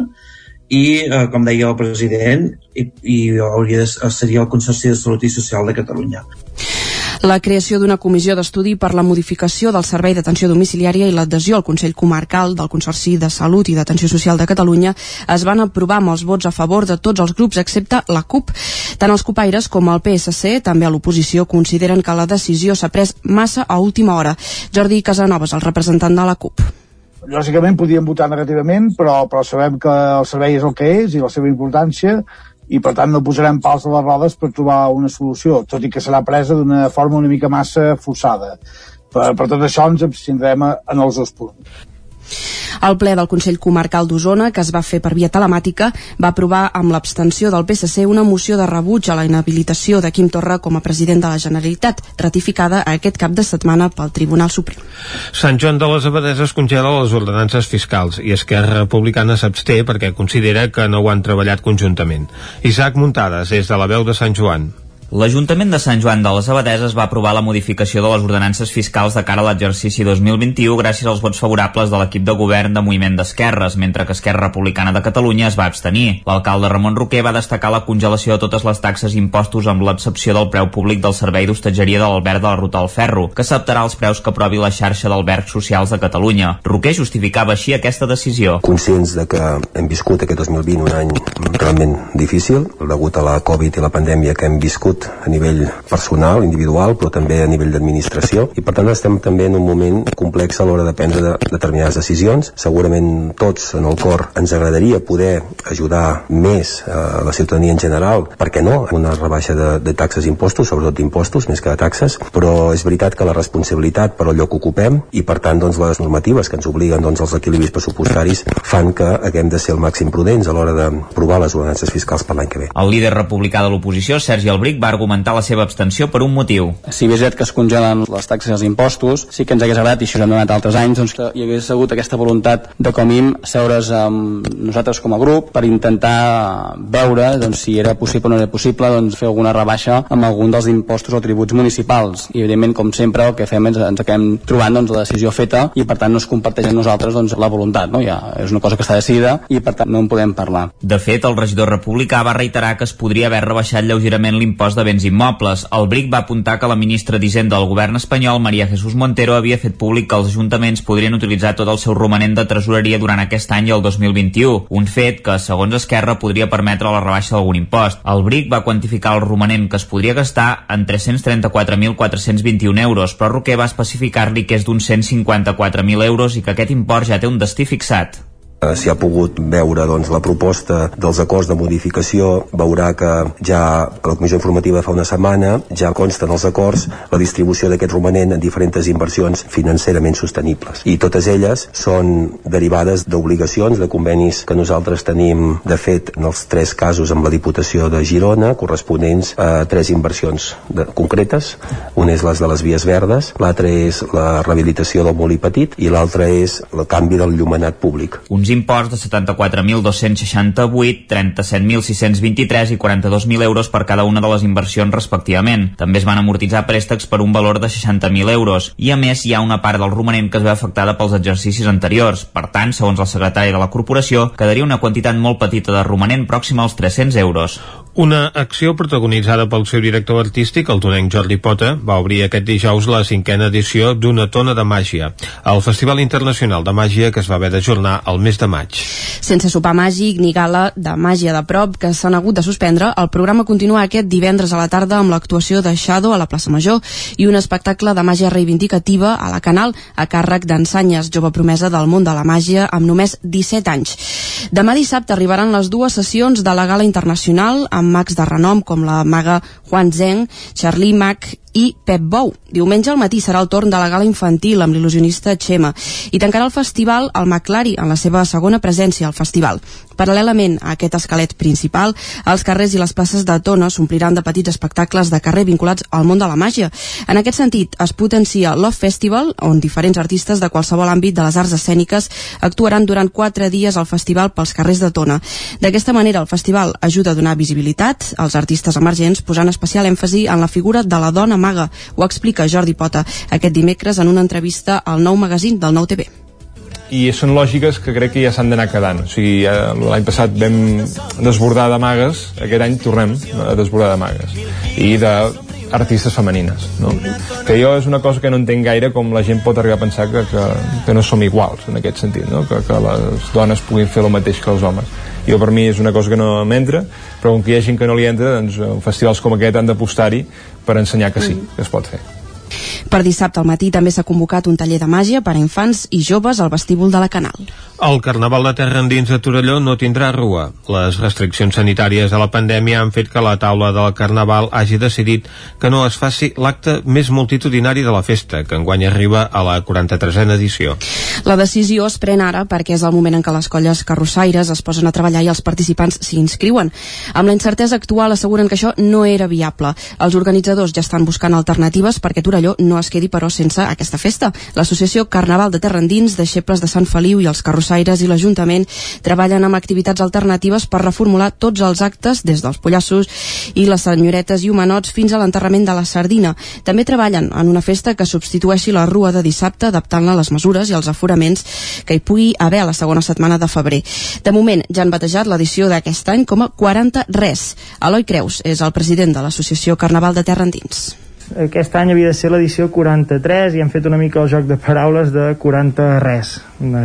i, eh, com deia el president, i, i hauria de, seria el Consorci de Salut i Social de Catalunya. La creació d'una comissió d'estudi per la modificació del servei d'atenció domiciliària i l'adhesió al Consell Comarcal del Consorci de Salut i d'Atenció Social de Catalunya es van aprovar amb els vots a favor de tots els grups excepte la CUP. Tant els copaires com el PSC, també a l'oposició, consideren que la decisió s'ha pres massa a última hora. Jordi Casanovas, el representant de la CUP lògicament podíem votar negativament, però, però sabem que el servei és el que és i la seva importància i per tant no posarem pals a les rodes per trobar una solució, tot i que serà presa d'una forma una mica massa forçada. Per, per tot això ens abstindrem en els dos punts. El ple del Consell Comarcal d'Osona, que es va fer per via telemàtica, va aprovar amb l'abstenció del PSC una moció de rebuig a la inhabilitació de Quim Torra com a president de la Generalitat, ratificada aquest cap de setmana pel Tribunal Suprem. Sant Joan de les Abadeses congela les ordenances fiscals i Esquerra Republicana s'absté perquè considera que no ho han treballat conjuntament. Isaac Muntades, des de la veu de Sant Joan. L'Ajuntament de Sant Joan de les Abadeses va aprovar la modificació de les ordenances fiscals de cara a l'exercici 2021 gràcies als vots favorables de l'equip de govern de Moviment d'Esquerres, mentre que Esquerra Republicana de Catalunya es va abstenir. L'alcalde Ramon Roquer va destacar la congelació de totes les taxes i impostos amb l'excepció del preu públic del servei d'hostatgeria de l'Albert de la Ruta al Ferro, que s'adaptarà als preus que aprovi la xarxa d'albergs socials de Catalunya. Roquer justificava així aquesta decisió. Conscients de que hem viscut aquest 2020 un any realment difícil, degut a la Covid i la pandèmia que hem viscut a nivell personal, individual, però també a nivell d'administració i per tant estem també en un moment complex a l'hora de prendre de, determinades decisions. Segurament tots en el cor ens agradaria poder ajudar més a la ciutadania en general, per què no, una rebaixa de, de taxes i impostos, sobretot d'impostos més que de taxes, però és veritat que la responsabilitat per al lloc que ocupem i per tant doncs, les normatives que ens obliguen doncs, els equilibris pressupostaris fan que haguem de ser el màxim prudents a l'hora d'aprovar les ordenances fiscals per l'any que ve. El líder republicà de l'oposició, Sergi Albric, va argumentar la seva abstenció per un motiu. Si bé és que es congelen les taxes i els impostos, sí que ens hagués agradat, i això hem donat altres anys, doncs, que hi hagués hagut aquesta voluntat de com a seure's amb nosaltres com a grup per intentar veure doncs, si era possible o no era possible doncs, fer alguna rebaixa amb algun dels impostos o tributs municipals. I evidentment, com sempre, el que fem és ens acabem trobant doncs, la decisió feta i per tant no es comparteix amb nosaltres doncs, la voluntat. No? Ja és una cosa que està decidida i per tant no en podem parlar. De fet, el regidor republicà va reiterar que es podria haver rebaixat lleugerament l'impost de béns immobles. El BRIC va apuntar que la ministra d'Hisenda del govern espanyol, Maria Jesús Montero, havia fet públic que els ajuntaments podrien utilitzar tot el seu romanent de tresoreria durant aquest any i el 2021, un fet que, segons Esquerra, podria permetre la rebaixa d'algun impost. El BRIC va quantificar el romanent que es podria gastar en 334.421 euros, però Roquer va especificar-li que és d'uns 154.000 euros i que aquest import ja té un destí fixat. Eh, si ha pogut veure doncs, la proposta dels acords de modificació veurà que ja la comissió informativa fa una setmana ja consta en els acords la distribució d'aquest romanent en diferents inversions financerament sostenibles. I totes elles són derivades d'obligacions, de convenis que nosaltres tenim de fet en els tres casos amb la Diputació de Girona corresponents a tres inversions de, concretes. Una és les de les vies verdes l'altra és la rehabilitació del molí petit i l'altra és el canvi del llumenat públic. Uns imports de 74.268, 37.623 i 42.000 euros per cada una de les inversions respectivament. També es van amortitzar préstecs per un valor de 60.000 euros i a més hi ha una part del romanent que es veu afectada pels exercicis anteriors. Per tant, segons el secretari de la corporació, quedaria una quantitat molt petita de romanent pròxima als 300 euros. Una acció protagonitzada pel seu director artístic, el tonenc Jordi Pota, va obrir aquest dijous la cinquena edició d'Una tona de màgia, el Festival Internacional de Màgia que es va haver d'ajornar al mes de maig. Sense sopar màgic ni gala de màgia de prop que s'han hagut de suspendre, el programa continua aquest divendres a la tarda amb l'actuació de Shadow a la plaça Major i un espectacle de màgia reivindicativa a la Canal a càrrec d'Ensanyes, jove promesa del món de la màgia amb només 17 anys. Demà dissabte arribaran les dues sessions de la gala internacional amb mags de renom com la maga Juan Zeng, Charlie Mac i Pep Bou. Diumenge al matí serà el torn de la gala infantil amb l'il·lusionista Xema i tancarà el festival el McLari en la seva segona presència al festival. Paral·lelament a aquest esquelet principal, els carrers i les places de Tona s'ompliran de petits espectacles de carrer vinculats al món de la màgia. En aquest sentit, es potencia Love Festival, on diferents artistes de qualsevol àmbit de les arts escèniques actuaran durant quatre dies al festival pels carrers de Tona. D'aquesta manera, el festival ajuda a donar visibilitat als artistes emergents, posant especial èmfasi en la figura de la dona maga. Ho explica Jordi Pota aquest dimecres en una entrevista al nou magazín del Nou TV i són lògiques que crec que ja s'han d'anar quedant. O sigui, ja l'any passat vam desbordar de magues, aquest any tornem a desbordar de magues. I de artistes femenines no? que jo és una cosa que no entenc gaire com la gent pot arribar a pensar que, que, que no som iguals en aquest sentit no? que, que les dones puguin fer el mateix que els homes jo per mi és una cosa que no m'entra però com que hi ha gent que no li entra doncs festivals com aquest han d'apostar-hi per ensenyar que sí, que es pot fer Per dissabte al matí també s'ha convocat un taller de màgia per a infants i joves al vestíbul de la Canal. El Carnaval de Terra Endins de Torelló no tindrà rua. Les restriccions sanitàries de la pandèmia han fet que la taula del Carnaval hagi decidit que no es faci l'acte més multitudinari de la festa, que enguany arriba a la 43a edició. La decisió es pren ara perquè és el moment en què les colles carrossaires es posen a treballar i els participants s'hi inscriuen. Amb la incertesa actual asseguren que això no era viable. Els organitzadors ja estan buscant alternatives perquè Torelló no es quedi però sense aquesta festa. L'associació Carnaval de Terra Endins, Deixebles de Sant Feliu i els carrossaires i l'Ajuntament treballen amb activitats alternatives per reformular tots els actes des dels pollassos i les senyoretes i humanots fins a l'enterrament de la sardina. També treballen en una festa que substitueixi la rua de dissabte adaptant-la a les mesures i els aforaments que hi pugui haver a la segona setmana de febrer. De moment ja han batejat l'edició d'aquest any com a 40 res. Eloi Creus és el president de l'associació Carnaval de Terra Endins aquest any havia de ser l'edició 43 i hem fet una mica el joc de paraules de 40 res,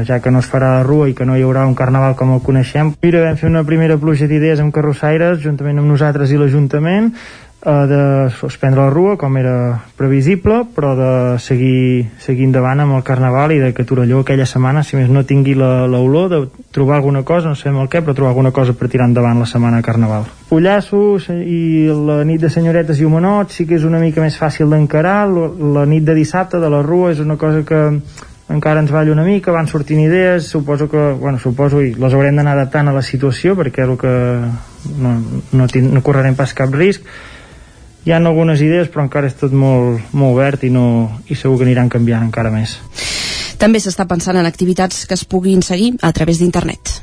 ja que no es farà la rua i que no hi haurà un carnaval com el coneixem. Mira, vam fer una primera pluja d'idees amb carrossaires, juntament amb nosaltres i l'Ajuntament, eh, de suspendre la rua, com era previsible, però de seguir, seguir endavant amb el Carnaval i de que Torelló aquella setmana, si més no tingui l'olor de trobar alguna cosa, no sabem el què, però trobar alguna cosa per tirar endavant la setmana de Carnaval. Pollassos i la nit de senyoretes i homenots sí que és una mica més fàcil d'encarar, la nit de dissabte de la rua és una cosa que encara ens balla una mica, van sortint idees, suposo que, bueno, suposo i les haurem d'anar adaptant a la situació perquè és el que no, no, no correrem pas cap risc, hi ha algunes idees però encara és tot molt, molt obert i, no, i segur que aniran canviant encara més. També s'està pensant en activitats que es puguin seguir a través d'internet.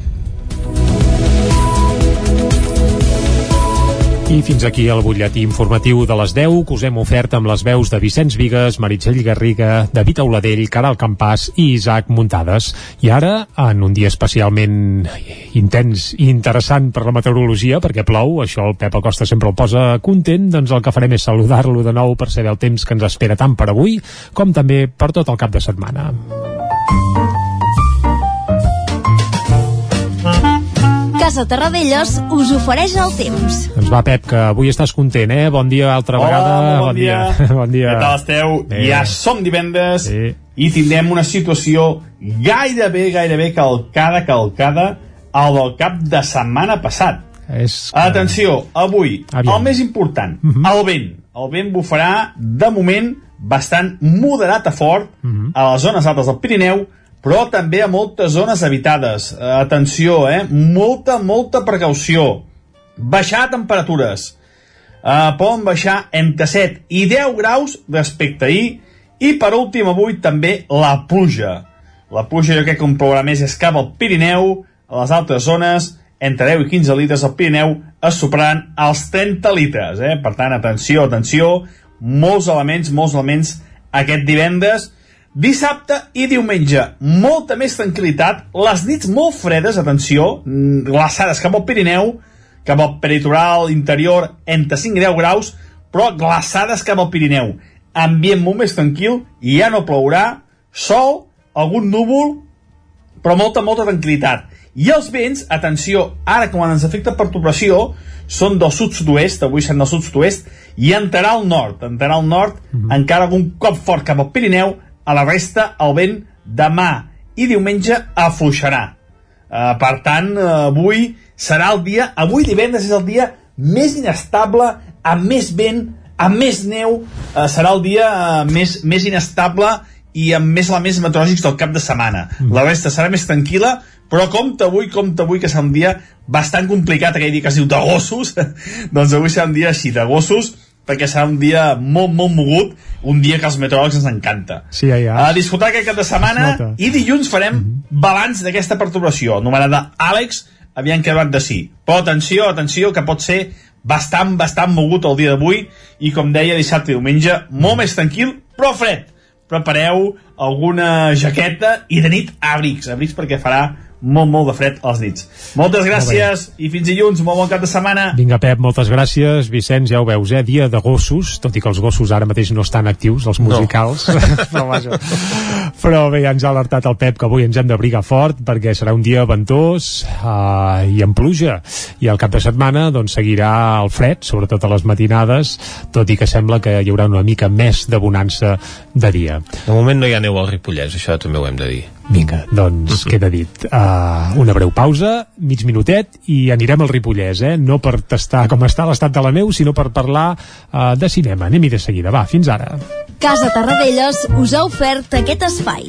I fins aquí el butlletí informatiu de les 10 que us hem ofert amb les veus de Vicenç Vigues, Meritxell Garriga, David Auladell, Caral Campàs i Isaac Muntades. I ara, en un dia especialment intens i interessant per la meteorologia, perquè plou, això el Pep Acosta sempre el posa content, doncs el que farem és saludar-lo de nou per saber el temps que ens espera tant per avui com també per tot el cap de setmana. Casa Terradellos us ofereix el temps. Doncs va, Pep, que avui estàs content, eh? Bon dia altra Hola, vegada. molt bon dia. bon dia. Què tal esteu? Bé. Ja som divendres Sí. i tindrem una situació gairebé, gairebé calcada, calcada al del cap de setmana passat. És... Atenció, avui, Aviam. el més important, Mhm. el vent. El vent bufarà, de moment, bastant moderat a fort Mhm. a les zones altes del Pirineu, però també a moltes zones habitades. Eh, atenció, eh? Molta, molta precaució. Baixar temperatures. Uh, poden baixar entre 7 i 10 graus respecte ahir i per últim avui també la pluja la pluja jo crec que plourà més és cap al Pirineu a les altres zones entre 10 i 15 litres al Pirineu es superaran els 30 litres eh? per tant atenció, atenció molts elements, molts elements aquest divendres dissabte i diumenge molta més tranquil·litat les nits molt fredes, atenció mm, glaçades cap al Pirineu cap al peritoral interior entre 5 i 10 graus, però glaçades cap al Pirineu. Ambient molt més tranquil, i ja no plourà, sol, algun núvol, però molta, molta tranquil·litat. I els vents, atenció, ara quan ens afecta perturbació, són del sud-sud-oest, avui seran del sud-sud-oest, i entrarà al nord, entrarà al nord, encara algun cop fort cap al Pirineu, a la resta el vent demà i diumenge afluixarà. Uh, per tant, uh, avui serà el dia, avui divendres és el dia més inestable, amb més vent, amb més neu eh, serà el dia eh, més, més inestable i amb més elements meteorològics del cap de setmana. Mm. La resta serà més tranquil·la, però compta avui, compta avui que serà un dia bastant complicat, aquell dia que es diu de gossos, doncs avui serà un dia així, de gossos, perquè serà un dia molt, molt mogut, un dia que als meteoròlegs ens encanta. Sí, ja, ja. A disfrutar aquest cap de setmana i dilluns farem mm -hmm. balanç d'aquesta perturbació, anomenada Àlex, aviam què van de sí. Però atenció, atenció, que pot ser bastant, bastant mogut el dia d'avui i com deia dissabte i diumenge, molt més tranquil, però fred. Prepareu alguna jaqueta i de nit abrics, abrics perquè farà molt, molt de fred als nits. Moltes gràcies i fins dilluns, molt bon cap de setmana. Vinga, Pep, moltes gràcies. Vicenç, ja ho veus, eh? Dia de gossos, tot i que els gossos ara mateix no estan actius, els musicals. No. Però, vaja. Però bé, ja ens ha alertat el Pep que avui ens hem d'abrigar fort perquè serà un dia ventós uh, i amb pluja. I al cap de setmana doncs, seguirà el fred, sobretot a les matinades, tot i que sembla que hi haurà una mica més de bonança de dia. De moment no hi ha neu al Ripollès, això també ho hem de dir. Vinga, doncs queda dit. Uh, una breu pausa, mig minutet, i anirem al Ripollès, eh? No per tastar com està l'estat de la neu, sinó per parlar uh, de cinema. Anem-hi de seguida. Va, fins ara. Casa Tarradellas us ha ofert aquest espai.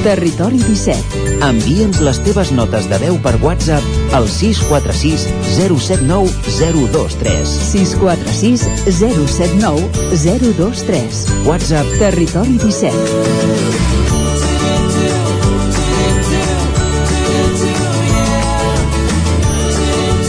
Territori 17. Envia'ns les teves notes de veu per WhatsApp al 646 079 023. 646 079 023. WhatsApp Territori 17.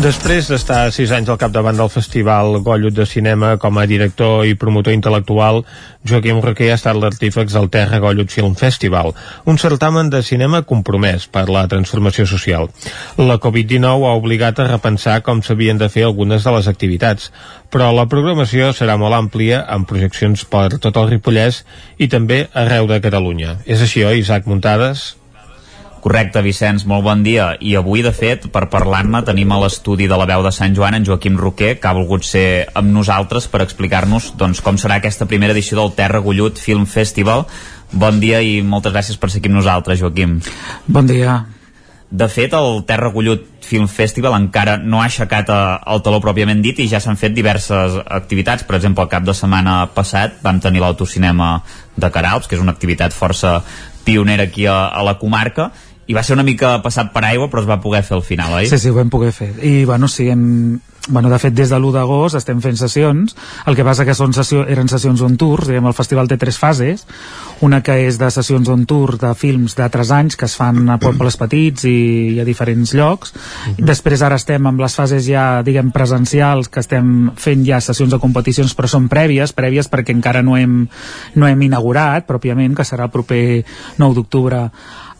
Després d'estar sis anys al capdavant del Festival Gollut de Cinema com a director i promotor intel·lectual, Joaquim Roquer ha estat l'artífex del Terra Gollut Film Festival, un certamen de cinema compromès per la transformació social. La Covid-19 ha obligat a repensar com s'havien de fer algunes de les activitats, però la programació serà molt àmplia amb projeccions per tot el Ripollès i també arreu de Catalunya. És així, oi, Isaac Muntades? Correcte, Vicenç, molt bon dia. I avui, de fet, per parlar-ne, tenim a l'estudi de la veu de Sant Joan en Joaquim Roquer, que ha volgut ser amb nosaltres per explicar-nos doncs, com serà aquesta primera edició del Terra Gullut Film Festival. Bon dia i moltes gràcies per ser aquí amb nosaltres, Joaquim. Bon dia. De fet, el Terra Gullut Film Festival encara no ha aixecat eh, el taló pròpiament dit i ja s'han fet diverses activitats. Per exemple, el cap de setmana passat vam tenir l'autocinema de Caralps, que és una activitat força pionera aquí a, a la comarca, i va ser una mica passat per aigua però es va poder fer al final, oi? Sí, sí, ho vam poder fer. I, bueno, sí, hem, bueno, de fet, des de l'1 d'agost estem fent sessions, el que passa que són sessió, eren sessions on tours, diguem, el festival té tres fases, una que és de sessions on tour de films d'altres anys que es fan a pobles petits i, i a diferents llocs, -huh. després ara estem amb les fases ja, diguem, presencials, que estem fent ja sessions de competicions, però són prèvies, prèvies perquè encara no hem, no hem inaugurat, pròpiament, que serà el proper 9 d'octubre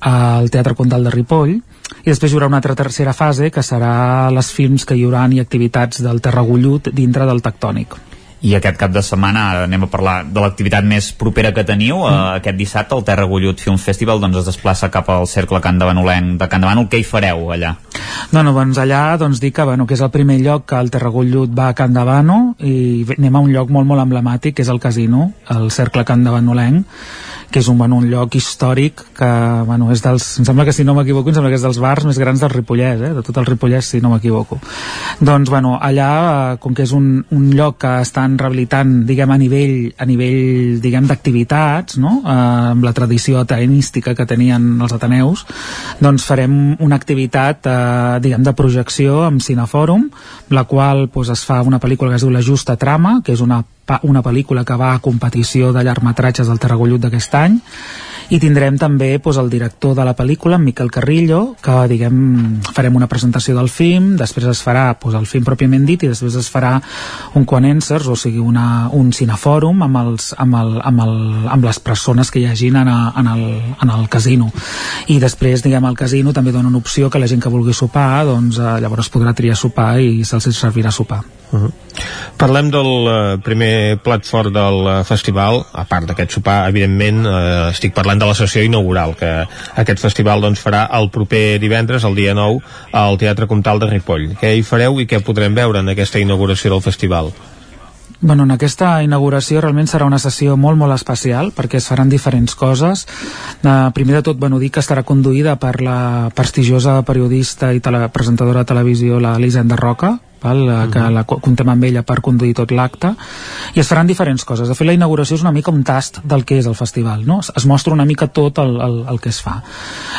al Teatre Condal de Ripoll i després hi haurà una altra tercera fase que serà les films que hi haurà i activitats del Terragullut dintre del Tectònic i aquest cap de setmana anem a parlar de l'activitat més propera que teniu mm. aquest dissabte el Terra Gullut Film Festival doncs es desplaça cap al cercle Can Davanolenc de Can Davano, què hi fareu allà? No, no, doncs allà doncs dic que, bueno, que és el primer lloc que el Terragullut va a Can Davano i anem a un lloc molt molt emblemàtic que és el casino, el cercle Can Davanolenc que és un, bueno, un lloc històric que bueno, és dels, em sembla que si no m'equivoco em sembla que és dels bars més grans del Ripollès eh? de tot el Ripollès si no m'equivoco doncs bueno, allà eh, com que és un, un lloc que estan rehabilitant diguem a nivell, a nivell diguem d'activitats no? eh, amb la tradició atenística que tenien els ateneus doncs farem una activitat eh, diguem de projecció amb Cinefòrum la qual pues, es fa una pel·lícula que es diu La Justa Trama que és una una pel·lícula que va a competició de llargmetratges del Terragullut d'aquest any. I tindrem també doncs, el director de la pel·lícula, Miquel Carrillo, que diguem, farem una presentació del film, després es farà doncs, el film pròpiament dit i després es farà un Quanensers, o sigui una, un cinefòrum amb, els, amb, el, amb, el, amb les persones que hi hagin en, a, en, el, en el casino. I després diguem al casino també dona una opció que la gent que vulgui sopar doncs, eh, llavors podrà triar sopar i se'ls servirà sopar Uh -huh. Parlem del eh, primer plat fort del eh, festival, a part d'aquest sopar, evidentment, eh, estic parlant de la sessió inaugural, que aquest festival doncs, farà el proper divendres, el dia 9, al Teatre Comtal de Ripoll. Què hi fareu i què podrem veure en aquesta inauguració del festival? Bueno, en aquesta inauguració realment serà una sessió molt, molt especial perquè es faran diferents coses. Uh, primer de tot, bueno, dir que estarà conduïda per la prestigiosa periodista i tele presentadora de televisió, la Elisenda Roca, val? Uh -huh. que la co- comptem amb ella per conduir tot l'acte i es faran diferents coses de fet la inauguració és una mica un tast del que és el festival no? es, es mostra una mica tot el, el, el que es fa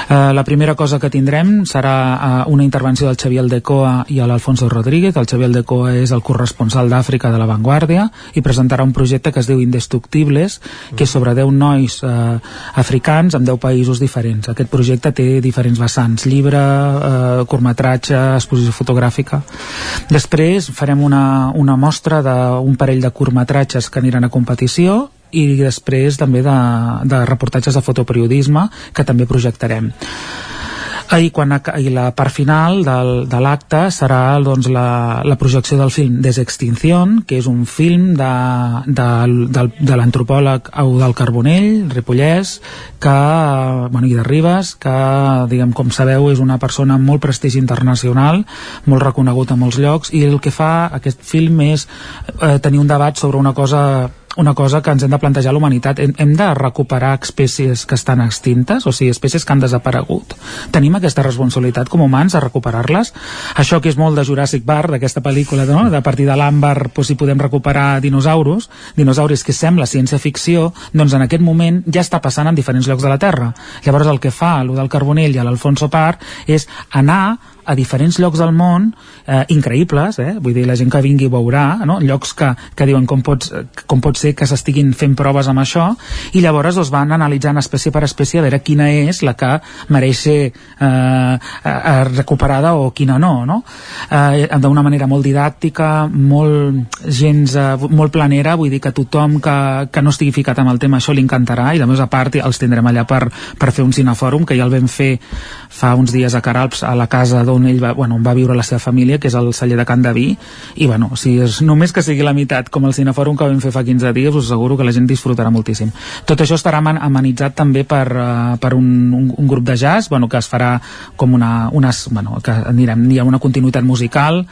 uh, la primera cosa que tindrem serà uh, una intervenció del Xavier Aldecoa i l'Alfonso Rodríguez el Xavier Aldecoa és el corresponsal d'Àfrica de la Vanguardia i presentarà un projecte que es diu Indestructibles que és sobre 10 nois uh, africans en 10 països diferents aquest projecte té diferents vessants llibre, uh, curtmetratge exposició fotogràfica Després farem una, una mostra d'un parell de curtmetratges que aniran a competició i després també de, de reportatges de fotoperiodisme que també projectarem. I, quan, i la part final del, de l'acte serà doncs, la, la projecció del film Desextinción, que és un film de, de, de, de l'antropòleg Eudal Carbonell, ripollès, que, bueno, i de Ribes, que, diguem, com sabeu, és una persona amb molt prestigi internacional, molt reconegut a molts llocs, i el que fa aquest film és eh, tenir un debat sobre una cosa una cosa que ens hem de plantejar a la humanitat. Hem, hem de recuperar espècies que estan extintes, o sigui, espècies que han desaparegut. Tenim aquesta responsabilitat com humans a recuperar-les. Això que és molt de Jurassic Park, d'aquesta pel·lícula, no? de partir de l'àmbar doncs, si podem recuperar dinosaures, dinosauris que sembla ciència-ficció, doncs en aquest moment ja està passant en diferents llocs de la Terra. Llavors el que fa el del Carbonell i l'Alfonso Par és anar a diferents llocs del món eh, increïbles, eh? vull dir, la gent que vingui veurà, no? llocs que, que diuen com, pots, com pot ser que s'estiguin fent proves amb això, i llavors doncs, van analitzant espècie per espècie a veure quina és la que mereix ser eh, eh, recuperada o quina no, no? Eh, d'una manera molt didàctica, molt gens, eh, molt planera, vull dir que tothom que, que no estigui ficat amb el tema això li encantarà, i a més a part els tindrem allà per, per fer un cinefòrum, que ja el vam fer fa uns dies a Caralps, a la casa d'on ell va, bueno, on va viure la seva família, que és el celler de Can Daví, i bueno, si és només que sigui la meitat, com el cinefòrum que vam fer fa 15 dies, us asseguro que la gent disfrutarà moltíssim. Tot això estarà amenitzat també per, uh, per un, un, un grup de jazz, bueno, que es farà com una, unes, bueno, que anirem, hi ha una continuïtat musical,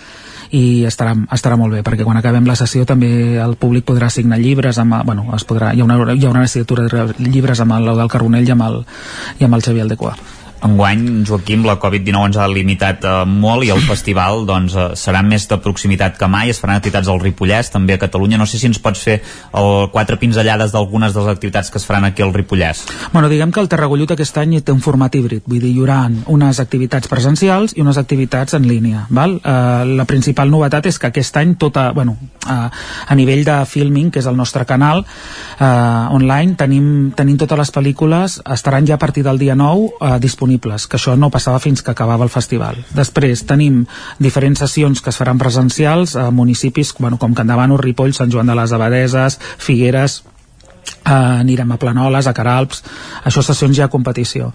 i estarà, estarà molt bé perquè quan acabem la sessió també el públic podrà signar llibres amb, bueno, es podrà, hi, ha una, hi ha una signatura de llibres amb el del Carbonell i amb el, i amb el Xavier Aldecoa Enguany, Joaquim, la Covid-19 ens ha limitat eh, molt i el festival doncs, eh, serà més de proximitat que mai, es faran activitats al Ripollès, també a Catalunya. No sé si ens pots fer el, quatre pinzellades d'algunes de les activitats que es faran aquí al Ripollès. Bueno, diguem que el Tarragollut aquest any té un format híbrid, vull dir, hi haurà unes activitats presencials i unes activitats en línia. Val? Uh, la principal novetat és que aquest any tota, bueno, uh, a nivell de filming, que és el nostre canal uh, online, tenim, tenim totes les pel·lícules, estaran ja a partir del dia 9 uh, disponibles, que això no passava fins que acabava el festival. Després tenim diferents sessions que es faran presencials a municipis bueno, com Candavano, Ripoll, Sant Joan de les Abadeses, Figueres, Uh, anirem a Planoles, a Caralps això sessions ja competició.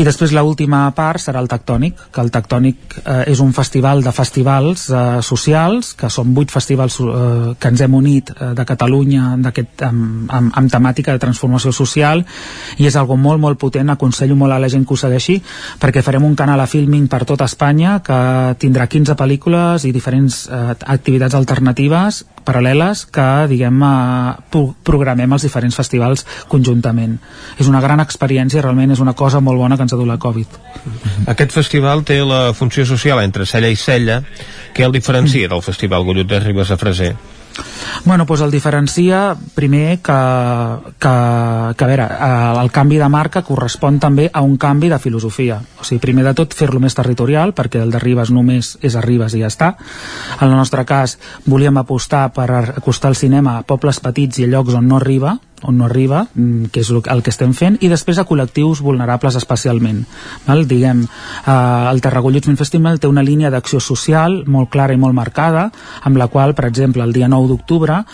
I després l última part serà el Tectònic que el Tectònic uh, és un festival de festivals uh, socials que són vuit festivals uh, que ens hem unit uh, de Catalunya aquest, amb, amb, amb temàtica de transformació social i és algo molt molt potent. Aconsello molt a la gent que ho segueixi perquè farem un canal a Filming per tot Espanya que tindrà 15 pel·lícules i diferents uh, activitats alternatives paral·leles que diguem pro programem els diferents festivals conjuntament. És una gran experiència, realment és una cosa molt bona que ens ha dut la Covid. Aquest festival té la funció social entre cella i cella que el diferencia del Festival Gollut de Ribes a Freser. Bueno, doncs el diferencia primer que, que, que a veure, eh, el canvi de marca correspon també a un canvi de filosofia. O sigui, primer de tot fer-lo més territorial, perquè el de Ribes només és a Ribes i ja està. En el nostre cas, volíem apostar per acostar el cinema a pobles petits i a llocs on no arriba, on no arriba, mm, que és el que estem fent, i després a col·lectius vulnerables especialment. Val? Diguem, eh, el Tarragolluts Film Festival té una línia d'acció social molt clara i molt marcada, amb la qual, per exemple, el dia 9 d'octubre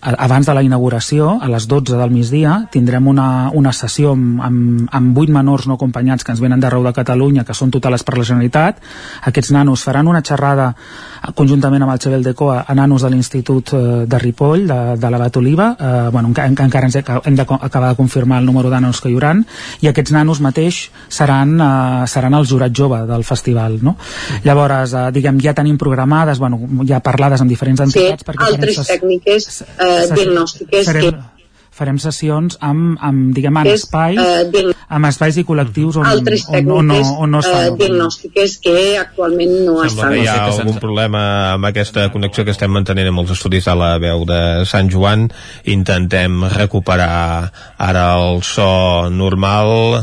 abans de la inauguració, a les 12 del migdia, tindrem una, una sessió amb, amb, amb 8 menors no acompanyats que ens venen d'arreu de Catalunya, que són tutelats per la Generalitat. Aquests nanos faran una xerrada eh, conjuntament amb el Xavier Decoa a nanos de l'Institut eh, de Ripoll, de, de l'Abat Oliva. Eh, bueno, enca- enca- encara ens hem de co- acabar de confirmar el número de nanos que hi haurà i aquests nanos mateix seran, eh, seran el jurat jove del festival. No? Llavors, eh, diguem, ja tenim programades, bueno, ja parlades amb diferents Sí, entitats perquè farem altres ses- tècniques eh, ses- diagnòstiques farem, que farem sessions amb, amb diguem, en És, espais, eh, amb espais i col·lectius on, altres on, on, tècniques on, on no es eh, fan. diagnòstiques que actualment no Sembla estan. que hi ha algun problema amb aquesta connexió que estem mantenint amb els estudis de la veu de Sant Joan. Intentem recuperar ara el so normal.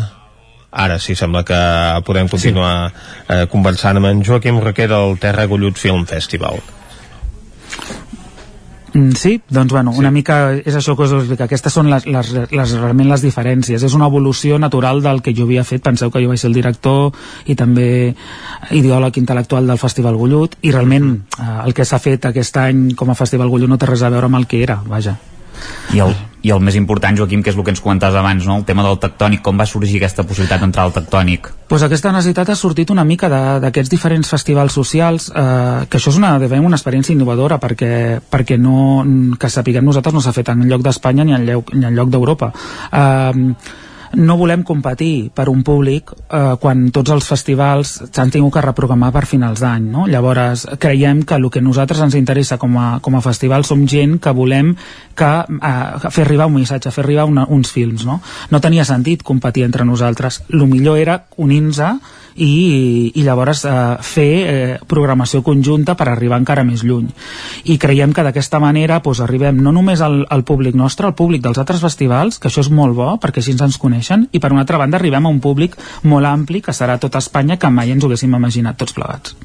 Ara sí, sembla que podem continuar sí. eh, conversant amb en Joaquim Roquer del Terra Gollut Film Festival. Mm, Sí, doncs bueno, una mica és això que us explico. Aquestes són les, les, les, realment les diferències. És una evolució natural del que jo havia fet. Penseu que jo vaig ser el director i també ideòleg intel·lectual del Festival Gullut i realment eh, el que s'ha fet aquest any com a Festival Gullut no té res a veure amb el que era, vaja. I el, I el més important, Joaquim, que és el que ens comentaves abans, no? el tema del tectònic, com va sorgir aquesta possibilitat d'entrar al tectònic? pues aquesta necessitat ha sortit una mica d'aquests diferents festivals socials eh, que això és una, de ben una experiència innovadora perquè, perquè no, que sapiguem nosaltres no s'ha fet en lloc d'Espanya ni en lloc, lloc d'Europa eh, no volem competir per un públic eh, quan tots els festivals s'han tingut que reprogramar per finals d'any no? llavors creiem que el que a nosaltres ens interessa com a, com a festival som gent que volem que, eh, fer arribar un missatge, fer arribar una, uns films no? no tenia sentit competir entre nosaltres el millor era unir-nos i, i llavors eh, fer eh, programació conjunta per arribar encara més lluny i creiem que d'aquesta manera doncs, arribem no només al, al públic nostre, al públic dels altres festivals, que això és molt bo perquè així ens coneixen, i per una altra banda arribem a un públic molt ampli que serà tot Espanya que mai ens ho haguéssim imaginat tots plegats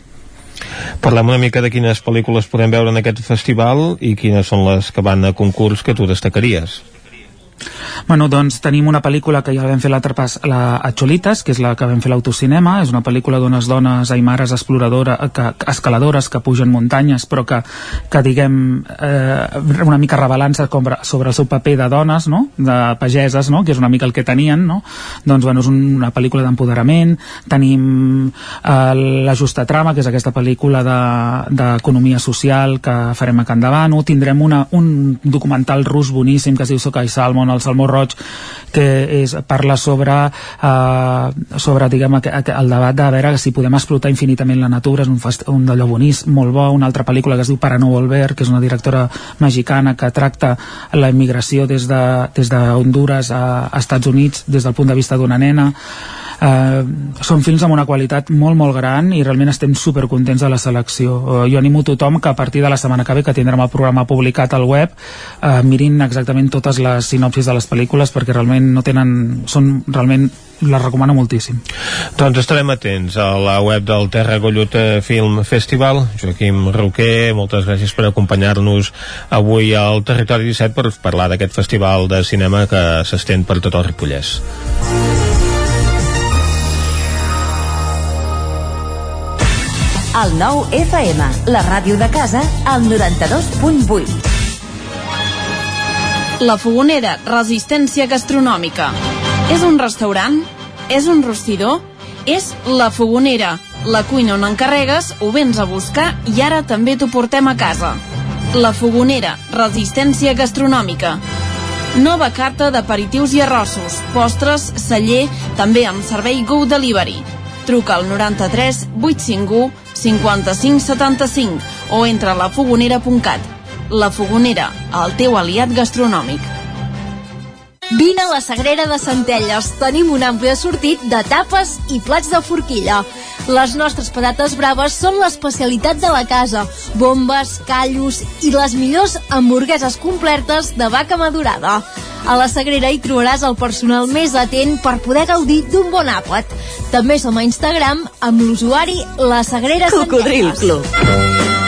Parlem una mica de quines pel·lícules podem veure en aquest festival i quines són les que van a concurs que tu destacaries. Bueno, doncs tenim una pel·lícula que ja vam fer l'altre pas, la a Cholitas, que és la que vam fer l'autocinema, és una pel·lícula d'unes dones aimares exploradores, que, escaladores que pugen muntanyes, però que, que diguem, eh, una mica revelant-se sobre el seu paper de dones, no?, de pageses, no?, que és una mica el que tenien, no?, doncs, bueno, és un- una pel·lícula d'empoderament, tenim eh, La Justa Trama, que és aquesta pel·lícula de- d'economia social que farem a Can Davano, tindrem una, un documental rus boníssim que es diu Sokai Salmon, el Salmó Roig, que és, parla sobre, eh, sobre diguem, el debat de veure si podem explotar infinitament la natura, és un, fest, un d'allò boníssim, molt bo, una altra pel·lícula que es diu Para no volver, que és una directora mexicana que tracta la immigració des de, des de Honduras a, a Estats Units des del punt de vista d'una nena eh, són films amb una qualitat molt molt gran i realment estem supercontents de la selecció eh, jo animo tothom que a partir de la setmana que ve que tindrem el programa publicat al web eh, mirin exactament totes les sinopsis de les pel·lícules perquè realment no tenen són realment les recomano moltíssim Doncs estarem atents a la web del Terra Gollut eh, Film Festival. Joaquim Roquer, moltes gràcies per acompanyar-nos avui al Territori 17 per parlar d'aquest festival de cinema que s'estén per tot el Ripollès. El nou FM, la ràdio de casa, al 92.8. La Fogonera, resistència gastronòmica. És un restaurant? És un rostidor? És La Fogonera, la cuina on encarregues, ho vens a buscar i ara també t'ho portem a casa. La Fogonera, resistència gastronòmica. Nova carta d'aperitius i arrossos, postres, celler, també amb servei Go Delivery. Truca al 93 851 55 75 o entra a lafogonera.cat. La Fogonera, el teu aliat gastronòmic. Vine a la Sagrera de Centelles. Tenim un ampli assortit de tapes i plats de forquilla. Les nostres patates braves són l'especialitat de la casa. Bombes, callos i les millors hamburgueses completes de vaca madurada. A la Sagrera hi trobaràs el personal més atent per poder gaudir d'un bon àpat. També som a Instagram amb l'usuari La Sagrera Cocodril Centelles. Club.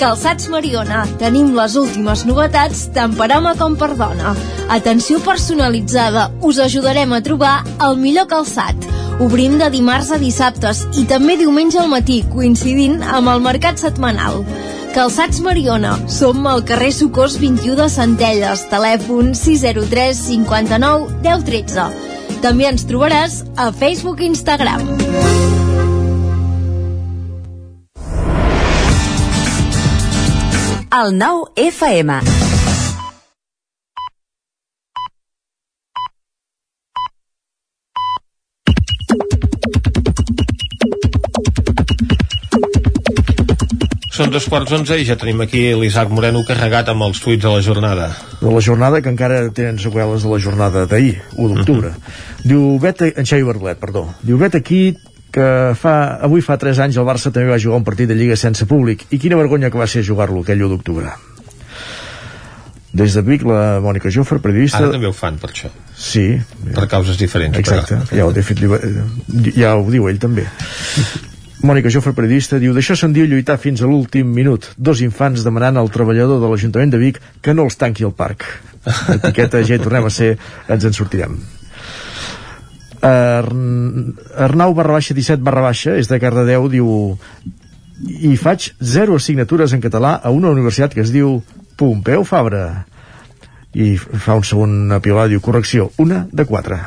Calçats Mariona. Tenim les últimes novetats tant per home com per dona. Atenció personalitzada. Us ajudarem a trobar el millor calçat. Obrim de dimarts a dissabtes i també diumenge al matí, coincidint amb el mercat setmanal. Calçats Mariona. Som al carrer Socors 21 de Centelles. Telèfon 603 59 10 13. També ens trobaràs a Facebook i Instagram. El 9 FM. Són dos quarts onze i ja tenim aquí l'Isaac Moreno carregat amb els tuits de la jornada. de la jornada que encara tenen seqüeles de la jornada d'ahir, 1 d'octubre. Diu, vet, en Xavi Barlet, perdó. Diu, vet aquí que fa, avui fa 3 anys el Barça també va jugar un partit de Lliga sense públic i quina vergonya que va ser jugar-lo aquell 1 d'octubre des de Vic la Mònica Jofre, periodista Ara també ho fan per això. sí, Per causes diferents. exacte, Però... ja ho, de fet, ja ho diu ell també Mònica Jofre, periodista, diu d'això se'n diu lluitar fins a l'últim minut. Dos infants demanant al treballador de l'Ajuntament de Vic que no els tanqui el parc. Etiqueta, ja hi tornem a ser, ens en sortirem. Arn... Arnau barra baixa 17 barra baixa és de Cardedeu diu i faig zero assignatures en català a una universitat que es diu Pompeu Fabra. I fa un segon pilar diu correcció, una de quatre.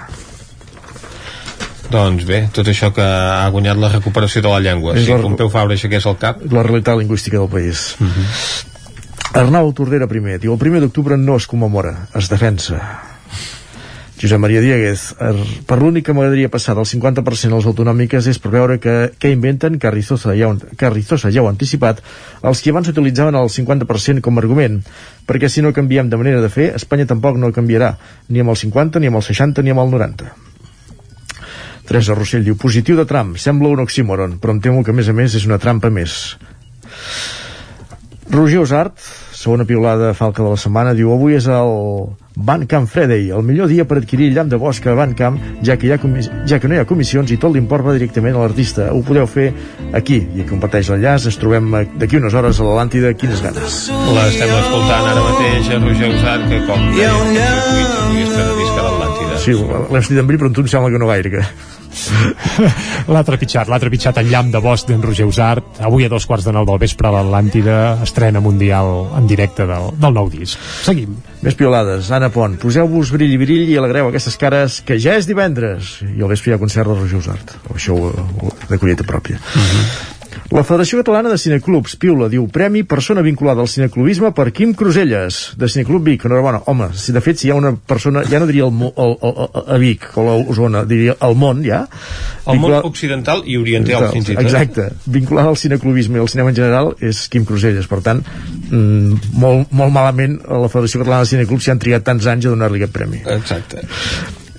Doncs bé, tot això que ha guanyat la recuperació de la llengua. És Si la- Pompeu Fabra aixequés el cap... la realitat lingüística del país. Uh -huh. Arnau Tordera primer diu el primer d'octubre no es commemora es defensa Josep Maria Dieguez, er- per l'únic que m'agradaria passar del 50% a les autonòmiques és per veure que, què inventen, Carrizosa ja, Carrizosa ja ho ha anticipat, els que abans utilitzaven el 50% com a argument, perquè si no canviem de manera de fer, Espanya tampoc no canviarà, ni amb el 50, ni amb el 60, ni amb el 90. Teresa Rossell diu, positiu de Trump, sembla un oxímoron, però em temo que a més a més és una trampa més. Roger Osart, segona piulada falca de la setmana, diu avui és el Bandcamp Friday, el millor dia per adquirir llamp de bosc a Bandcamp, ja que, hi ha comis- ja que no hi ha comissions i tot l'import va directament a l'artista. Ho podeu fer aquí, i comparteix l'enllaç. Ens trobem eh, d'aquí unes hores a l'Atlàntida. Quines ganes. L'estem escoltant ara mateix a Roger Usat, que com deia, avui l'Atlàntida. Sí, l'hem sentit en bri, però a tu em sembla que no gaire. Que... L'ha trepitjat, l'ha trepitjat en llamp de bosc d'en Roger Usart. Avui a dos quarts de nou del vespre a l'Atlàntida, estrena mundial en directe del, del nou disc. Seguim. Més piolades. Anna Pont, poseu-vos brill i brill i alegreu aquestes cares que ja és divendres. I al vespre hi ha concert de Roger Usart. O això ho, ho, de collita pròpia. La Federació Catalana de Cineclubs, Piula, diu Premi Persona vinculada al cineclubisme per Quim Cruselles, de Cineclub Vic. Enhorabona. Home, si de fet si hi ha una persona, ja no diria el, el, el, el, a Vic o a Osona, diria el món, ja. El món Vinculada- occidental i oriental, fins i tot. Exacte, vinculada al cineclubisme i al cinema en general és Quim Cruselles, per tant mm, molt, molt malament a la Federació Catalana de Cineclubs si han trigat tants anys a donar-li aquest premi Exacte.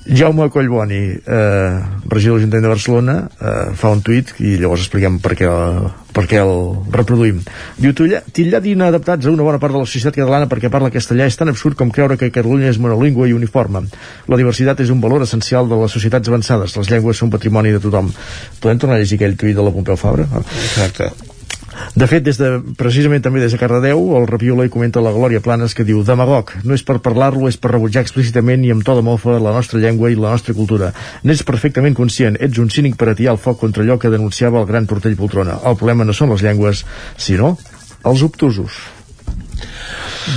Jaume Collboni, eh, regidor de l'Ajuntament de Barcelona, eh, fa un tuit i llavors expliquem per què, per què el reproduïm. Diu, tillar inadaptats a una bona part de la societat catalana perquè parla castellà és tan absurd com creure que Catalunya és monolingüe i uniforme. La diversitat és un valor essencial de les societats avançades. Les llengües són patrimoni de tothom. Podem tornar a llegir aquell tuit de la Pompeu Fabra? Exacte. De fet, des de, precisament també des de Cardedeu, el Repiola hi comenta la Glòria Planes que diu Demagog, no és per parlar-lo, és per rebutjar explícitament i amb to de mofa la nostra llengua i la nostra cultura. N'ets perfectament conscient, ets un cínic per atiar el foc contra allò que denunciava el gran Tortell Poltrona. El problema no són les llengües, sinó els obtusos.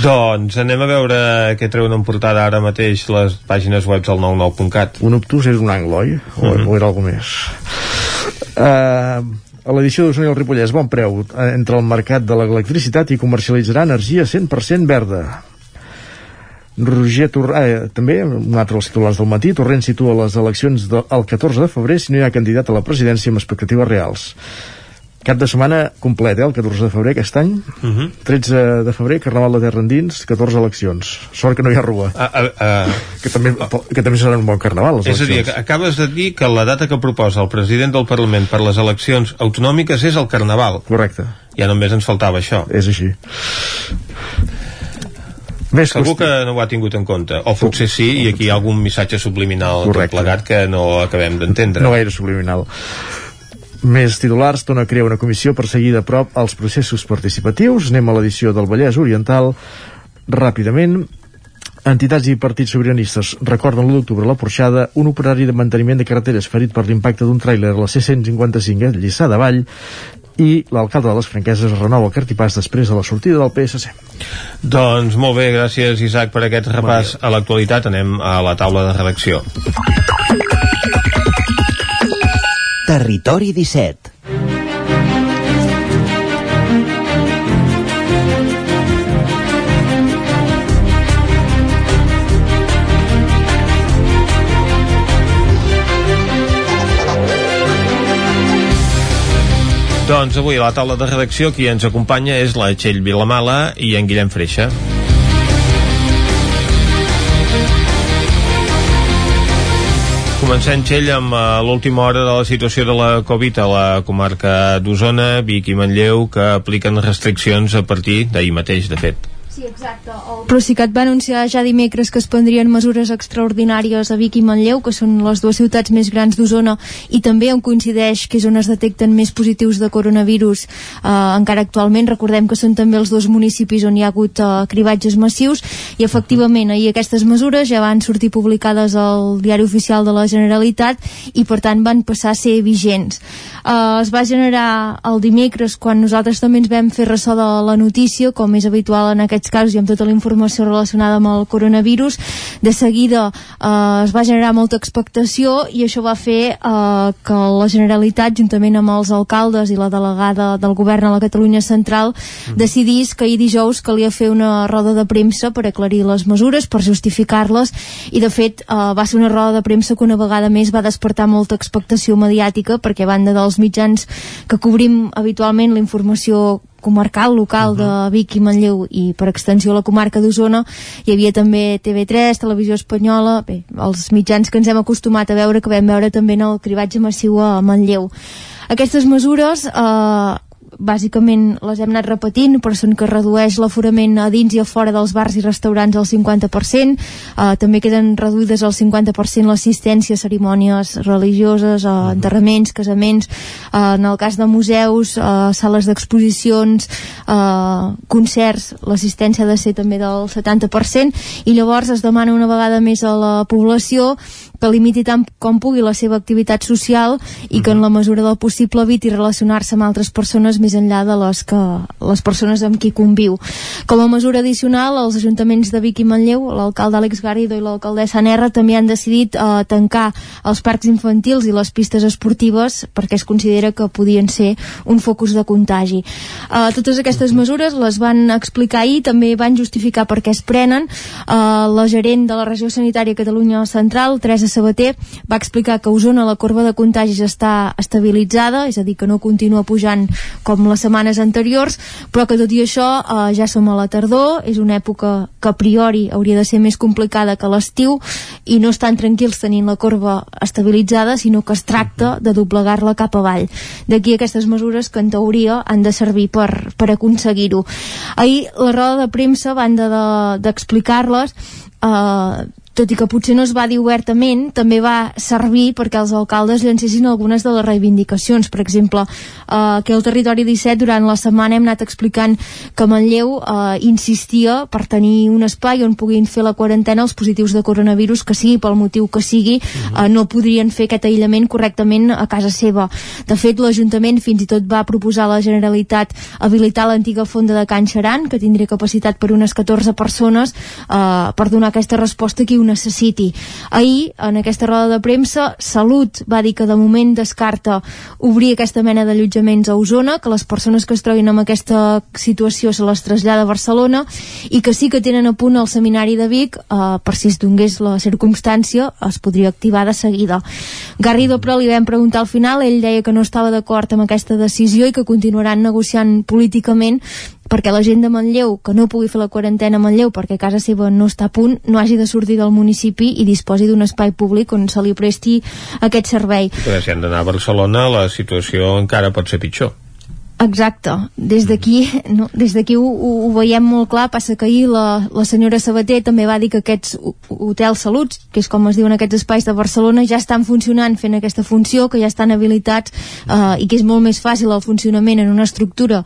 Doncs anem a veure què treuen en portada ara mateix les pàgines web del 99.cat. Un obtus és un angle, oi? O, mm -hmm. o era alguna més? Uh, a l'edició d'Osona i el Ripollès, bon preu eh, entre el mercat de l'electricitat i comercialitzarà energia 100% verda. Roger Torrent, eh, també, un altre dels titulars del matí, Torrent situa les eleccions del 14 de febrer si no hi ha candidat a la presidència amb expectatives reals. Cap de setmana complet, eh, el 14 de febrer aquest any. Uh -huh. 13 de febrer, Carnaval de Terra Endins, 14 eleccions. Sort que no hi ha rua. Uh, uh, uh, que, també, que també serà un bon carnaval, les És eleccions. a dir, acabes de dir que la data que proposa el president del Parlament per les eleccions autonòmiques és el Carnaval. Correcte. Ja només ens faltava això. És així. Més Segur qüestió. que no ho ha tingut en compte. O potser sí, i aquí hi ha algun missatge subliminal plegat que no acabem d'entendre. No gaire subliminal. Més titulars, Tona crea una comissió per seguir de prop els processos participatius. Anem a l'edició del Vallès Oriental. Ràpidament, Entitats i partits sobiranistes recorden l'1 d'octubre a la Porxada un operari de manteniment de carreteres ferit per l'impacte d'un tràiler a la C-155 a Lliçà de Vall i l'alcalde de les Franqueses renova el cartipàs després de la sortida del PSC. Doncs molt bé, gràcies Isaac per aquest repàs a l'actualitat. Anem a la taula de redacció. Territori 17 Doncs avui a la taula de redacció qui ens acompanya és la Txell Vilamala i en Guillem Freixa. Comencem, Txell, amb uh, l'última hora de la situació de la Covid a la comarca d'Osona, Vic i Manlleu, que apliquen restriccions a partir d'ahir mateix, de fet. Sí, exacte. El Procicat va anunciar ja dimecres que es prendrien mesures extraordinàries a Vic i Manlleu, que són les dues ciutats més grans d'Osona, i també on coincideix que és on es detecten més positius de coronavirus eh, encara actualment. Recordem que són també els dos municipis on hi ha hagut eh, cribatges massius, i efectivament ahir aquestes mesures ja van sortir publicades al diari oficial de la Generalitat i per tant van passar a ser vigents. Eh, es va generar el dimecres quan nosaltres també ens vam fer ressò de la notícia, com és habitual en aquests casos i amb tota la informació relacionada amb el coronavirus, de seguida eh, es va generar molta expectació i això va fer eh, que la Generalitat, juntament amb els alcaldes i la delegada del govern a la Catalunya Central, mm. decidís que ahir dijous calia fer una roda de premsa per aclarir les mesures, per justificar-les, i de fet eh, va ser una roda de premsa que una vegada més va despertar molta expectació mediàtica, perquè a banda dels mitjans que cobrim habitualment la informació comarcal local uh -huh. de Vic i Manlleu i per extensió la comarca d'Osona hi havia també TV3, Televisió Espanyola bé, els mitjans que ens hem acostumat a veure que vam veure també en el cribatge massiu a Manlleu aquestes mesures eh, bàsicament les hem anat repetint, però són que redueix l'aforament a dins i a fora dels bars i restaurants al 50%, eh, també queden reduïdes al 50% l'assistència a cerimònies religioses, a enterraments, casaments, eh, en el cas de museus, eh, sales d'exposicions, eh, concerts, l'assistència ha de ser també del 70%, i llavors es demana una vegada més a la població que limiti tant com pugui la seva activitat social i que en la mesura del possible eviti relacionar-se amb altres persones més enllà de les, que, les persones amb qui conviu. Com a mesura addicional, els ajuntaments de Vic i Manlleu, l'alcalde Àlex Garrido i l'alcaldessa Nerra també han decidit eh, tancar els parcs infantils i les pistes esportives perquè es considera que podien ser un focus de contagi. Eh, totes aquestes mesures les van explicar ahir, també van justificar per què es prenen. Eh, la gerent de la regió sanitària Catalunya Central, Teresa Teresa Sabater va explicar que a Osona la corba de contagis està estabilitzada, és a dir, que no continua pujant com les setmanes anteriors, però que tot i això eh, ja som a la tardor, és una època que a priori hauria de ser més complicada que l'estiu i no estan tranquils tenint la corba estabilitzada, sinó que es tracta de doblegar-la cap avall. D'aquí aquestes mesures que en teoria han de servir per, per aconseguir-ho. Ahir la roda de premsa, a banda d'explicar-les, de, eh, tot i que potser no es va dir obertament, també va servir perquè els alcaldes llancessin algunes de les reivindicacions. Per exemple, eh, que el territori 17 durant la setmana hem anat explicant que Manlleu eh, insistia per tenir un espai on puguin fer la quarantena els positius de coronavirus, que sigui pel motiu que sigui, eh, no podrien fer aquest aïllament correctament a casa seva. De fet, l'Ajuntament fins i tot va proposar a la Generalitat habilitar l'antiga fonda de Can Xaran, que tindria capacitat per unes 14 persones, eh, per donar aquesta resposta que ho necessiti. Ahir, en aquesta roda de premsa, Salut va dir que de moment descarta obrir aquesta mena d'allotjaments a Osona, que les persones que es trobin en aquesta situació se les trasllada a Barcelona i que sí que tenen a punt el seminari de Vic, eh, per si es donés la circumstància, es podria activar de seguida. Garrido, però, li vam preguntar al final, ell deia que no estava d'acord amb aquesta decisió i que continuaran negociant políticament perquè la gent de Manlleu, que no pugui fer la quarantena a Manlleu perquè casa seva no està a punt, no hagi de sortir del municipi i disposi d'un espai públic on se li presti aquest servei. Però si han d'anar a Barcelona, la situació encara pot ser pitjor. Exacte, des d'aquí no, des d'aquí ho, ho, ho veiem molt clar passa que ahir la, la senyora Sabater també va dir que aquests hotels saluts que és com es diuen aquests espais de Barcelona ja estan funcionant fent aquesta funció que ja estan habilitats eh, i que és molt més fàcil el funcionament en una estructura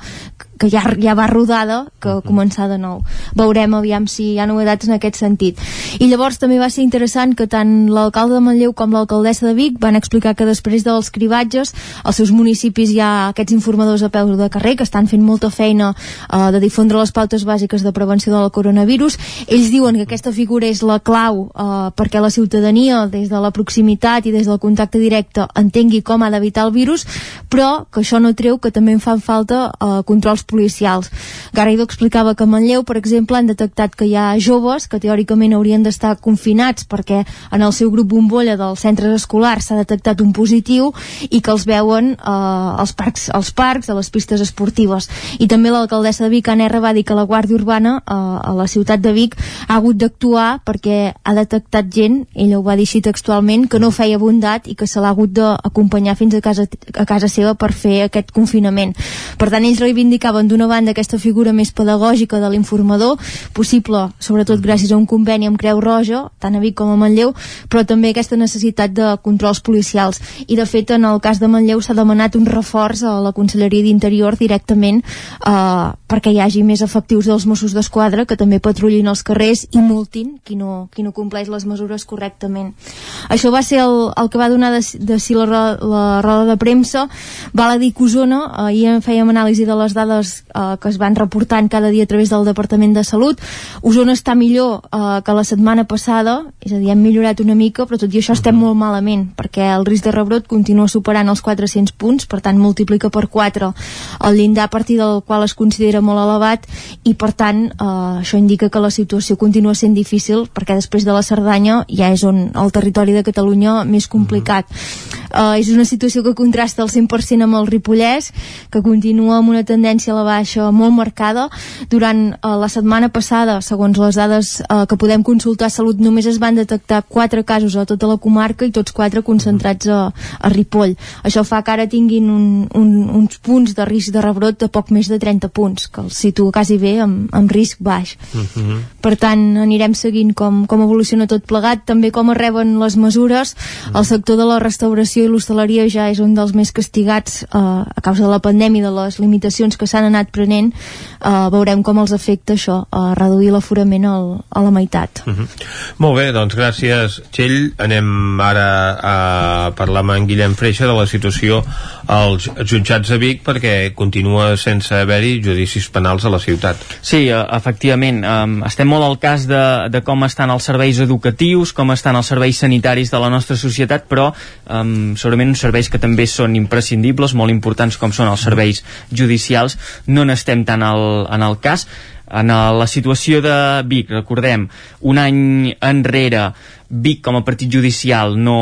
que ja, ja va rodada que començar de nou. Veurem aviam si hi ha novetats en aquest sentit. I llavors també va ser interessant que tant l'alcalde de Manlleu com l'alcaldessa de Vic van explicar que després dels cribatges als seus municipis hi ha aquests informadors a peu de carrer que estan fent molta feina eh, de difondre les pautes bàsiques de prevenció del coronavirus. Ells diuen que aquesta figura és la clau eh, perquè la ciutadania des de la proximitat i des del contacte directe entengui com ha d'evitar el virus, però que això no treu que també en fan falta eh, controls policials. Garrido explicava que a Manlleu, per exemple, han detectat que hi ha joves que teòricament haurien d'estar confinats perquè en el seu grup bombolla dels centres escolars s'ha detectat un positiu i que els veuen eh, als, parcs, als parcs, a les pistes esportives. I també l'alcaldessa de Vic, Anna R, va dir que la Guàrdia Urbana eh, a la ciutat de Vic ha hagut d'actuar perquè ha detectat gent, ella ho va dir així textualment, que no feia bondat i que se l'ha hagut d'acompanyar fins a casa, a casa seva per fer aquest confinament. Per tant, ells reivindicaven doncs, d'una banda aquesta figura més pedagògica de l'informador, possible sobretot gràcies a un conveni amb Creu Roja, tant a Vic com a Manlleu, però també aquesta necessitat de controls policials. I de fet, en el cas de Manlleu s'ha demanat un reforç a la Conselleria d'Interior directament eh, perquè hi hagi més efectius dels Mossos d'Esquadra que també patrullin els carrers i multin qui no, qui no compleix les mesures correctament. Això va ser el, el que va donar de, de si la, la roda de premsa. Val a dir que Osona, ahir en fèiem anàlisi de les dades eh, que es van reportant cada dia a través del Departament de Salut. Osona està millor eh, que la setmana passada, és a dir, hem millorat una mica, però tot i això estem molt malament, perquè el risc de rebrot continua superant els 400 punts, per tant multiplica per 4 el llindar a partir del qual es considera molt elevat i per tant eh, això indica que la situació continua sent difícil perquè després de la Cerdanya ja és on el territori de Catalunya més complicat. Mm -hmm. eh, és una situació que contrasta al 100% amb el Ripollès, que continua amb una tendència a la baixa molt marcada. Durant eh, la setmana passada, segons les dades eh, que podem consultar a Salut, només es van detectar 4 casos a tota la comarca i tots 4 concentrats a, a Ripoll. Això fa que ara tinguin un, un, uns punts de risc de rebrot de poc més de 30 punts, que els situa quasi bé amb, amb risc baix. Uh -huh. Per tant, anirem seguint com, com evoluciona tot plegat, també com es reben les mesures. El sector de la restauració i l'hostaleria ja és un dels més castigats eh, a causa de la pandèmia i de les limitacions que s'han anat prenent, eh, veurem com els afecta això, a reduir l'aforament a la meitat. Uh -huh. Molt bé, doncs gràcies, Txell. Anem ara a parlar amb en Guillem Freixa de la situació als jutjats de Vic perquè continua sense haver-hi judicis penals a la ciutat. Sí, eh, efectivament. Estem molt al cas de, de com estan els serveis educatius, com estan els serveis sanitaris de la nostra societat, però um, segurament uns serveis que també són imprescindibles, molt importants com són els serveis judicials, no n'estem tant al, en el cas En la situació de Vic, recordem, un any enrere Vic com a partit judicial no,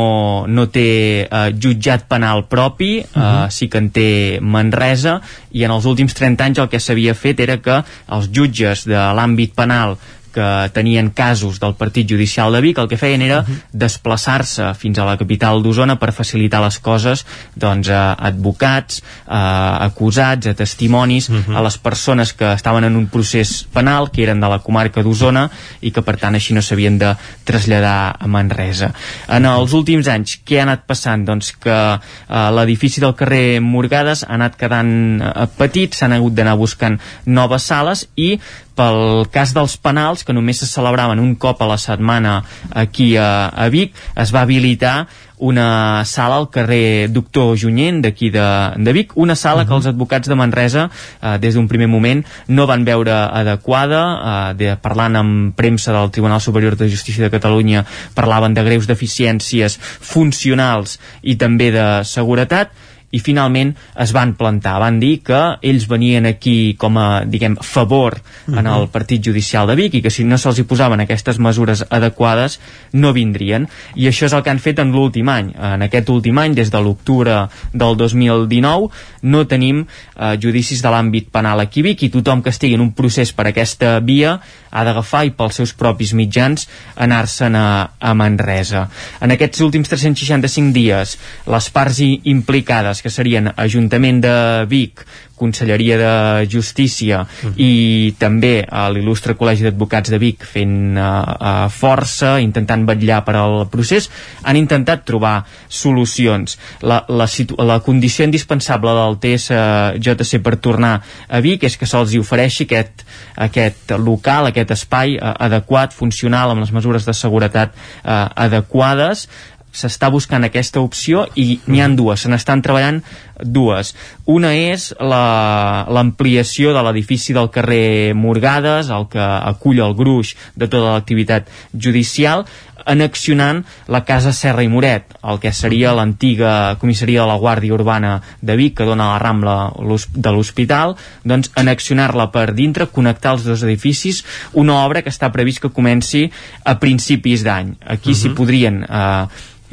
no té eh, jutjat penal propi, uh -huh. eh, sí que en té Manresa, i en els últims 30 anys el que s'havia fet era que els jutges de l'àmbit penal que tenien casos del Partit Judicial de Vic, el que feien era uh -huh. desplaçar-se fins a la capital d'Osona per facilitar les coses doncs, a advocats, a acusats, a testimonis, uh -huh. a les persones que estaven en un procés penal, que eren de la comarca d'Osona i que per tant així no s'havien de traslladar a Manresa. En els últims anys, què ha anat passant? Doncs que eh, l'edifici del carrer Morgades ha anat quedant eh, petit, s'han hagut d'anar buscant noves sales i pel cas dels penals, que només se celebraven un cop a la setmana aquí a, a Vic, es va habilitar una sala al carrer Doctor Junyent d'aquí de, de Vic, una sala uh -huh. que els advocats de Manresa eh, des d'un primer moment no van veure adequada. Eh, de, parlant amb premsa del Tribunal Superior de Justícia de Catalunya parlaven de greus deficiències funcionals i també de seguretat i finalment es van plantar, van dir que ells venien aquí com a, diguem, favor en el Partit Judicial de Vic i que si no se'ls hi posaven aquestes mesures adequades no vindrien. I això és el que han fet en l'últim any. En aquest últim any, des de l'octubre del 2019, no tenim eh, judicis de l'àmbit penal aquí a Vic i tothom que estigui en un procés per aquesta via ha d'agafar i pels seus propis mitjans anar-se'n a, a Manresa. En aquests últims 365 dies, les parts implicades que serien Ajuntament de Vic, Conselleria de Justícia uh -huh. i també a l'il·lustre Col·legi d'Advocats de Vic fent uh, uh, força, intentant vetllar per al procés, han intentat trobar solucions. La, la, la condició indispensable del TSJC per tornar a Vic és que se'ls ofereixi aquest, aquest local, aquest espai uh, adequat, funcional, amb les mesures de seguretat uh, adequades, s'està buscant aquesta opció i n'hi han dues, se n'estan treballant dues. Una és l'ampliació de l'edifici del carrer Morgades, el que acull el gruix de tota l'activitat judicial, anexionant la Casa Serra i Moret, el que seria l'antiga comissaria de la Guàrdia Urbana de Vic, que dona la Rambla de l'Hospital, doncs anexionar-la per dintre, connectar els dos edificis, una obra que està previst que comenci a principis d'any. Aquí uh -huh. s'hi podrien eh,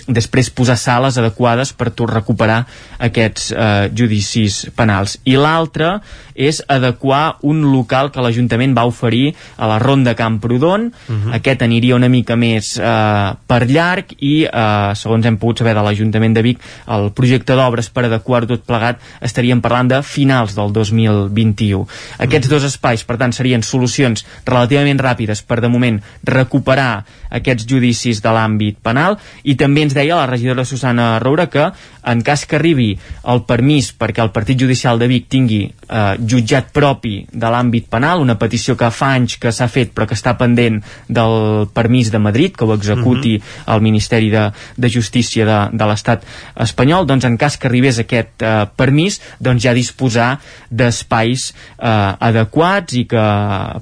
després posar sales adequades per recuperar aquests eh, judicis penals. I l'altre és adequar un local que l'Ajuntament va oferir a la Ronda Camprodon. Uh mhm. -huh. Aquest aniria una mica més eh, per llarg i, eh, segons hem pogut saber de l'Ajuntament de Vic, el projecte d'obres per adequar tot plegat estaríem parlant de finals del 2021. Aquests uh mhm. -huh. dos espais, per tant, serien solucions relativament ràpides per, de moment, recuperar aquests judicis de l'àmbit penal i també ens deia la regidora Susana Roura que en cas que arribi el permís perquè el Partit Judicial de Vic tingui eh, jutjat propi de l'àmbit penal, una petició que fa anys que s'ha fet però que està pendent del permís de Madrid, que ho executi uh -huh. el Ministeri de, de Justícia de, de l'Estat espanyol, doncs en cas que arribés aquest eh, permís, doncs ja disposar d'espais eh, adequats i que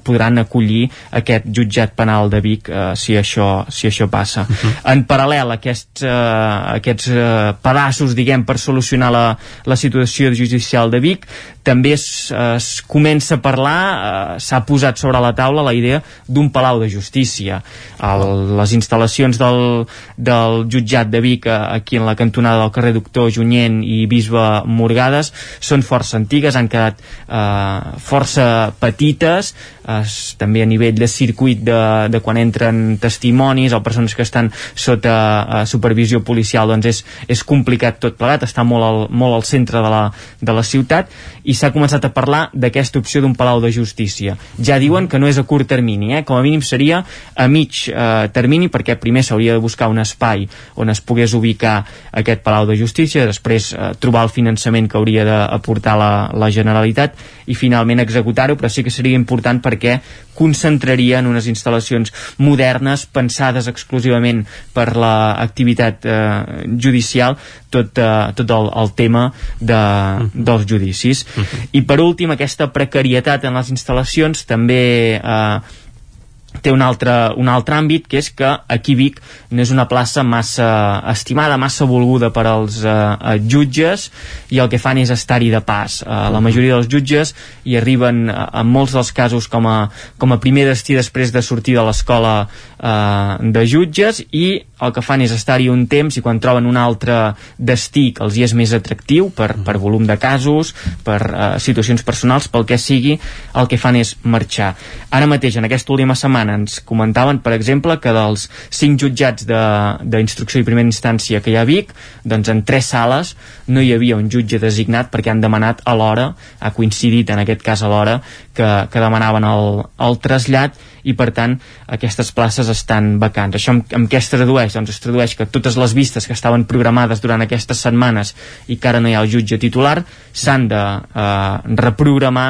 podran acollir aquest jutjat penal de Vic eh, si, això, si això passa. Uh -huh. En paral·lel a aquests, eh, aquests eh, pedaços diguem, per solucionar la, la situació judicial de Vic. També es, es comença a parlar, eh, s'ha posat sobre la taula la idea d'un palau de justícia. El, les instal·lacions del, del jutjat de Vic eh, aquí en la cantonada del carrer Doctor Junyent i Bisbe Morgades són força antigues, han quedat eh, força petites, es, també a nivell de circuit de, de quan entren testimonis o persones que estan sota uh, supervisió policial doncs és, és complicat tot plegat, està molt al, molt al centre de la, de la ciutat i s'ha començat a parlar d'aquesta opció d'un palau de justícia. Ja diuen que no és a curt termini, eh? com a mínim seria a mig eh, termini perquè primer s'hauria de buscar un espai on es pogués ubicar aquest palau de justícia, després eh, trobar el finançament que hauria d'aportar la, la Generalitat i finalment executar-ho, però sí que seria important perquè concentraria en unes instal·lacions modernes pensades exclusivament per l'activitat eh, judicial tot, eh, tot el, el tema de, mhm. dels judicis. Mhm. I per últim, aquesta precarietat en les instal·lacions també eh, té un altre, un altre àmbit, que és que aquí Vic no és una plaça massa estimada, massa volguda per als eh, eh, jutges, i el que fan és estar-hi de pas. Eh, la majoria dels jutges hi arriben, eh, en molts dels casos, com a, com a primer destí després de sortir de l'escola eh, de jutges, i el que fan és estar-hi un temps i quan troben un altre destí que els hi és més atractiu per, per volum de casos, per eh, situacions personals, pel que sigui, el que fan és marxar. Ara mateix, en aquesta última setmana, ens comentaven, per exemple, que dels cinc jutjats d'instrucció i primera instància que hi ha a Vic, doncs en tres sales no hi havia un jutge designat perquè han demanat a l'hora, ha coincidit en aquest cas a l'hora, que, que demanaven el, el trasllat i per tant aquestes places estan vacants. Això amb, amb què es tradueix? Doncs es tradueix que totes les vistes que estaven programades durant aquestes setmanes i que ara no hi ha el jutge titular s'han de eh, reprogramar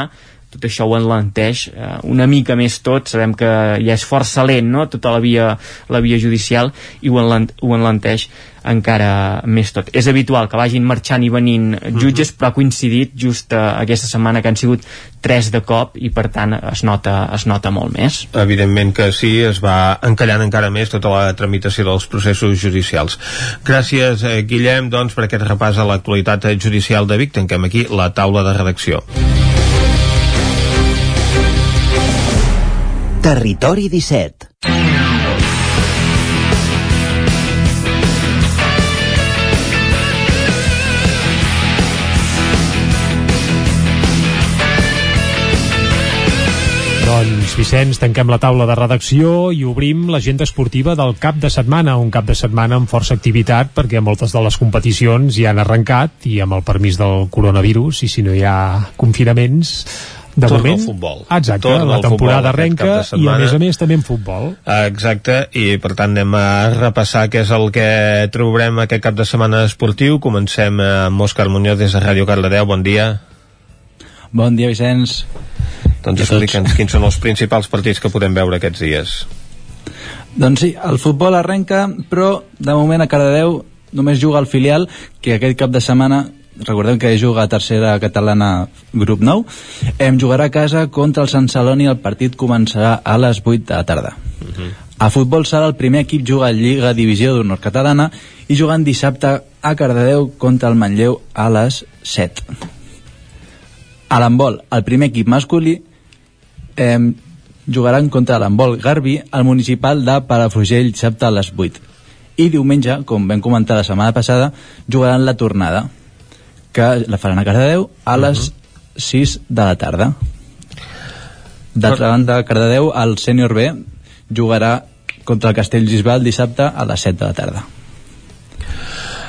tot això ho enlenteix eh, una mica més tot, sabem que ja és força lent no? tota la via, la via judicial i ho, enlent, ho enlenteix encara més tot. És habitual que vagin marxant i venint jutges, uh -huh. però ha coincidit just uh, aquesta setmana que han sigut tres de cop i per tant es nota, es nota molt més. Evidentment que sí, es va encallant encara més tota la tramitació dels processos judicials. Gràcies, eh, Guillem, doncs, per aquest repàs a l'actualitat judicial de Vic. Tanquem aquí la taula de redacció. Territori 17 Doncs, Vicenç, tanquem la taula de redacció i obrim l'agenda esportiva del cap de setmana, un cap de setmana amb força activitat perquè moltes de les competicions ja han arrencat i amb el permís del coronavirus i si no hi ha confinaments de Torna moment, al futbol. Exacte, Torna la temporada arrenca i a més a més també en futbol. Exacte, i per tant anem a repassar què és el que trobarem aquest cap de setmana esportiu. Comencem amb Òscar Muñoz des de Ràdio Cardedeu. Bon dia. Bon dia, Vicenç. Doncs explica'ns quins són els principals partits que podem veure aquests dies. Doncs sí, el futbol arrenca, però de moment a Cardedeu només juga el filial, que aquest cap de setmana recordem que juga a tercera catalana grup 9 em jugarà a casa contra el Sant Celoni. El partit començarà a les 8 de la tarda. A futbol sala el primer equip juga a Lliga Divisió d'Honor Catalana i jugant dissabte a Cardedeu contra el Manlleu a les 7 a l'handbol el primer equip masculí eh, jugaran contra l'handbol Garbi al municipal de Palafrugell dissabte a les 8 i diumenge, com vam comentar la setmana passada, jugaran la tornada que la faran a Cardedeu a les 6 de la tarda. D'altra banda, Cardedeu, el sènior B jugarà contra el Castellgisbal dissabte a les 7 de la tarda.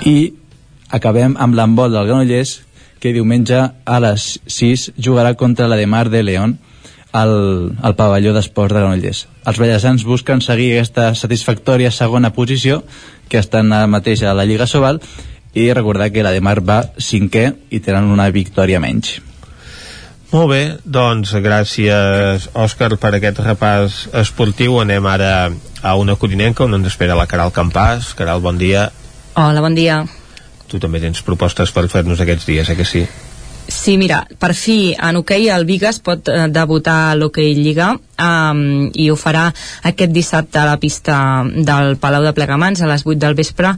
I acabem amb l'embol del Granollers, que diumenge a les 6 jugarà contra la de Mar de León al, al pavelló d'esports de Granollers. Els ballassans busquen seguir aquesta satisfactòria segona posició que estan ara mateix a la Lliga Sobal i recordar que la de Mar va cinquè i tenen una victòria menys. Molt bé, doncs gràcies Òscar per aquest repàs esportiu. Anem ara a una codinenca on ens espera la Caral Campàs. Caral, bon dia. Hola, bon dia. Tu també tens propostes per fer-nos aquests dies, eh que sí? Sí, mira, per fi en hoquei el Vigas pot eh, debutar a l'hoquei Lliga um, i ho farà aquest dissabte a la pista del Palau de Plegamans a les 8 del vespre.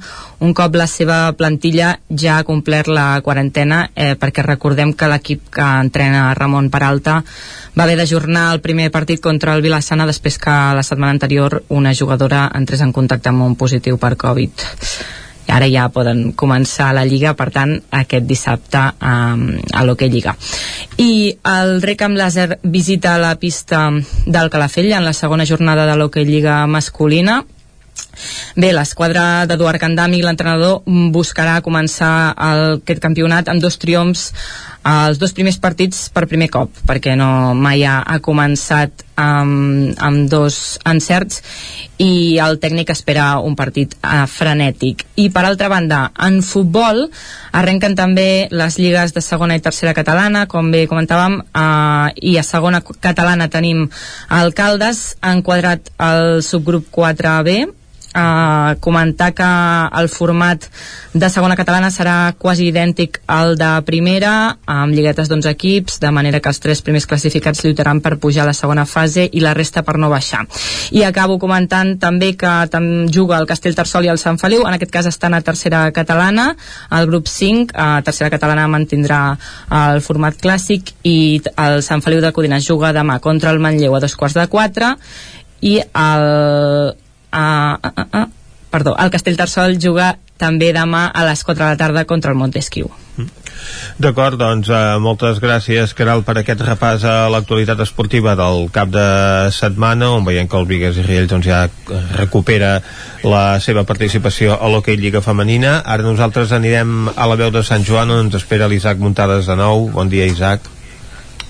Un cop la seva plantilla ja ha complert la quarantena eh, perquè recordem que l'equip que entrena Ramon Peralta va haver d'ajornar el primer partit contra el Vilassana després que la setmana anterior una jugadora entrés en contacte amb un positiu per Covid ara ja poden començar la Lliga, per tant, aquest dissabte um, a l'Hockey Lliga. I el Rec amb Làser visita la pista del Calafell en la segona jornada de l'Hockey Lliga masculina. Bé, l'esquadra d'Eduard Candami, l'entrenador, buscarà començar el, aquest campionat amb dos triomfs els dos primers partits per primer cop, perquè no mai ha, ha començat amb, amb dos encerts i el tècnic espera un partit uh, frenètic. I per altra banda, en futbol arrenquen també les lligues de segona i tercera catalana, com bé comentàvem, uh, i a segona catalana tenim Alcaldes, han quadrat el subgrup 4B, eh, comentar que el format de segona catalana serà quasi idèntic al de primera, amb lliguetes d'11 equips, de manera que els tres primers classificats lluitaran per pujar a la segona fase i la resta per no baixar. I acabo comentant també que tam juga el Castell Tarsol i el Sant Feliu, en aquest cas estan a tercera catalana, el grup 5, a tercera catalana mantindrà el format clàssic i el Sant Feliu de Codines juga demà contra el Manlleu a dos quarts de quatre i el Uh, uh, uh, perdó, el Castellterçol juga també demà a les 4 de la tarda contra el Montesquieu. D'acord, doncs eh, moltes gràcies, Caral, per aquest repàs a l'actualitat esportiva del cap de setmana, on veiem que el Vigues i Riells doncs, ja recupera la seva participació a l'Hockey Lliga Femenina. Ara nosaltres anirem a la veu de Sant Joan, on ens espera l'Isaac Muntades de nou. Bon dia, Isaac.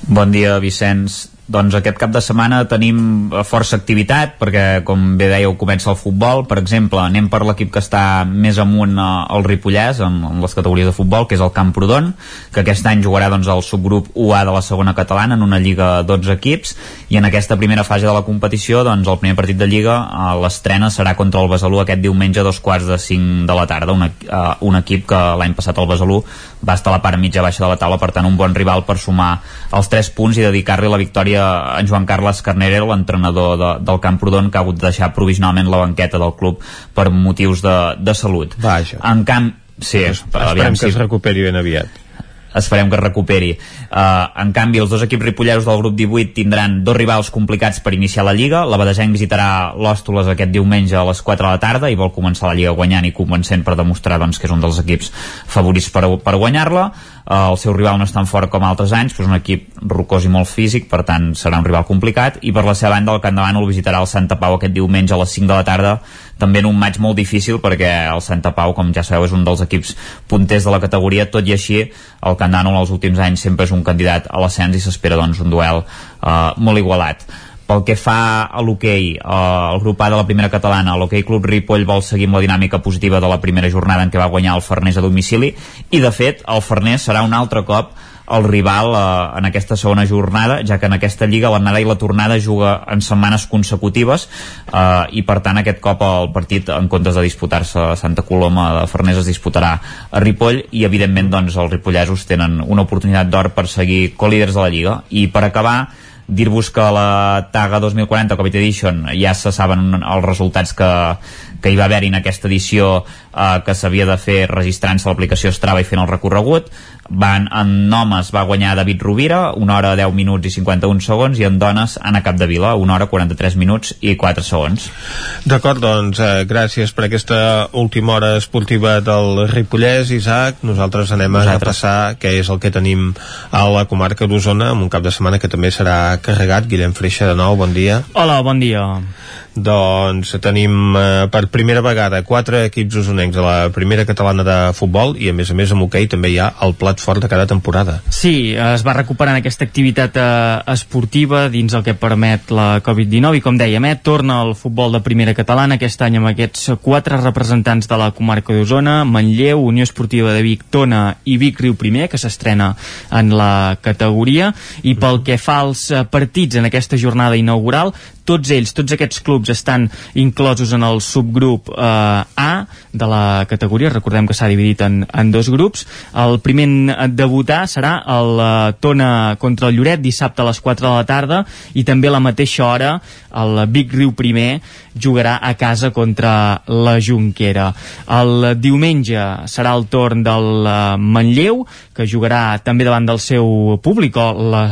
Bon dia, Vicenç. Doncs aquest cap de setmana tenim eh, força activitat perquè, com bé dèieu, comença el futbol. Per exemple, anem per l'equip que està més amunt eh, al Ripollès, en, les categories de futbol, que és el Camprodon, que aquest any jugarà doncs, el subgrup UA de la segona catalana en una lliga 12 equips. I en aquesta primera fase de la competició doncs, el primer partit de lliga eh, l'estrena serà contra el Besalú aquest diumenge a dos quarts de 5 de la tarda, un, uh, un equip que l'any passat el Besalú va estar a la part mitja baixa de la taula, per tant un bon rival per sumar els 3 punts i dedicar-li la victòria en Joan Carles Carnera, l'entrenador de, del Camprodon, que ha hagut de deixar provisionalment la banqueta del club per motius de, de salut. Vaja. En camp, sí, esperem que si... es recuperi ben aviat esperem que es recuperi. Uh, en canvi, els dos equips ripolleros del grup 18 tindran dos rivals complicats per iniciar la Lliga. La Badesenc visitarà l'Òstoles aquest diumenge a les 4 de la tarda i vol començar la Lliga guanyant i convencent per demostrar doncs, que és un dels equips favorits per, per guanyar-la eh, el seu rival no és tan fort com altres anys, però és un equip rocós i molt físic, per tant serà un rival complicat, i per la seva banda el Camp de Bànol visitarà el Santa Pau aquest diumenge a les 5 de la tarda, també en un maig molt difícil perquè el Santa Pau, com ja sabeu, és un dels equips punters de la categoria, tot i així el de Bànol els últims anys sempre és un candidat a l'ascens i s'espera doncs un duel eh, molt igualat pel que fa a l'hoquei, eh, el grup A de la primera catalana, l'hoquei Club Ripoll vol seguir amb la dinàmica positiva de la primera jornada en què va guanyar el Farners a domicili i de fet el Farners serà un altre cop el rival eh, en aquesta segona jornada, ja que en aquesta lliga l'anada i la tornada juga en setmanes consecutives eh, i per tant aquest cop el partit en comptes de disputar-se a Santa Coloma de Farners es disputarà a Ripoll i evidentment doncs els ripollesos tenen una oportunitat d'or per seguir co-líders de la lliga. I per acabar dir-vos que la Taga 2040 Covid Edition ja se saben els resultats que, que hi va haver en aquesta edició eh, que s'havia de fer registrant-se a l'aplicació Strava i fent el recorregut van, en homes va guanyar David Rovira, una hora 10 minuts i 51 segons, i en dones Anna Capdevila, una hora 43 minuts i 4 segons. D'acord, doncs, eh, gràcies per aquesta última hora esportiva del Ripollès, Isaac. Nosaltres anem a repassar què és el que tenim a la comarca d'Osona, amb un cap de setmana que també serà carregat. Guillem Freixa, de nou, bon dia. Hola, bon dia. Doncs tenim eh, per primera vegada quatre equips usonencs a la primera catalana de futbol i a més a més amb hoquei també hi ha el plat fort de cada temporada. Sí, es va recuperant aquesta activitat eh, esportiva dins el que permet la Covid-19 i com dèiem, eh, torna el futbol de primera catalana aquest any amb aquests quatre representants de la comarca d'Osona, Manlleu, Unió Esportiva de Vic, Tona i Vic Riu Primer, que s'estrena en la categoria i pel que fa als eh, partits en aquesta jornada inaugural tots ells, tots aquests clubs estan inclosos en el subgrup eh, A de la categoria, recordem que s'ha dividit en, en dos grups. El primer a debutar serà el eh, Tona contra el Lloret dissabte a les 4 de la tarda i també a la mateixa hora el Vic Riu primer jugarà a casa contra la Junquera. El diumenge serà el torn del eh, Manlleu, que jugarà també davant del seu públic o la,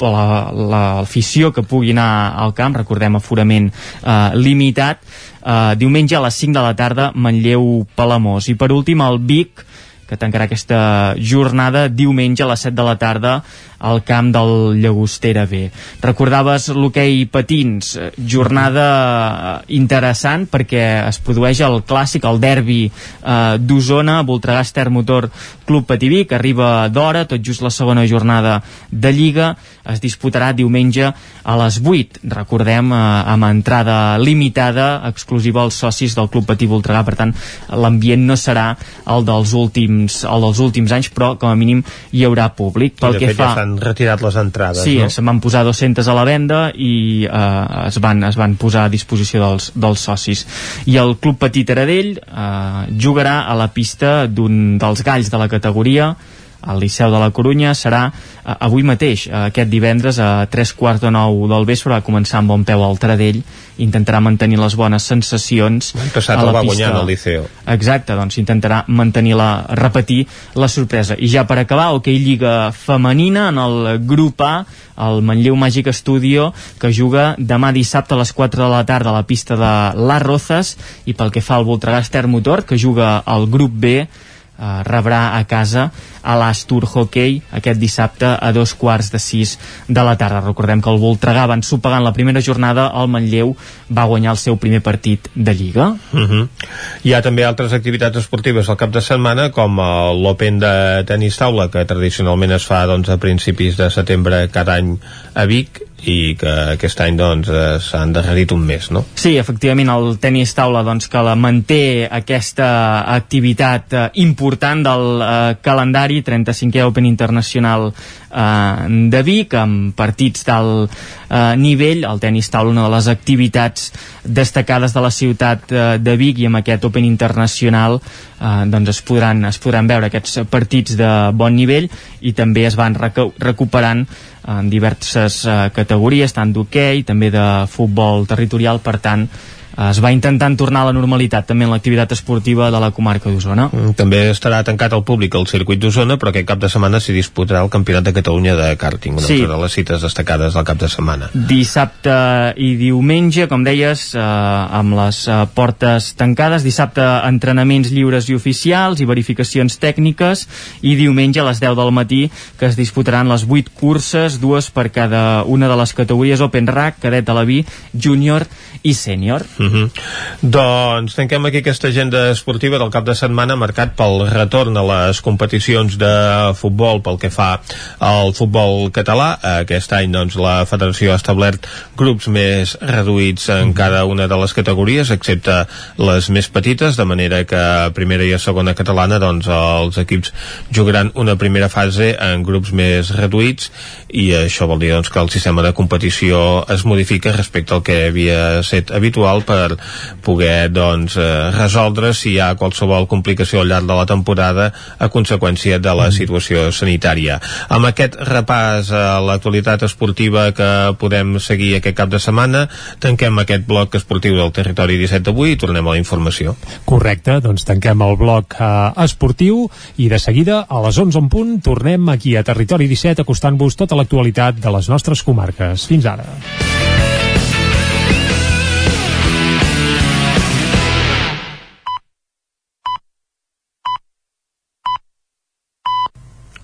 l'afició la, la, que pugui anar al camp, recordem aforament eh, limitat, eh, diumenge a les 5 de la tarda Manlleu-Palamós. I per últim el Vic, que tancarà aquesta jornada diumenge a les 7 de la tarda al camp del Llagostera B. Recordaves l'hoquei patins, jornada eh, interessant perquè es produeix el clàssic, el derbi eh, d'Osona, Voltregà Ester Motor Club Pativí, que arriba d'hora, tot just la segona jornada de Lliga. Es disputarà diumenge a les 8 recordem eh, amb entrada limitada exclusiva als socis del Club Patí Voltregà. Per tant l'ambient no serà el dels últims el dels últims anys però com a mínim hi haurà públic. Pel I de que fet fa... ja s'han retirat les entrades sí, no? se'n van posar 200 a la venda i eh, es, van, es van posar a disposició dels, dels socis. I el Club Patí Taradell eh, jugarà a la pista d'un dels galls de la categoria al Liceu de la Corunya serà eh, avui mateix, eh, aquest divendres a tres quarts de nou del vespre va començar amb bon peu al Taradell. Intentarà mantenir les bones sensacions L'any passat a la el va guanyar al Liceu. Exacte, doncs intentarà mantenir la, repetir la sorpresa. I ja per acabar, hoquei okay, Lliga Femenina en el grup A, el Manlleu Màgic Studio, que juga demà dissabte a les 4 de la tarda a la pista de Las Rozas, i pel que fa al Voltregà Ester Motor, que juga al grup B, eh, rebrà a casa a l'Astur Hockey aquest dissabte a dos quarts de sis de la tarda. Recordem que el Voltregà va ensopegant la primera jornada, el Manlleu va guanyar el seu primer partit de Lliga. Uh -huh. Hi ha també altres activitats esportives al cap de setmana, com l'Open de tenis taula, que tradicionalment es fa doncs, a principis de setembre cada any a Vic, i que aquest any doncs eh, s'ha endarrerit un mes, no? Sí, efectivament, el tenis taula doncs, que la manté aquesta activitat eh, important del eh, calendari 35è Open Internacional eh, de Vic, amb partits d'alt eh, nivell, el tenis taula una de les activitats destacades de la ciutat eh, de Vic i amb aquest Open Internacional eh, doncs es podran, es podran veure aquests partits de bon nivell i també es van recu recuperant en diverses eh, categories, tant d'hoquei, també de futbol territorial, per tant, es va intentant tornar a la normalitat també en l'activitat esportiva de la comarca d'Osona. Mm, també estarà tancat al públic el circuit d'Osona, però aquest cap de setmana s'hi disputarà el Campionat de Catalunya de kàrting, una Sí. de les cites destacades del cap de setmana. Dissabte i diumenge, com deies, eh, amb les eh, portes tancades. Dissabte entrenaments lliures i oficials i verificacions tècniques i diumenge a les 10 del matí que es disputaran les 8 curses, dues per cada una de les categories Open Rack, Cadet a la Vi, Júnior i Sènior. Uh -huh. Doncs tanquem aquí aquesta agenda esportiva del cap de setmana marcat pel retorn a les competicions de futbol pel que fa al futbol català. Aquest any doncs, la federació ha establert grups més reduïts en cada una de les categories, excepte les més petites, de manera que a primera i a segona catalana doncs, els equips jugaran una primera fase en grups més reduïts i això vol dir doncs, que el sistema de competició es modifica respecte al que havia set habitual per poder doncs, eh, resoldre si hi ha qualsevol complicació al llarg de la temporada a conseqüència de la situació sanitària. Amb aquest repàs a l'actualitat esportiva que podem seguir aquest cap de setmana, tanquem aquest bloc esportiu del territori 17 d'avui i tornem a la informació. Correcte, doncs tanquem el bloc eh, esportiu i de seguida a les 11 en punt tornem aquí a Territori 17 acostant-vos tota l'actualitat de les nostres comarques. Fins ara.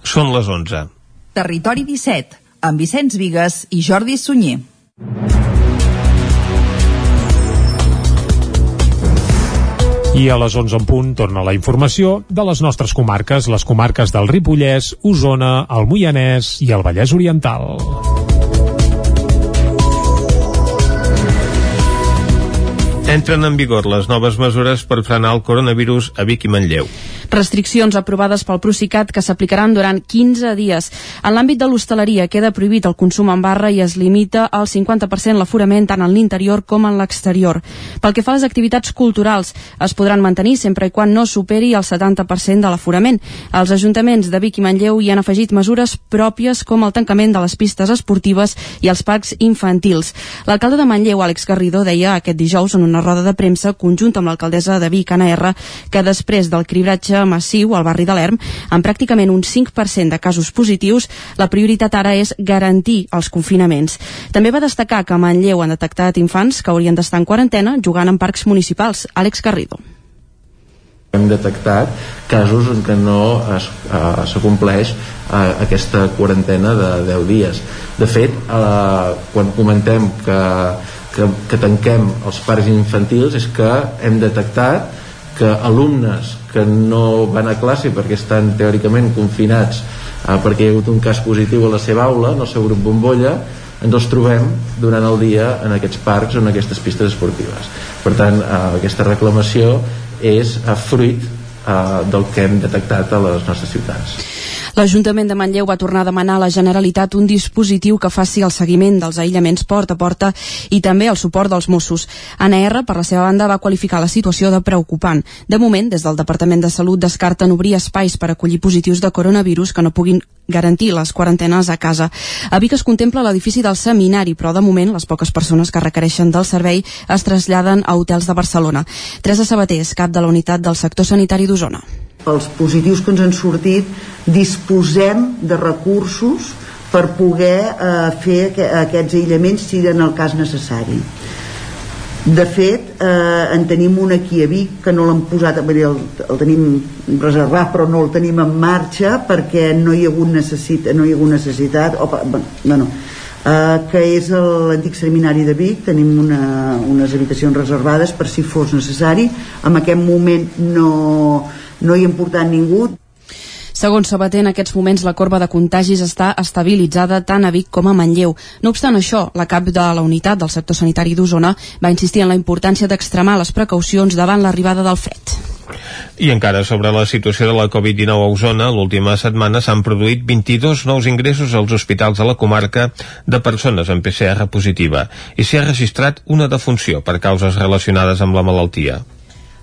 Són les 11. Territori 17, amb Vicenç Vigues i Jordi Sunyer. I a les 11 en punt torna la informació de les nostres comarques, les comarques del Ripollès, Osona, el Moianès i el Vallès Oriental. Entren en vigor les noves mesures per frenar el coronavirus a Vic i Manlleu. Restriccions aprovades pel Procicat que s'aplicaran durant 15 dies. En l'àmbit de l'hostaleria queda prohibit el consum en barra i es limita al 50% l'aforament tant en l'interior com en l'exterior. Pel que fa a les activitats culturals, es podran mantenir sempre i quan no superi el 70% de l'aforament. Els ajuntaments de Vic i Manlleu hi han afegit mesures pròpies com el tancament de les pistes esportives i els parcs infantils. L'alcalde de Manlleu, Àlex Garrido, deia aquest dijous en una roda de premsa conjunta amb l'alcaldessa de Vic, Anna R, que després del cribratge massiu al barri de l'Erm, amb pràcticament un 5% de casos positius, la prioritat ara és garantir els confinaments. També va destacar que a Manlleu han detectat infants que haurien d'estar en quarantena jugant en parcs municipals. Àlex Garrido. hem detectat casos en què no es- eh, s'acompleix eh, aquesta quarantena de 10 dies. De fet, eh, quan comentem que, que, que tanquem els parcs infantils és que hem detectat que alumnes que no van a classe perquè estan teòricament confinats eh, perquè hi ha hagut un cas positiu a la seva aula, en el seu grup bombolla, ens els trobem durant el dia en aquests parcs o en aquestes pistes esportives. Per tant, eh, aquesta reclamació és eh, fruit eh, del que hem detectat a les nostres ciutats. L'Ajuntament de Manlleu va tornar a demanar a la Generalitat un dispositiu que faci el seguiment dels aïllaments porta a porta i també el suport dels Mossos. Anna R, per la seva banda, va qualificar la situació de preocupant. De moment, des del Departament de Salut descarten obrir espais per acollir positius de coronavirus que no puguin garantir les quarantenes a casa. A Vic es contempla l'edifici del seminari, però de moment les poques persones que requereixen del servei es traslladen a hotels de Barcelona. Teresa Sabater cap de la unitat del sector sanitari d'Osona pels positius que ens han sortit disposem de recursos per poder eh, fer aquests aïllaments si en el cas necessari. De fet eh, en tenim un aquí a Vic que no l'han posat dir, el, el tenim reservat però no el tenim en marxa perquè no hi ha hagut necessitat, no hi ha hagut necessitat o, bueno, eh, que és l'antic seminari de Vic. Tenim una, unes habitacions reservades per si fos necessari. En aquest moment no no hi hem portat ningú. Segons Sabater, en aquests moments la corba de contagis està estabilitzada tant a Vic com a Manlleu. No obstant això, la cap de la unitat del sector sanitari d'Osona va insistir en la importància d'extremar les precaucions davant l'arribada del fred. I encara sobre la situació de la Covid-19 a Osona, l'última setmana s'han produït 22 nous ingressos als hospitals de la comarca de persones amb PCR positiva i s'hi ha registrat una defunció per causes relacionades amb la malaltia.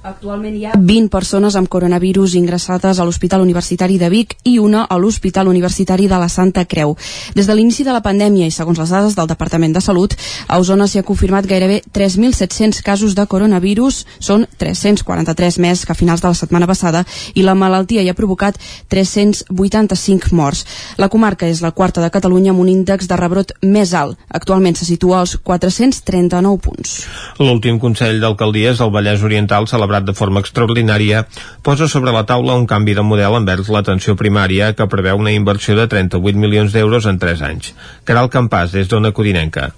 Actualment hi ha 20 persones amb coronavirus ingressades a l'Hospital Universitari de Vic i una a l'Hospital Universitari de la Santa Creu. Des de l'inici de la pandèmia i segons les dades del Departament de Salut, a Osona s'hi ha confirmat gairebé 3.700 casos de coronavirus, són 343 més que a finals de la setmana passada, i la malaltia hi ha provocat 385 morts. La comarca és la quarta de Catalunya amb un índex de rebrot més alt. Actualment se situa als 439 punts. L'últim Consell d'Alcaldies del Vallès Oriental celebrat celebrat de forma extraordinària, posa sobre la taula un canvi de model envers l'atenció primària que preveu una inversió de 38 milions d'euros en 3 anys. Caral Campàs, des d'Ona Codinenca.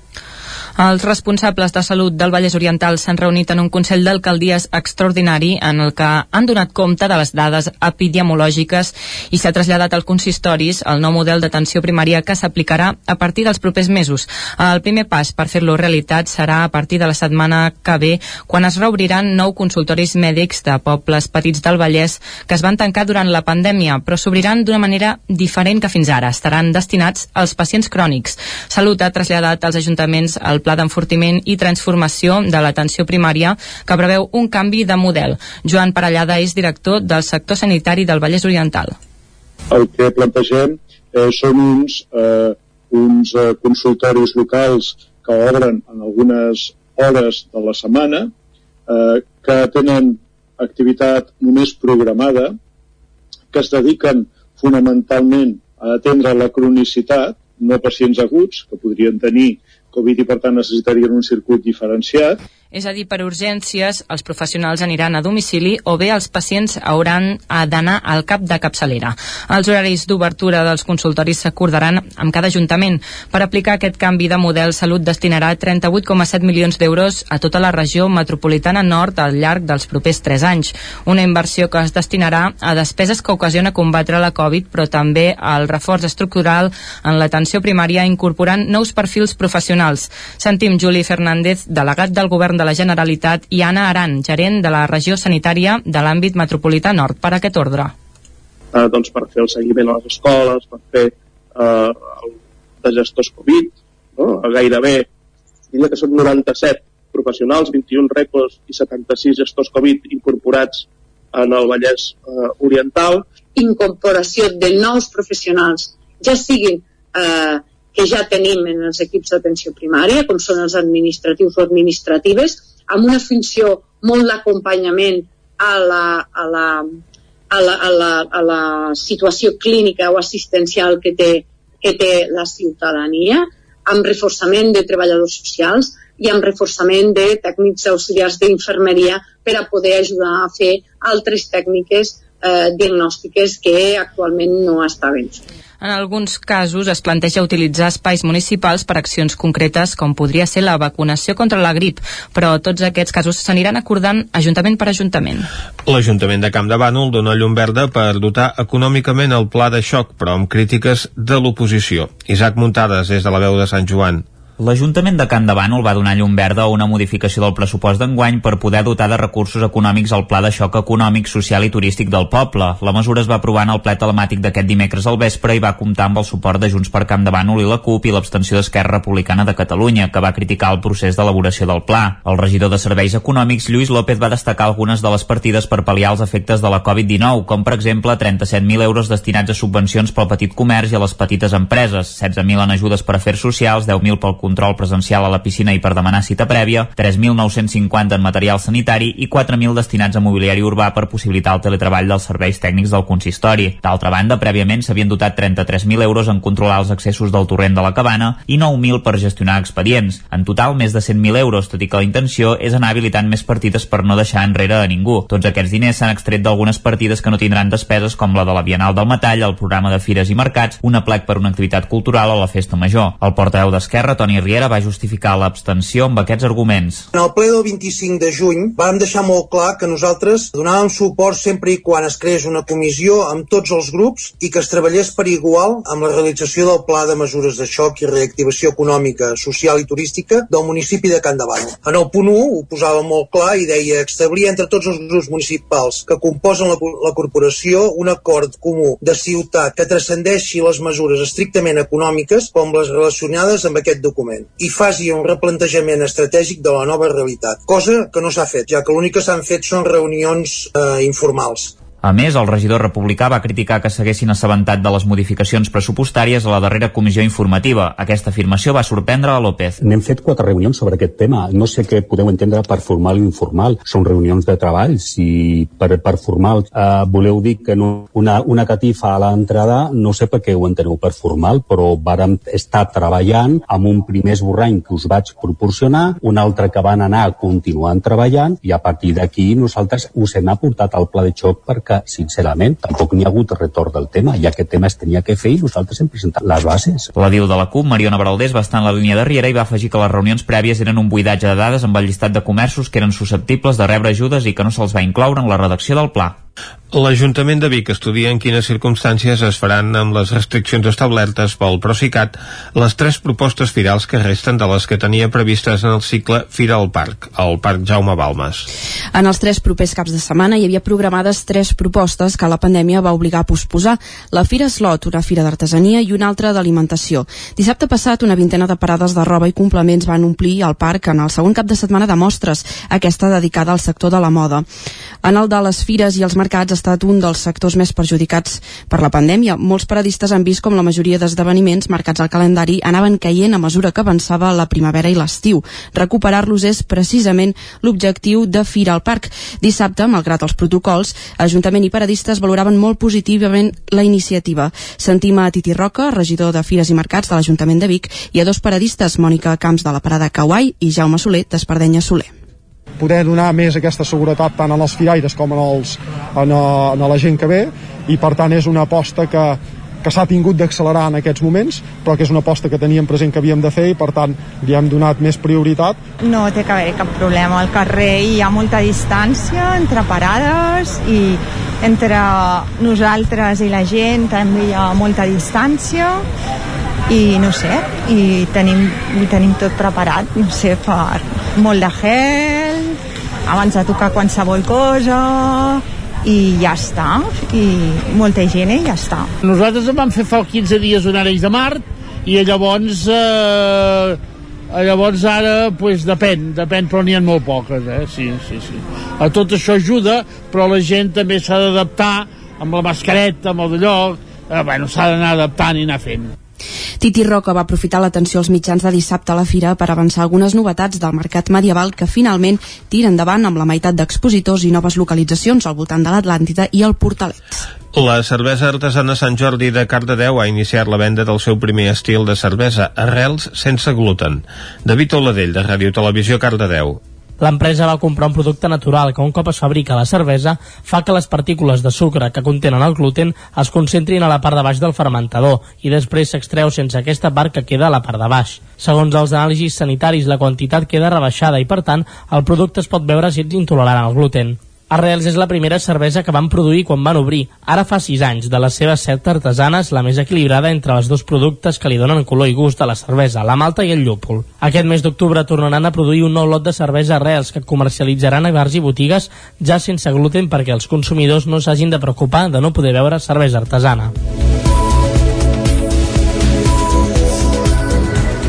Els responsables de salut del Vallès Oriental s'han reunit en un Consell d'Alcaldies extraordinari en el que han donat compte de les dades epidemiològiques i s'ha traslladat al consistoris el nou model d'atenció primària que s'aplicarà a partir dels propers mesos. El primer pas per fer-lo realitat serà a partir de la setmana que ve, quan es reobriran nou consultoris mèdics de pobles petits del Vallès que es van tancar durant la pandèmia, però s'obriran d'una manera diferent que fins ara. Estaran destinats als pacients crònics. Salut ha traslladat als ajuntaments el pla d'enfortiment i transformació de l'atenció primària que preveu un canvi de model. Joan Parellada és director del sector sanitari del Vallès Oriental. El que plantegem eh, són uns, eh, uns eh, consultoris locals que obren en algunes hores de la setmana, eh, que tenen activitat només programada, que es dediquen fonamentalment a atendre la cronicitat, no pacients aguts, que podrien tenir Covid i per tant necessitarien un circuit diferenciat és a dir, per urgències, els professionals aniran a domicili o bé els pacients hauran d'anar al cap de capçalera. Els horaris d'obertura dels consultoris s'acordaran amb cada ajuntament. Per aplicar aquest canvi de model, Salut destinarà 38,7 milions d'euros a tota la regió metropolitana nord al llarg dels propers 3 anys. Una inversió que es destinarà a despeses que ocasiona combatre la Covid, però també al reforç estructural en l'atenció primària incorporant nous perfils professionals. Sentim Juli Fernández, delegat del govern de la Generalitat i Anna Aran, gerent de la regió sanitària de l'àmbit metropolità nord, per aquest ordre. Uh, doncs per fer el seguiment a les escoles, per fer uh, el de gestors Covid, no? gairebé, diria que són 97 professionals, 21 repos i 76 gestors Covid incorporats en el Vallès uh, Oriental. Incorporació de nous professionals, ja siguin eh, que ja tenim en els equips d'atenció primària, com són els administratius o administratives, amb una funció molt d'acompanyament a la, a, la, a, la, a, la, a la situació clínica o assistencial que té, que té la ciutadania, amb reforçament de treballadors socials i amb reforçament de tècnics auxiliars d'infermeria per a poder ajudar a fer altres tècniques eh, diagnòstiques que actualment no estaven fent. En alguns casos es planteja utilitzar espais municipals per accions concretes com podria ser la vacunació contra la grip, però tots aquests casos s'aniran acordant ajuntament per ajuntament. L'Ajuntament de Camp de Bànol dona llum verda per dotar econòmicament el pla de xoc, però amb crítiques de l'oposició. Isaac Muntades, des de la veu de Sant Joan. L'Ajuntament de Can de Bànol va donar llum verda a una modificació del pressupost d'enguany per poder dotar de recursos econòmics al Pla de Xoc Econòmic, Social i Turístic del poble. La mesura es va aprovar en el ple telemàtic d'aquest dimecres al vespre i va comptar amb el suport de Junts per Camp de Bànol i la CUP i l'abstenció d'Esquerra Republicana de Catalunya, que va criticar el procés d'elaboració del pla. El regidor de Serveis Econòmics, Lluís López, va destacar algunes de les partides per pal·liar els efectes de la Covid-19, com per exemple 37.000 euros destinats a subvencions pel petit comerç i a les petites empreses, 16.000 en ajudes per afers socials, 10.000 pel control presencial a la piscina i per demanar cita prèvia, 3.950 en material sanitari i 4.000 destinats a mobiliari urbà per possibilitar el teletreball dels serveis tècnics del consistori. D'altra banda, prèviament s'havien dotat 33.000 euros en controlar els accessos del torrent de la cabana i 9.000 per gestionar expedients. En total, més de 100.000 euros, tot i que la intenció és anar habilitant més partides per no deixar enrere a ningú. Tots aquests diners s'han extret d'algunes partides que no tindran despeses com la de la Bienal del Metall, el programa de fires i mercats, un aplec per una activitat cultural o la festa major. El portaveu d'Esquerra, Toni Riera, va justificar l'abstenció amb aquests arguments. En el ple del 25 de juny vam deixar molt clar que nosaltres donàvem suport sempre i quan es creés una comissió amb tots els grups i que es treballés per igual amb la realització del pla de mesures de xoc i reactivació econòmica, social i turística del municipi de Can Davant. En el punt 1 ho posava molt clar i deia establir entre tots els grups municipals que composen la, la corporació un acord comú de ciutat que transcendeixi les mesures estrictament econòmiques com les relacionades amb aquest document i faci un replantejament estratègic de la nova realitat, cosa que no s'ha fet, ja que l'únic que s'han fet són reunions eh, informals. A més, el regidor republicà va criticar que s'haguessin assabentat de les modificacions pressupostàries a la darrera comissió informativa. Aquesta afirmació va sorprendre a López. N'hem fet quatre reunions sobre aquest tema. No sé què podeu entendre per formal i informal. Són reunions de treball. Si per, per formal eh, voleu dir que no, una, una catifa a l'entrada, no sé per què ho enteneu per formal, però vàrem estar treballant amb un primer esborrany que us vaig proporcionar, un altre que van anar continuant treballant i a partir d'aquí nosaltres us hem aportat al pla de xoc perquè que, sincerament, tampoc n'hi ha hagut retorn del tema, i aquest tema es tenia que fer i nosaltres hem presentat les bases. La diu de la CUP, Mariona Baraldés, va estar en la línia de Riera i va afegir que les reunions prèvies eren un buidatge de dades amb el llistat de comerços que eren susceptibles de rebre ajudes i que no se'ls va incloure en la redacció del pla. L'Ajuntament de Vic estudia en quines circumstàncies es faran amb les restriccions establertes pel Procicat les tres propostes firals que resten de les que tenia previstes en el cicle Fira al Parc, al Parc Jaume Balmes. En els tres propers caps de setmana hi havia programades tres propostes que la pandèmia va obligar a posposar. La Fira Slot, una fira d'artesania i una altra d'alimentació. Dissabte passat, una vintena de parades de roba i complements van omplir el parc en el segon cap de setmana de mostres, aquesta dedicada al sector de la moda. En el de les fires i els mercats estat un dels sectors més perjudicats per la pandèmia. Molts paradistes han vist com la majoria d'esdeveniments marcats al calendari anaven caient a mesura que avançava la primavera i l'estiu. Recuperar-los és precisament l'objectiu de Fira al Parc. Dissabte, malgrat els protocols, Ajuntament i paradistes valoraven molt positivament la iniciativa. Sentim a Titi Roca, regidor de Fires i Mercats de l'Ajuntament de Vic, i a dos paradistes, Mònica Camps de la Parada Kauai i Jaume Soler d'Espardenya Soler poder donar més aquesta seguretat tant en els firaires com en, els, en, a, en la gent que ve i per tant és una aposta que, que s'ha tingut d'accelerar en aquests moments, però que és una aposta que teníem present que havíem de fer i per tant li hem donat més prioritat. No té que haver cap problema. Al carrer hi ha molta distància entre parades i entre nosaltres i la gent també hi ha molta distància i no sé, i tenim, i tenim tot preparat, no sé, per molt de gel, abans de tocar qualsevol cosa, i ja està, i molta gent i ja està. Nosaltres vam fer fa 15 dies un Areix de Mart i llavors eh, llavors ara pues, depèn, depèn però n'hi ha molt poques eh? sí, sí, sí. a tot això ajuda però la gent també s'ha d'adaptar amb la mascareta, amb el d'allò eh, bueno, s'ha d'anar adaptant i anar fent Titi Roca va aprofitar l'atenció als mitjans de dissabte a la fira per avançar algunes novetats del mercat medieval que finalment tira endavant amb la meitat d'expositors i noves localitzacions al voltant de l'Atlàntida i el Portalet. La cervesa artesana Sant Jordi de Cardedeu ha iniciat la venda del seu primer estil de cervesa, arrels sense gluten. David Oladell, de Ràdio Televisió Cardedeu. L'empresa va comprar un producte natural que un cop es fabrica la cervesa fa que les partícules de sucre que contenen el gluten es concentrin a la part de baix del fermentador i després s'extreu sense aquesta part que queda a la part de baix. Segons els anàlisis sanitaris, la quantitat queda rebaixada i, per tant, el producte es pot veure si ets intolerant al gluten. Arrels és la primera cervesa que van produir quan van obrir, ara fa 6 anys. De les seves set artesanes, la més equilibrada entre els dos productes que li donen color i gust a la cervesa, la malta i el llúpol. Aquest mes d'octubre tornaran a produir un nou lot de cervesa Arrels que comercialitzaran a bars i botigues ja sense gluten perquè els consumidors no s'hagin de preocupar de no poder beure cervesa artesana.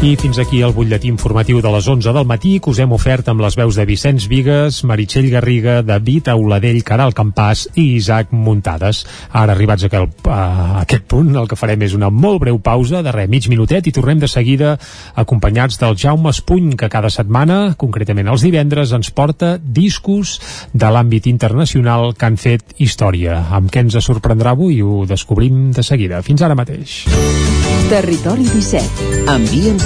I fins aquí el butlletí informatiu de les 11 del matí que us hem ofert amb les veus de Vicenç Vigues, Meritxell Garriga, David Auladell, Caral Campàs i Isaac Muntades. Ara arribats a, aquel, a aquest punt, el que farem és una molt breu pausa de res, mig minutet i tornem de seguida acompanyats del Jaume Espuny, que cada setmana, concretament els divendres, ens porta discos de l'àmbit internacional que han fet història. Amb què ens sorprendrà avui ho descobrim de seguida. Fins ara mateix. Territori 17. Envia'ns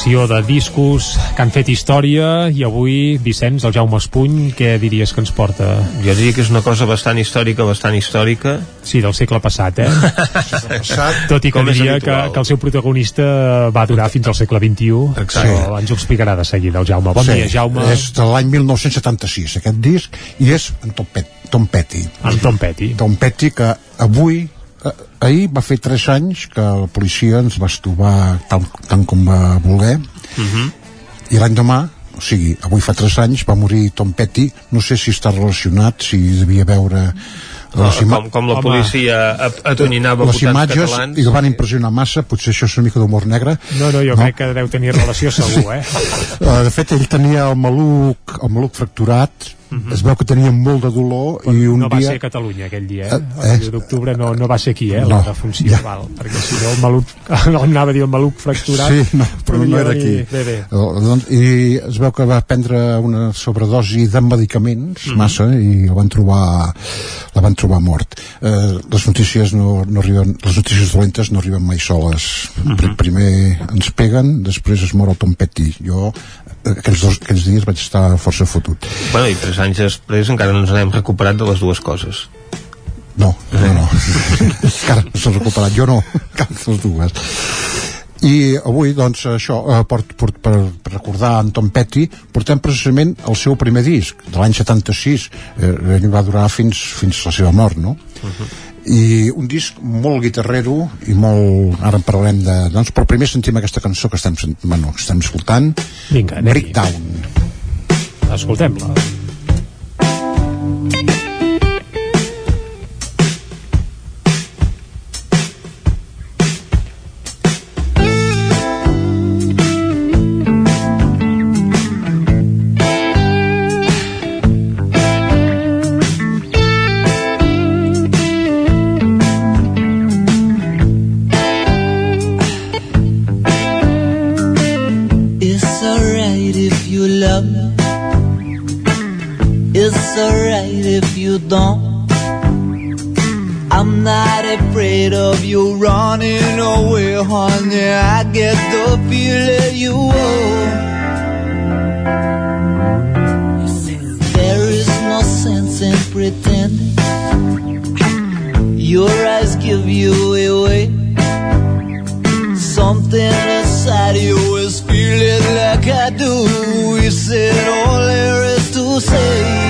Secció de discos que han fet història i avui, Vicenç, el Jaume Espuny, què diries que ens porta? Jo diria que és una cosa bastant històrica, bastant històrica. Sí, del segle passat, eh? passat, Tot i que diria que, que el seu protagonista va durar fins al segle XXI. Exacte. Però ens ho explicarà de seguida, el Jaume. Bon sí, dia, Jaume. És de l'any 1976, aquest disc, i és en Tom, Pet, Tom Petty. En Tom Petty. Tom Petty, que avui, ahir va fer 3 anys que la policia ens va estovar tant, tant com va voler, Mhm. i l'any demà, o sigui, avui fa 3 anys, va morir Tom Petty, no sé si està relacionat, si devia veure les com, com la policia at- atonyinava les imatges catalans. i el van impressionar massa, potser això és una mica d'humor negre. No, no, jo crec que deu tenir relació segur, eh? Uh, de fet, ell tenia el maluc, el maluc fracturat, es veu que tenia molt de dolor i un no va dia... ser a Catalunya aquell dia, eh? Eh, El 1 d'octubre no, no va ser aquí, eh? No, la defunció, ja. val, perquè si no el maluc, no anava a dir el maluc fracturat, Sí, no, però no era aquí. Bé, bé. Eh, doncs, I es veu que va prendre una sobredosi de medicaments, Mhm. massa, i la van trobar, la van trobar mort. Eh, les notícies no, no arriben, les notícies dolentes no arriben mai soles. Mhm. Pr Primer ens peguen, després es mor el Tom Petty. Jo eh, aquells, dos, aquells dies vaig estar força fotut. Bueno, i tres anys després encara no ens n'hem recuperat de les dues coses. No, no, no. Encara no s'ha recuperat. Jo no, cap de les dues. I avui, doncs, això, eh, per, per, per recordar en Tom Petty, portem precisament el seu primer disc, de l'any 76. Eh, ell va durar fins, fins la seva mort, no? I un disc molt guitarrero i molt... Ara en parlarem de... Doncs, però primer sentim aquesta cançó que estem, bueno, que estem escoltant. Vinga. Breakdown. Escoltem-la. I get the feeling you won't. There is no sense in pretending. Your eyes give you away. Something inside you is feeling like I do. You said all there is to say.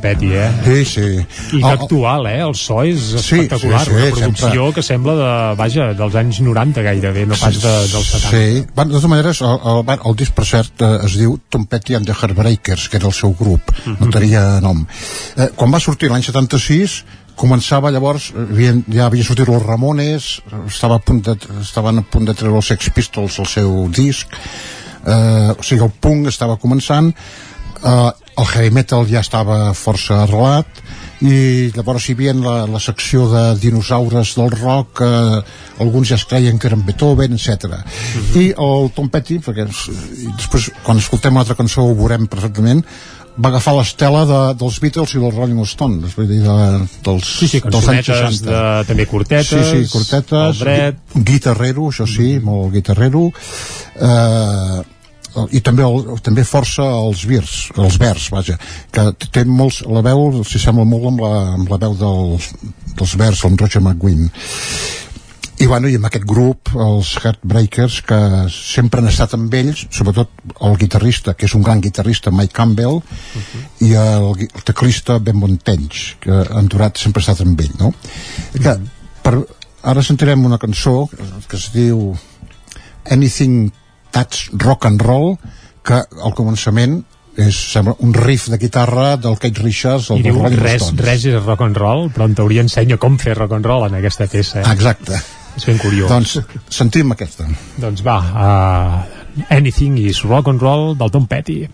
Petty, eh? Sí, sí. I que actual, eh? El so és Sí, espectacular. sí, sí, una producció sempre. que sembla de, vaja, dels anys 90 gairebé, no pas de, dels 70. Sí, bueno, de totes maneres, el, el, el disc, per cert, eh, es diu Tom Petty and the Heartbreakers, que era el seu grup, Mhm. no tenia nom. Eh, quan va sortir l'any 76, començava llavors, havien, ja havia sortit los Ramones, estava a punt de, estaven a punt de treure els Sex Pistols el seu disc, eh, o sigui, el punk estava començant, eh, el heavy metal ja estava força arrelat, i llavors hi havia la, la secció de dinosaures del rock eh, alguns ja es creien que eren Beethoven, etc. i el Tom Petty perquè i després quan escoltem una altra cançó ho veurem perfectament va agafar l'estela de, dels Beatles i dels Rolling Stones vull dir, de, dels, Sí, sí, dels anys cançonetes 60 de, també curtetes, sí, sí, curtetes el dret, gui- guitarrero, això sí, molt guitarrero. Eh, i també, el, també força els virs, els vers, vaja, que té molts, la veu s'hi sembla molt amb la, amb la veu dels, dels vers, amb Roger McGuinn. I, bueno, i amb aquest grup, els Heartbreakers, que sempre han estat amb ells, sobretot el guitarrista, que és un gran guitarrista, Mike Campbell, i el, el teclista Ben Montenys, que han durat, sempre ha estat amb ell, no? Que, per, ara sentirem una cançó que es diu Anything That's Rock and Roll, que al començament és sembla un riff de guitarra del Kate Richards, el i diu res, res és rock and roll, però en teoria ensenya com fer rock and roll en aquesta peça. Eh? Exacte. És ben curiós. Doncs sentim aquesta. Doncs va, uh, Anything is Rock and Roll del Tom Petty.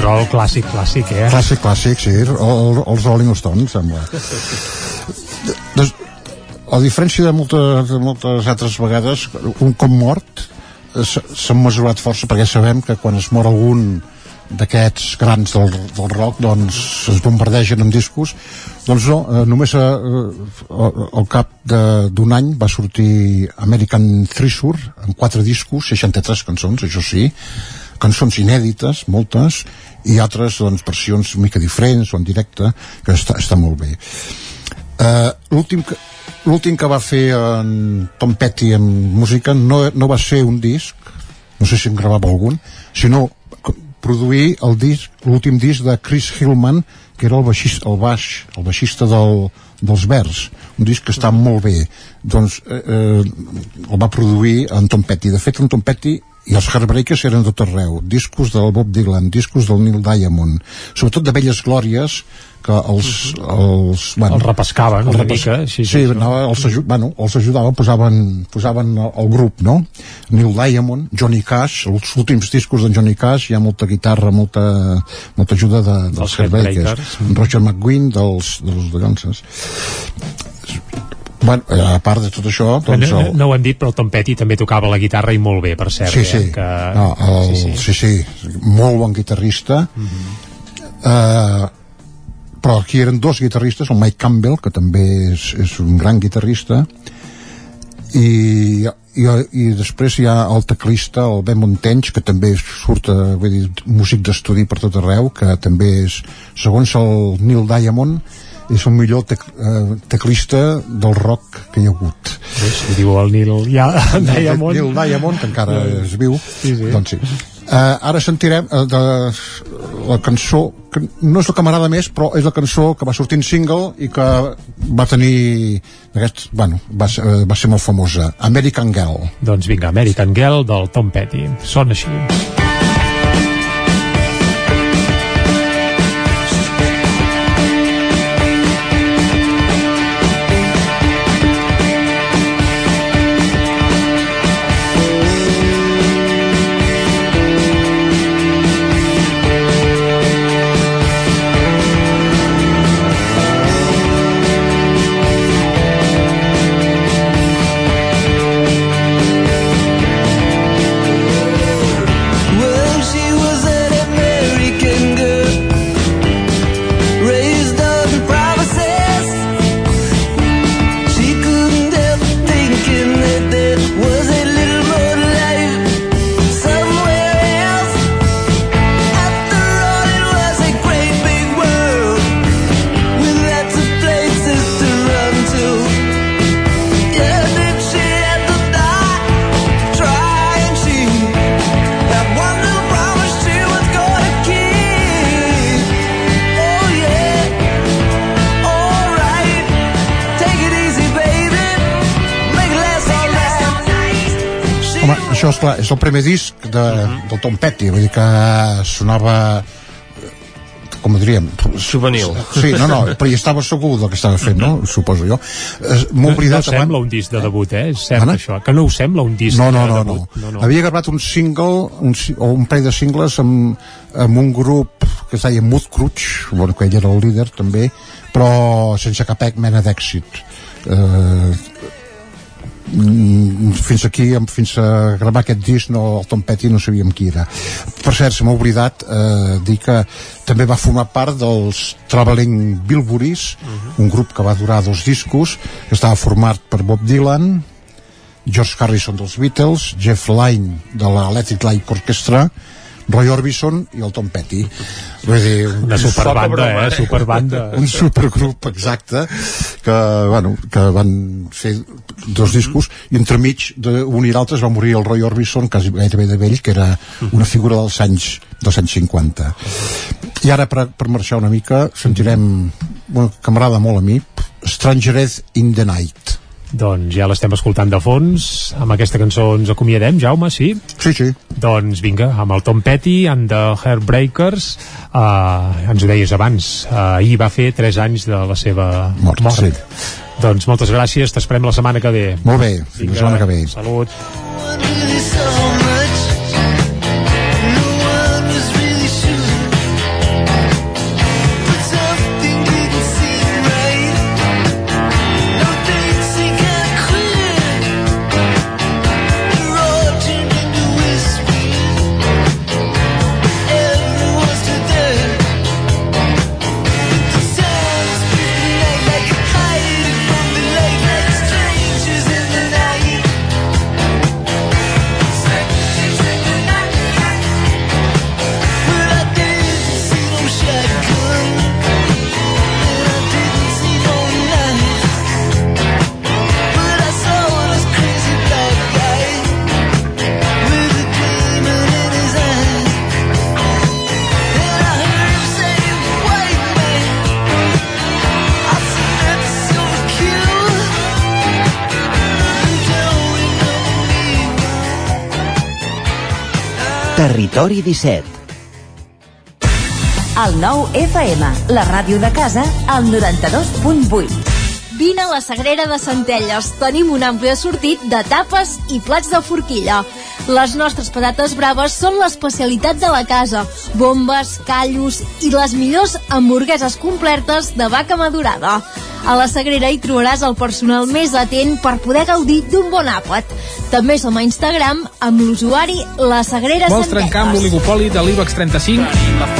And roll clàssic, clàssic, eh? Clàssic, clàssic, sí, el, el, els Rolling Stones, sembla. Des, a diferència de moltes, de moltes altres vegades, un cop mort eh, s'han mesurat força perquè sabem que quan es mor algun d'aquests grans del, del rock doncs es bombardegen amb discos doncs no, eh, només eh, eh, al cap d'un any va sortir American Treasure amb quatre discos, 63 cançons això sí, cançons inèdites moltes, i altres doncs, versions mica diferents o en directe que està, està molt bé. Uh, l'últim que l'últim que va fer en Tom Petty amb música no, no va ser un disc no sé si en gravava algun sinó produir el disc l'últim disc de Chris Hillman que era el baixista, el baix, el baixista del, dels Verds, un disc que està molt bé. Doncs eh, eh, el va produir en Tom Petty. De fet en Tom Petty i els Heartbreakers eren de tot arreu. Discos del Bob Dylan, discos del Neil Diamond. Sobretot de velles glòries que els, els, bueno, Els repescaven els una repes- mica, sí, sí, sí, anava, els, aju bueno, els ajudava posaven, posaven el, grup no? Neil Diamond, Johnny Cash els últims discos d'en Johnny Cash hi ha molta guitarra, molta, molta ajuda de, dels Heartbreakers. Roger McGuinn dels, dels de Guns bueno, eh, a part de tot això doncs no, el, no ho hem dit, però el Tom Petty també tocava la guitarra i molt bé, per cert. sí, sí. Eh? Que... No, el, sí, sí. sí, sí, molt bon guitarrista eh, però aquí eren dos guitarristes el Mike Campbell, que també és, és un gran guitarrista i, i, i després hi ha el teclista, el Ben Montenys que també surt, eh, vull dir, músic d'estudi per tot arreu, que també és segons el Neil Diamond és el millor tec, eh, teclista del rock que hi ha hagut Si diu el Neil ja, Diamond. Neil Diamond, que encara es viu Sí, sí. doncs sí uh, ara sentirem uh, de, la cançó que no és la que m'agrada més però és la cançó que va sortir en single i que va tenir aquest, bueno, va, ser, eh, va ser molt famosa American Girl Doncs vinga, American Girl del Tom Petty. Sona així. Clar, és el primer disc de, del Tom Petty vull dir que sonava com ho diríem Juvenil. sí, no, no, però hi estava segur del que estava fent, no? suposo jo Eh, m'ho he No, no oblidat sembla un disc de debut, eh? És cert Anna? això, que no us sembla un disc no, no, de no, no. debut. no, no. Havia gravat un single un, o un parell de singles amb, amb un grup que es deia Mood Crutch, bueno, que ell era el líder també, però sense cap mena d'èxit. Eh, fins aquí, fins a gravar aquest disc, no, el Tom Petty no sabíem qui era. Per cert, se m'ha oblidat eh, dir que també va formar part dels Traveling Bilburys, un grup que va durar dos discos, que estava format per Bob Dylan, George Harrison dels Beatles, Jeff Lynne de l'Electric Light Orchestra, Roy Orbison i el Tom Petty. Vull dir, Una superbanda, eh? Superbanda. un supergrup exacte que, bueno, que van fer dos discos i entremig d'un i l'altre es va morir el Roy Orbison quasi gairebé de vell que era una figura dels anys dels anys 50 i ara per, per marxar una mica sentirem bueno, que m'agrada molt a mi Strangereth in the Night Doncs ja l'estem escoltant de fons. Amb aquesta cançó ens acomiadem, Jaume, sí? Sí, sí. Doncs vinga, amb el Tom Petty, amb The Heartbreakers, uh, ens ho deies abans, uh, ahir va fer 3 anys de la seva Mort, mort. sí. Doncs moltes gràcies, t'esperem la setmana que ve. Molt bé, fins la setmana que ve. Salut. Territori 17. El nou FM, la ràdio de casa, al 92.8. Vine a la Sagrera de Centelles. Tenim un ampli assortit de tapes i plats de forquilla. Les nostres patates braves són l'especialitat de la casa. Bombes, callos i les millors hamburgueses completes de vaca madurada. A la Sagrera hi trobaràs el personal més atent per poder gaudir d'un bon àpat. També som a Instagram amb l'usuari La Sagrera Vols trencar amb l'oligopoli de l'IBEX 35?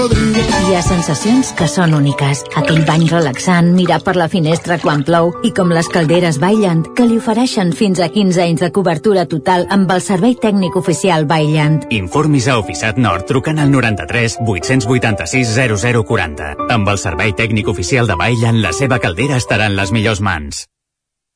cocodrilo. Hi ha sensacions que són úniques. Aquell bany relaxant, mirar per la finestra quan plou i com les calderes Bailand, que li ofereixen fins a 15 anys de cobertura total amb el servei tècnic oficial Bailand. Informis a Oficiat Nord trucant al 93 886 0040. Amb el servei tècnic oficial de Bailan, la seva caldera estarà en les millors mans.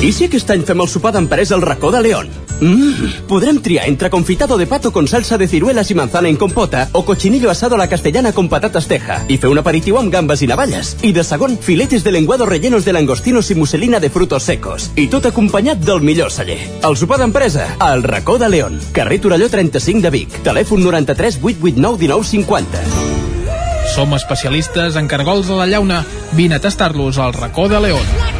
I si aquest any fem el sopar d'empresa al racó de León? Mmm, podrem triar entre confitado de pato con salsa de ciruelas y manzana en compota o cochinillo asado a la castellana con patatas teja i fer un aperitiu amb gambes i navalles. I de segon, filetes de lenguado rellenos de langostinos i muselina de frutos secos. I tot acompanyat del millor celler. El sopar d'empresa, al racó de León. Carrer Torelló 35 de Vic. Telèfon 93 889 1950. Som especialistes en cargols de la llauna. Vine a tastar-los al racó de León.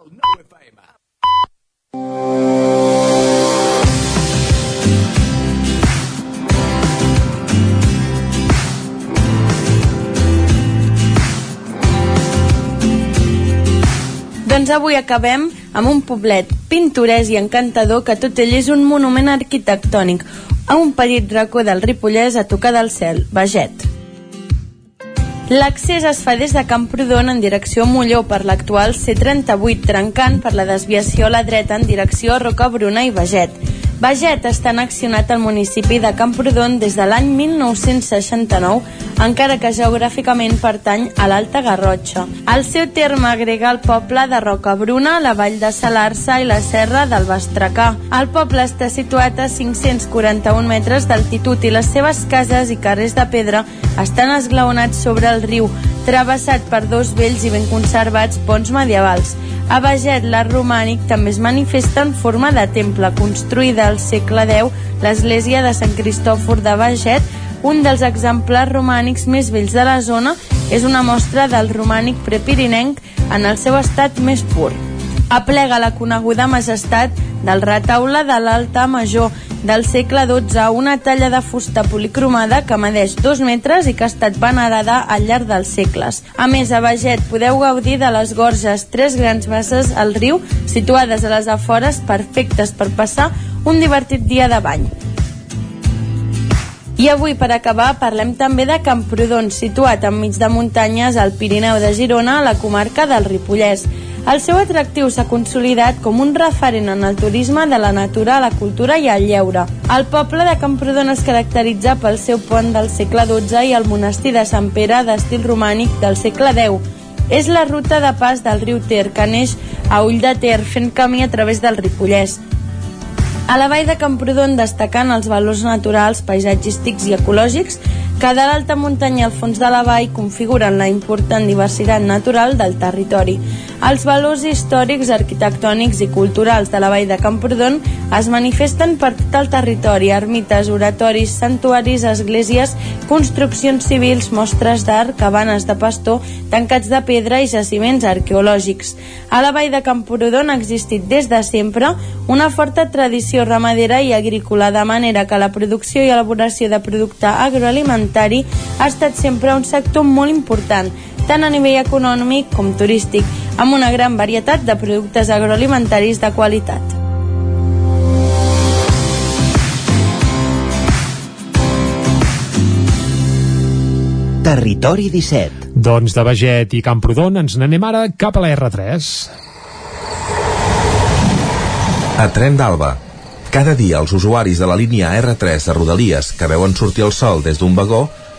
9 FM. Doncs avui acabem amb un poblet pintorès i encantador que tot ell és un monument arquitectònic, a un petit racó del Ripollès a tocar del cel, Veget. L'accés es fa des de Camprodon en direcció Molló per l'actual C38, trencant per la desviació a la dreta en direcció a Rocabruna i Veget. Veget està annexionat al municipi de Camprodon des de l'any 1969, encara que geogràficament pertany a l'Alta Garrotxa. Al seu terme agrega el poble de Rocabruna, la vall de Salarsa i la serra del Bastracà. El poble està situat a 541 metres d'altitud i les seves cases i carrers de pedra estan esglaonats sobre el riu, travessat per dos vells i ben conservats ponts medievals. A Veget, l'art romànic també es manifesta en forma de temple, construïda al segle X, l'església de Sant Cristòfor de Veget, un dels exemplars romànics més vells de la zona, és una mostra del romànic prepirinenc en el seu estat més pur. Aplega la coneguda majestat del retaule de l'Alta Major del segle XII, una talla de fusta policromada que medeix dos metres i que ha estat venerada al llarg dels segles. A més, a Veget podeu gaudir de les gorges, tres grans basses al riu, situades a les afores, perfectes per passar un divertit dia de bany. I avui, per acabar, parlem també de Camprodon, situat enmig de muntanyes al Pirineu de Girona, a la comarca del Ripollès. El seu atractiu s'ha consolidat com un referent en el turisme de la natura, la cultura i el lleure. El poble de Camprodon es caracteritza pel seu pont del segle XII i el monestir de Sant Pere d'estil romànic del segle X. És la ruta de pas del riu Ter, que neix a Ull de Ter, fent camí a través del Ripollès. A la vall de Camprodon destacant els valors naturals, paisatgístics i ecològics que de l'alta muntanya al fons de la vall configuren la important diversitat natural del territori. Els valors històrics, arquitectònics i culturals de la vall de Camprodon es manifesten per tot el territori, ermites, oratoris, santuaris, esglésies, construccions civils, mostres d'art, cabanes de pastor, tancats de pedra i jaciments arqueològics. A la vall de Camprodon ha existit des de sempre una forta tradició ramadera i agrícola, de manera que la producció i elaboració de producte agroalimentari ha estat sempre un sector molt important, tant a nivell econòmic com turístic, amb una gran varietat de productes agroalimentaris de qualitat. Territori 17. Doncs de Beget i Camprodon ens n'anem ara cap a la R3. A Tren d'Alba. Cada dia els usuaris de la línia R3 de Rodalies que veuen sortir el sol des d'un vagó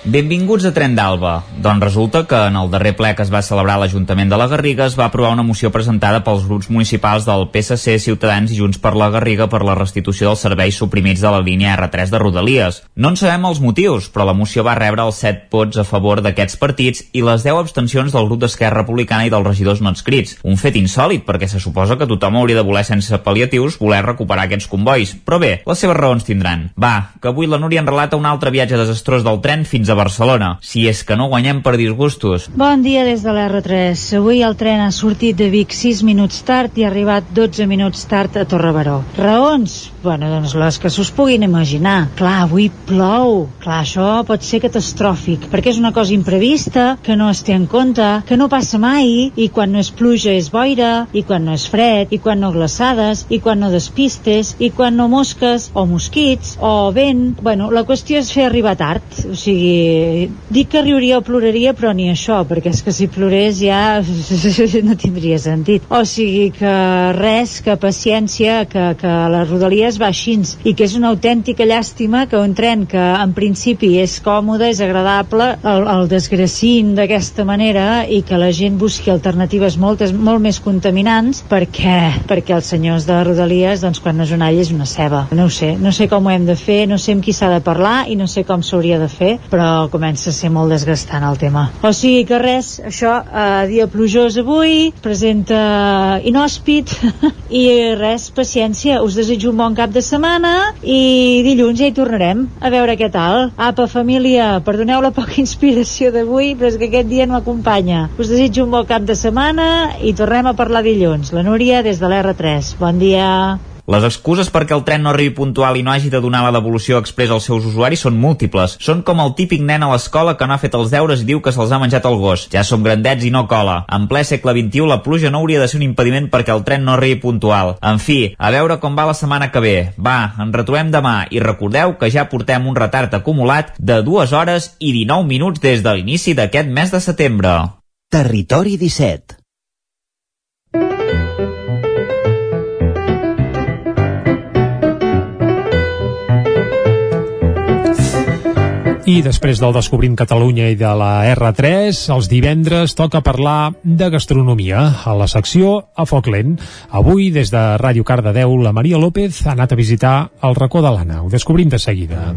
Benvinguts a Tren d'Alba. Doncs resulta que en el darrer ple que es va celebrar a l'Ajuntament de la Garriga es va aprovar una moció presentada pels grups municipals del PSC, Ciutadans i Junts per la Garriga per la restitució dels serveis suprimits de la línia R3 de Rodalies. No en sabem els motius, però la moció va rebre els 7 vots a favor d'aquests partits i les 10 abstencions del grup d'Esquerra Republicana i dels regidors no adscrits. Un fet insòlid, perquè se suposa que tothom hauria de voler sense pal·liatius voler recuperar aquests convois. Però bé, les seves raons tindran. Va, que avui la Núria en relata un altre viatge desastrós del tren fins a Barcelona, si és que no guanyem per disgustos. Bon dia des de l'R3. Avui el tren ha sortit de Vic 6 minuts tard i ha arribat 12 minuts tard a Torrebaró. Raons? Bueno, doncs les que s'us puguin imaginar. Clar, avui plou. Clar, això pot ser catastròfic, perquè és una cosa imprevista, que no es té en compte, que no passa mai, i quan no és pluja és boira, i quan no és fred, i quan no glaçades, i quan no despistes, i quan no mosques, o mosquits, o vent... Bueno, la qüestió és fer arribar tard. O sigui, dic que riuria o ploraria, però ni això, perquè és que si plorés ja no tindria sentit. O sigui que res, que paciència, que, que les rodalies va així, i que és una autèntica llàstima que un tren que en principi és còmode, és agradable, el, el desgracin d'aquesta manera i que la gent busqui alternatives moltes, molt més contaminants perquè, perquè els senyors de rodalies, doncs quan no és una all és una ceba. No ho sé, no sé com ho hem de fer, no sé amb qui s'ha de parlar i no sé com s'hauria de fer, però comença a ser molt desgastant el tema. O sigui que res, això, eh, dia plujós avui, presenta inhòspit i res, paciència, us desitjo un bon cap de setmana i dilluns ja hi tornarem a veure què tal. Apa, família, perdoneu la poca inspiració d'avui, però és que aquest dia no m'acompanya. Us desitjo un bon cap de setmana i tornem a parlar dilluns. La Núria des de l'R3. Bon dia. Les excuses perquè el tren no arribi puntual i no hagi de donar la devolució express als seus usuaris són múltiples. Són com el típic nen a l'escola que no ha fet els deures i diu que se'ls ha menjat el gos. Ja som grandets i no cola. En ple segle XXI la pluja no hauria de ser un impediment perquè el tren no arribi puntual. En fi, a veure com va la setmana que ve. Va, ens retrobem demà i recordeu que ja portem un retard acumulat de 2 hores i 19 minuts des de l'inici d'aquest mes de setembre. Territori 17. I després del Descobrim Catalunya i de la R3, els divendres toca parlar de gastronomia a la secció A Foc Lent. Avui, des de Ràdio Cardedeu, la Maria López ha anat a visitar el racó de l'Anna. Ho descobrim de seguida.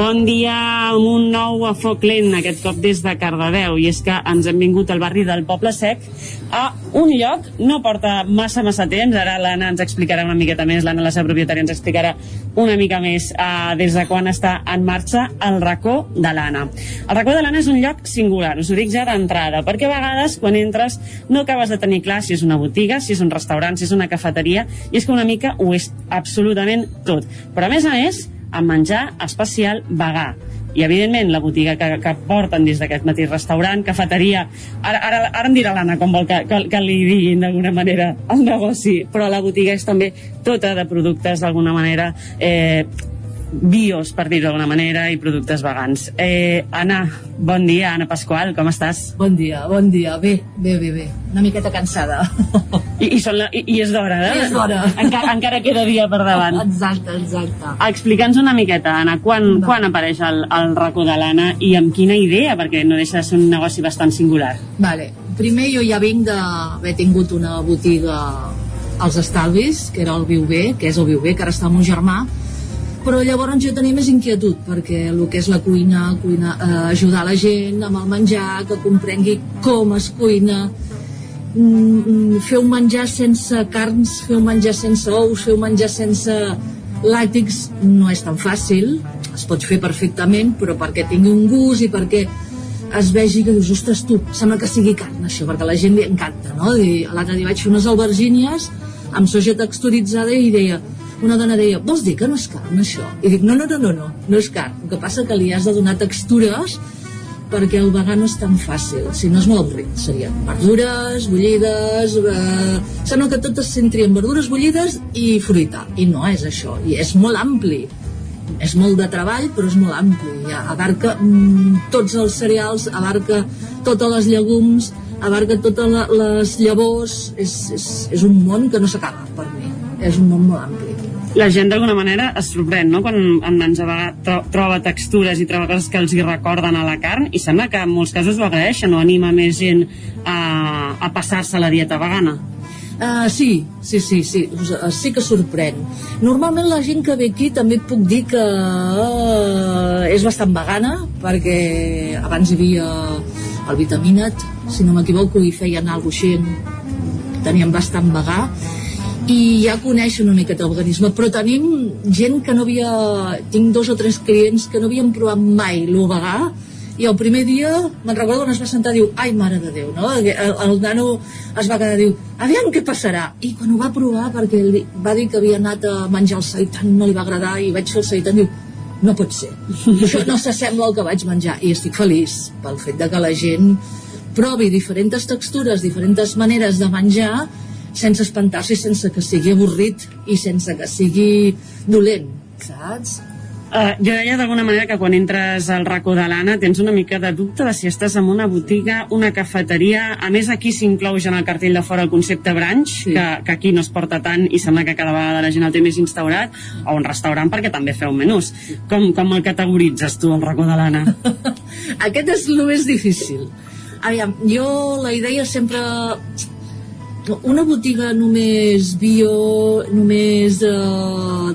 Bon dia amb un nou a foc lent, aquest cop des de Cardedeu, i és que ens hem vingut al barri del Poble Sec a un lloc, no porta massa, massa temps, ara l'Anna ens explicarà una miqueta més, l'Anna, la seva propietària, ens explicarà una mica més uh, des de quan està en marxa el racó de l'Anna. El racó de l'Anna és un lloc singular, us ho dic ja d'entrada, perquè a vegades quan entres no acabes de tenir clar si és una botiga, si és un restaurant, si és una cafeteria, i és que una mica ho és absolutament tot. Però a més a més, amb menjar especial vegà. I evidentment la botiga que, que porten des d'aquest mateix restaurant, cafeteria ara, ara, ara em dirà l'Anna com vol que, que, que li diguin d'alguna manera el negoci però la botiga és també tota de productes d'alguna manera eh, bios, per dir-ho d'alguna manera, i productes vegans. Eh, Anna, bon dia, Anna Pasqual, com estàs? Bon dia, bon dia. Bé, bé, bé, bé. Una miqueta cansada. I, i, són la, i, i és d'hora, eh? I és d'hora. Encara, encara queda dia per davant. Exacte, exacte. Explica'ns una miqueta, Anna, quan, quan apareix el, el racó de l'Anna i amb quina idea, perquè no deixa de ser un negoci bastant singular. Vale. Primer jo ja vinc d'haver tingut una botiga als estalvis, que era el Viuber, que és el Viuber, que ara està el meu germà, però llavors jo tenia més inquietud perquè el que és la cuina, cuina eh, ajudar la gent amb el menjar, que comprengui com es cuina, mm, mm, fer un menjar sense carns, fer un menjar sense ous, fer un menjar sense làctics no és tan fàcil, es pot fer perfectament, però perquè tingui un gust i perquè es vegi que dius, ostres tu, sembla que sigui carn això, perquè a la gent li encanta, no? L'altre dia vaig fer unes albergínies amb soja texturitzada i deia, una dona deia, vols dir que no és carn això? I dic, no, no, no, no, no, no és carn. El que passa que li has de donar textures perquè el vegà no és tan fàcil, si no és molt avorrit. Serien verdures, bullides, eh, sembla que tot es centri en verdures bullides i fruita, i no és això, i és molt ampli. És molt de treball, però és molt ampli. Ja abarca mm, tots els cereals, abarca totes les llegums, abarca totes les llavors, és, és, és un món que no s'acaba per mi, és un món molt ampli. La gent d'alguna manera es sorprèn, no?, quan en ens tro troba textures i troba coses que els hi recorden a la carn i sembla que en molts casos ho agraeixen o anima més gent a, a passar-se a la dieta vegana. Uh, sí, sí, sí, sí, uh, sí que sorprèn. Normalment la gent que ve aquí també puc dir que uh, és bastant vegana, perquè abans hi havia el Vitamina't, si no m'equivoco, i feien alguna cosa així, tenien bastant vegà, i ja coneix una miqueta el veganisme, però tenim gent que no havia... Tinc dos o tres clients que no havien provat mai el vegà, i el primer dia, me'n recordo quan es va sentar, diu, ai, mare de Déu, no? El, el nano es va quedar, diu, aviam què passarà. I quan ho va provar, perquè li va dir que havia anat a menjar el seitan, no li va agradar, i vaig fer el seitan, diu, no pot ser. Això no s'assembla al que vaig menjar. I estic feliç pel fet de que la gent provi diferents textures, diferents maneres de menjar, sense espantar-se i sense que sigui avorrit i sense que sigui dolent, saps? Uh, jo deia d'alguna manera que quan entres al racó de l'Anna tens una mica de dubte de si estàs en una botiga, una cafeteria... A més, aquí s'inclou ja en el cartell de fora el concepte brunch, sí. que, que aquí no es porta tant i sembla que cada vegada la gent el té més instaurat, o un restaurant perquè també feu menús. Com, com el categoritzes tu, el racó de l'Anna? Aquest és el més difícil. Aviam, jo la idea sempre... Una botiga només bio, només de,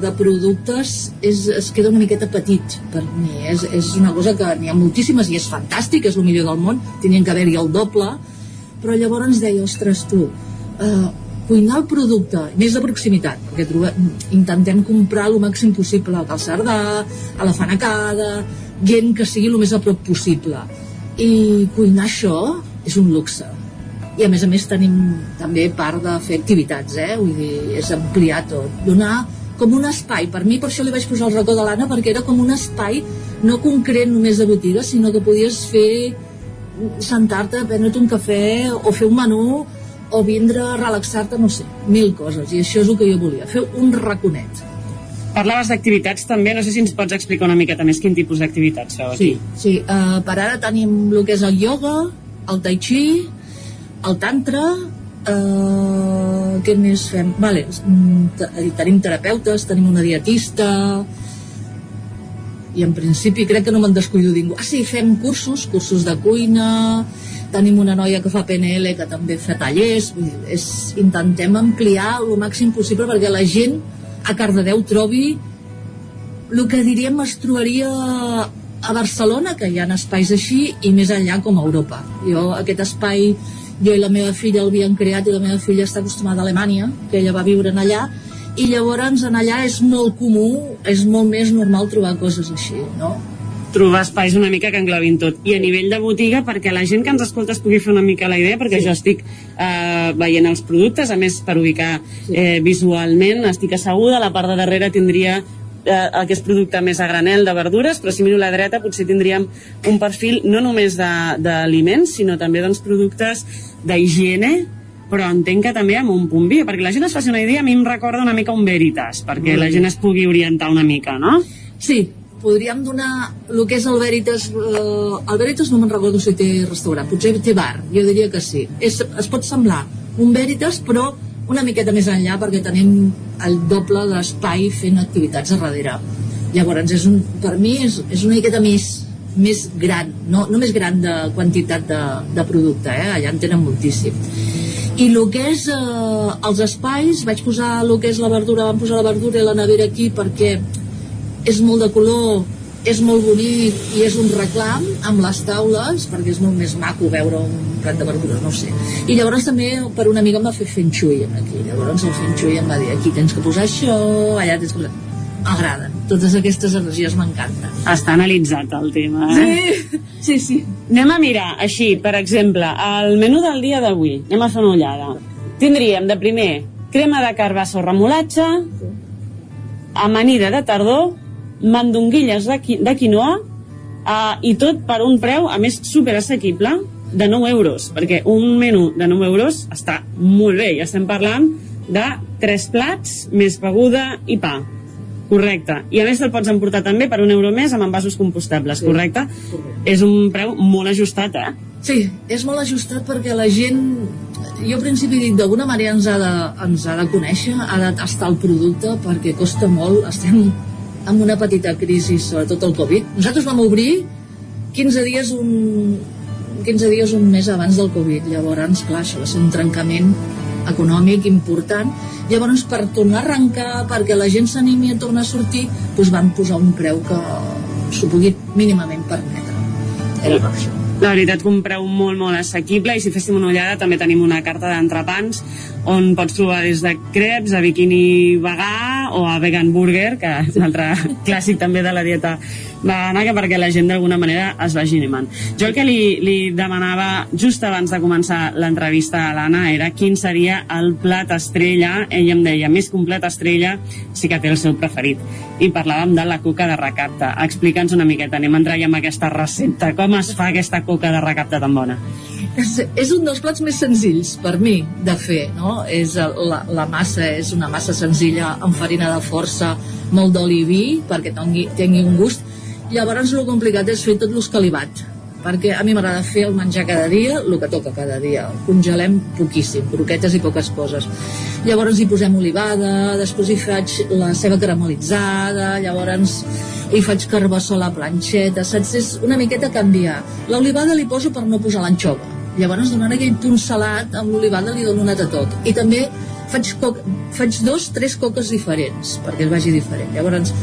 de productes, és, es queda una miqueta petit per mi. És, és una cosa que n'hi ha moltíssimes i és fantàstic, és el millor del món, tenien que haver-hi el doble, però llavors ens deia, ostres, tu, eh, cuinar el producte, més de proximitat, perquè trobem, intentem comprar el màxim possible al Cerdà, a la Fanacada, gent que sigui el més a prop possible. I cuinar això és un luxe. I a més a més tenim també part de fer activitats, eh? Vull dir, és ampliar tot. Donar com un espai. Per mi per això li vaig posar el racó de l'Anna, perquè era com un espai no concret només de botiga, sinó que podies fer sentar-te, prendre't un cafè o fer un menú o vindre a relaxar-te, no sé, mil coses. I això és el que jo volia, fer un raconet. Parlaves d'activitats també, no sé si ens pots explicar una miqueta més quin tipus d'activitats feu aquí. Sí, sí. Uh, per ara tenim el que és el ioga, el tai chi, el tantra, uh, què més fem? Vale, mm, te- tenim terapeutes, tenim una dietista, i en principi crec que no me'n descuido ningú. Ah, sí, fem cursos, cursos de cuina, tenim una noia que fa PNL que també fa tallers, vull dir, és, intentem ampliar el màxim possible perquè la gent a Cardedeu trobi el que diríem es trobaria a Barcelona, que hi ha espais així, i més enllà com a Europa. Jo aquest espai, jo i la meva filla l'havíem creat i la meva filla està acostumada a Alemanya, que ella va viure en allà, i llavors en allà és molt comú, és molt més normal trobar coses així, no? trobar espais una mica que englobin tot. I a nivell de botiga, perquè la gent que ens escolta es pugui fer una mica la idea, perquè sí. jo estic eh, veient els productes, a més per ubicar eh, visualment, estic asseguda, a la part de darrere tindria eh, aquest producte més a granel de verdures, però si miro a la dreta potser tindríem un perfil no només de- d'aliments, sinó també doncs, productes d'higiene, però entenc que també amb un punt bio, perquè la gent es faci una idea, a mi em recorda una mica un Veritas, perquè Molt la gent es pugui orientar una mica, no? Sí, podríem donar el que és el Veritas eh, el Veritas no me'n recordo si té restaurant potser té bar, jo diria que sí és, es pot semblar un Veritas però una miqueta més enllà perquè tenim el doble d'espai fent activitats a darrere. Llavors, és un, per mi és, és una miqueta més, més gran, no, no més gran de quantitat de, de producte, eh? allà en tenen moltíssim. I el que és eh, els espais, vaig posar el que és la verdura, vam posar la verdura i la nevera aquí perquè és molt de color, és molt bonic i és un reclam amb les taules perquè és molt més maco veure un plat de verdures, no sé. I llavors també per una amiga em va fer feng shui aquí. Llavors el feng shui em va dir aquí tens que posar això, allà tens que posar... M'agraden. Totes aquestes energies m'encanten. Està analitzat el tema, eh? Sí, sí, sí. Anem a mirar, així, per exemple, el menú del dia d'avui. Anem a fer una ullada. Tindríem de primer crema de carbassa o remolatge, amanida de tardor, mandonguilles de, qui de quinoa uh, i tot per un preu, a més, super assequible, de 9 euros, perquè un menú de 9 euros està molt bé, ja estem parlant de 3 plats, més beguda i pa. Correcte. I a més te'l pots emportar també per un euro més amb envasos compostables, Sí, correcte? correcte. És un preu molt ajustat, eh? Sí, és molt ajustat perquè la gent, jo al principi dic, d'alguna manera ens ha, de, ens ha de conèixer, ha de tastar el producte perquè costa molt, estem amb una petita crisi, sobretot el Covid. Nosaltres vam obrir 15 dies un, 15 dies un mes abans del Covid, llavors, clar, això va ser un trencament econòmic important. Llavors, per tornar a arrencar, perquè la gent s'animi a tornar a sortir, doncs van posar un preu que s'ho pugui mínimament permetre. Era per això. La veritat que un preu molt, molt assequible i si féssim una ullada també tenim una carta d'entrepans on pots trobar des de crepes a bikini vegà o a vegan burger, que és un altre clàssic també de la dieta vegana, que perquè la gent d'alguna manera es vagi animant. Jo el que li, li demanava just abans de començar l'entrevista a l'Anna era quin seria el plat estrella, ella em deia més plat estrella sí que té el seu preferit. I parlàvem de la coca de recapte. Explica'ns una miqueta, anem a entrar ja amb aquesta recepta. Com es fa aquesta coca de recapte tan bona És, és un dels plats més senzills per mi de fer, no? És el- la, la massa és una massa senzilla amb farina de força, molt d'oli i vi perquè tingui, tingui un gust. Llavors el complicat és fer tot l'escalivat perquè a mi m'agrada fer el menjar cada dia, el que toca cada dia. El congelem poquíssim, croquetes i poques coses. Llavors hi posem olivada, després hi faig la ceba caramelitzada, llavors hi faig carbassó a la planxeta, saps? És una miqueta canviar. L'olivada li poso per no posar l'anxova. Llavors, donant aquell punt salat, amb l'olivada li dono un altre toc. I també faig, coc, faig dos, tres coques diferents, perquè es vagi diferent. Llavors,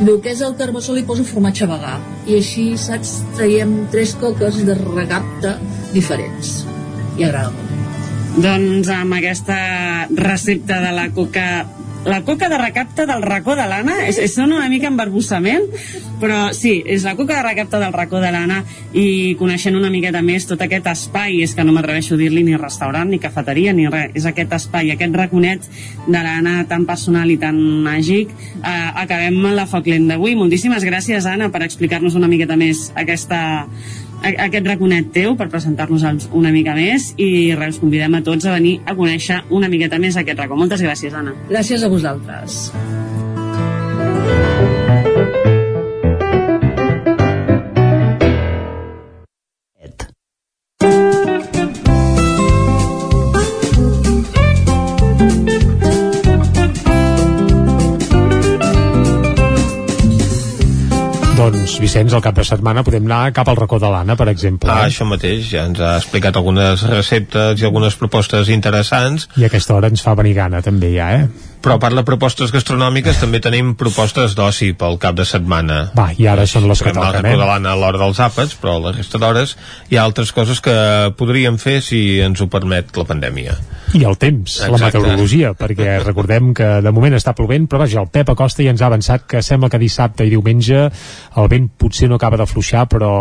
el que és el carbassó li poso formatge vegà. I així, saps, traiem tres coques de recapte diferents. I agrada molt. Doncs amb aquesta recepta de la coca la coca de recapte del racó de l'Anna és, sona una mica embarbussament però sí, és la coca de recapte del racó de l'Anna i coneixent una miqueta més tot aquest espai, és que no m'atreveixo a dir-li ni restaurant, ni cafeteria, ni res és aquest espai, aquest raconet de l'Anna tan personal i tan màgic. Eh, acabem la foc lent d'avui. Moltíssimes gràcies Anna per explicar-nos una miqueta més aquesta aquest raconet teu per presentar-nos una mica més i res, convidem a tots a venir a conèixer una miqueta més aquest racó. Moltes gràcies, Anna. Gràcies a vosaltres. Doncs, Vicenç, el cap de setmana podem anar cap al racó de l'Anna, per exemple. Ah, això mateix, ja ens ha explicat algunes receptes i algunes propostes interessants. I a aquesta hora ens fa venir gana, també, ja, eh? Però a part de propostes gastronòmiques, també tenim propostes d'oci pel cap de setmana. Va, i ara són les que toquen, eh? a l'hora dels àpats, però la resta d'hores hi ha altres coses que podríem fer si ens ho permet la pandèmia. I el temps, la Exacte. meteorologia, perquè recordem que de moment està plovent, però vaja, el Pep Acosta ja ens ha avançat que sembla que dissabte i diumenge el vent potser no acaba de fluixar, però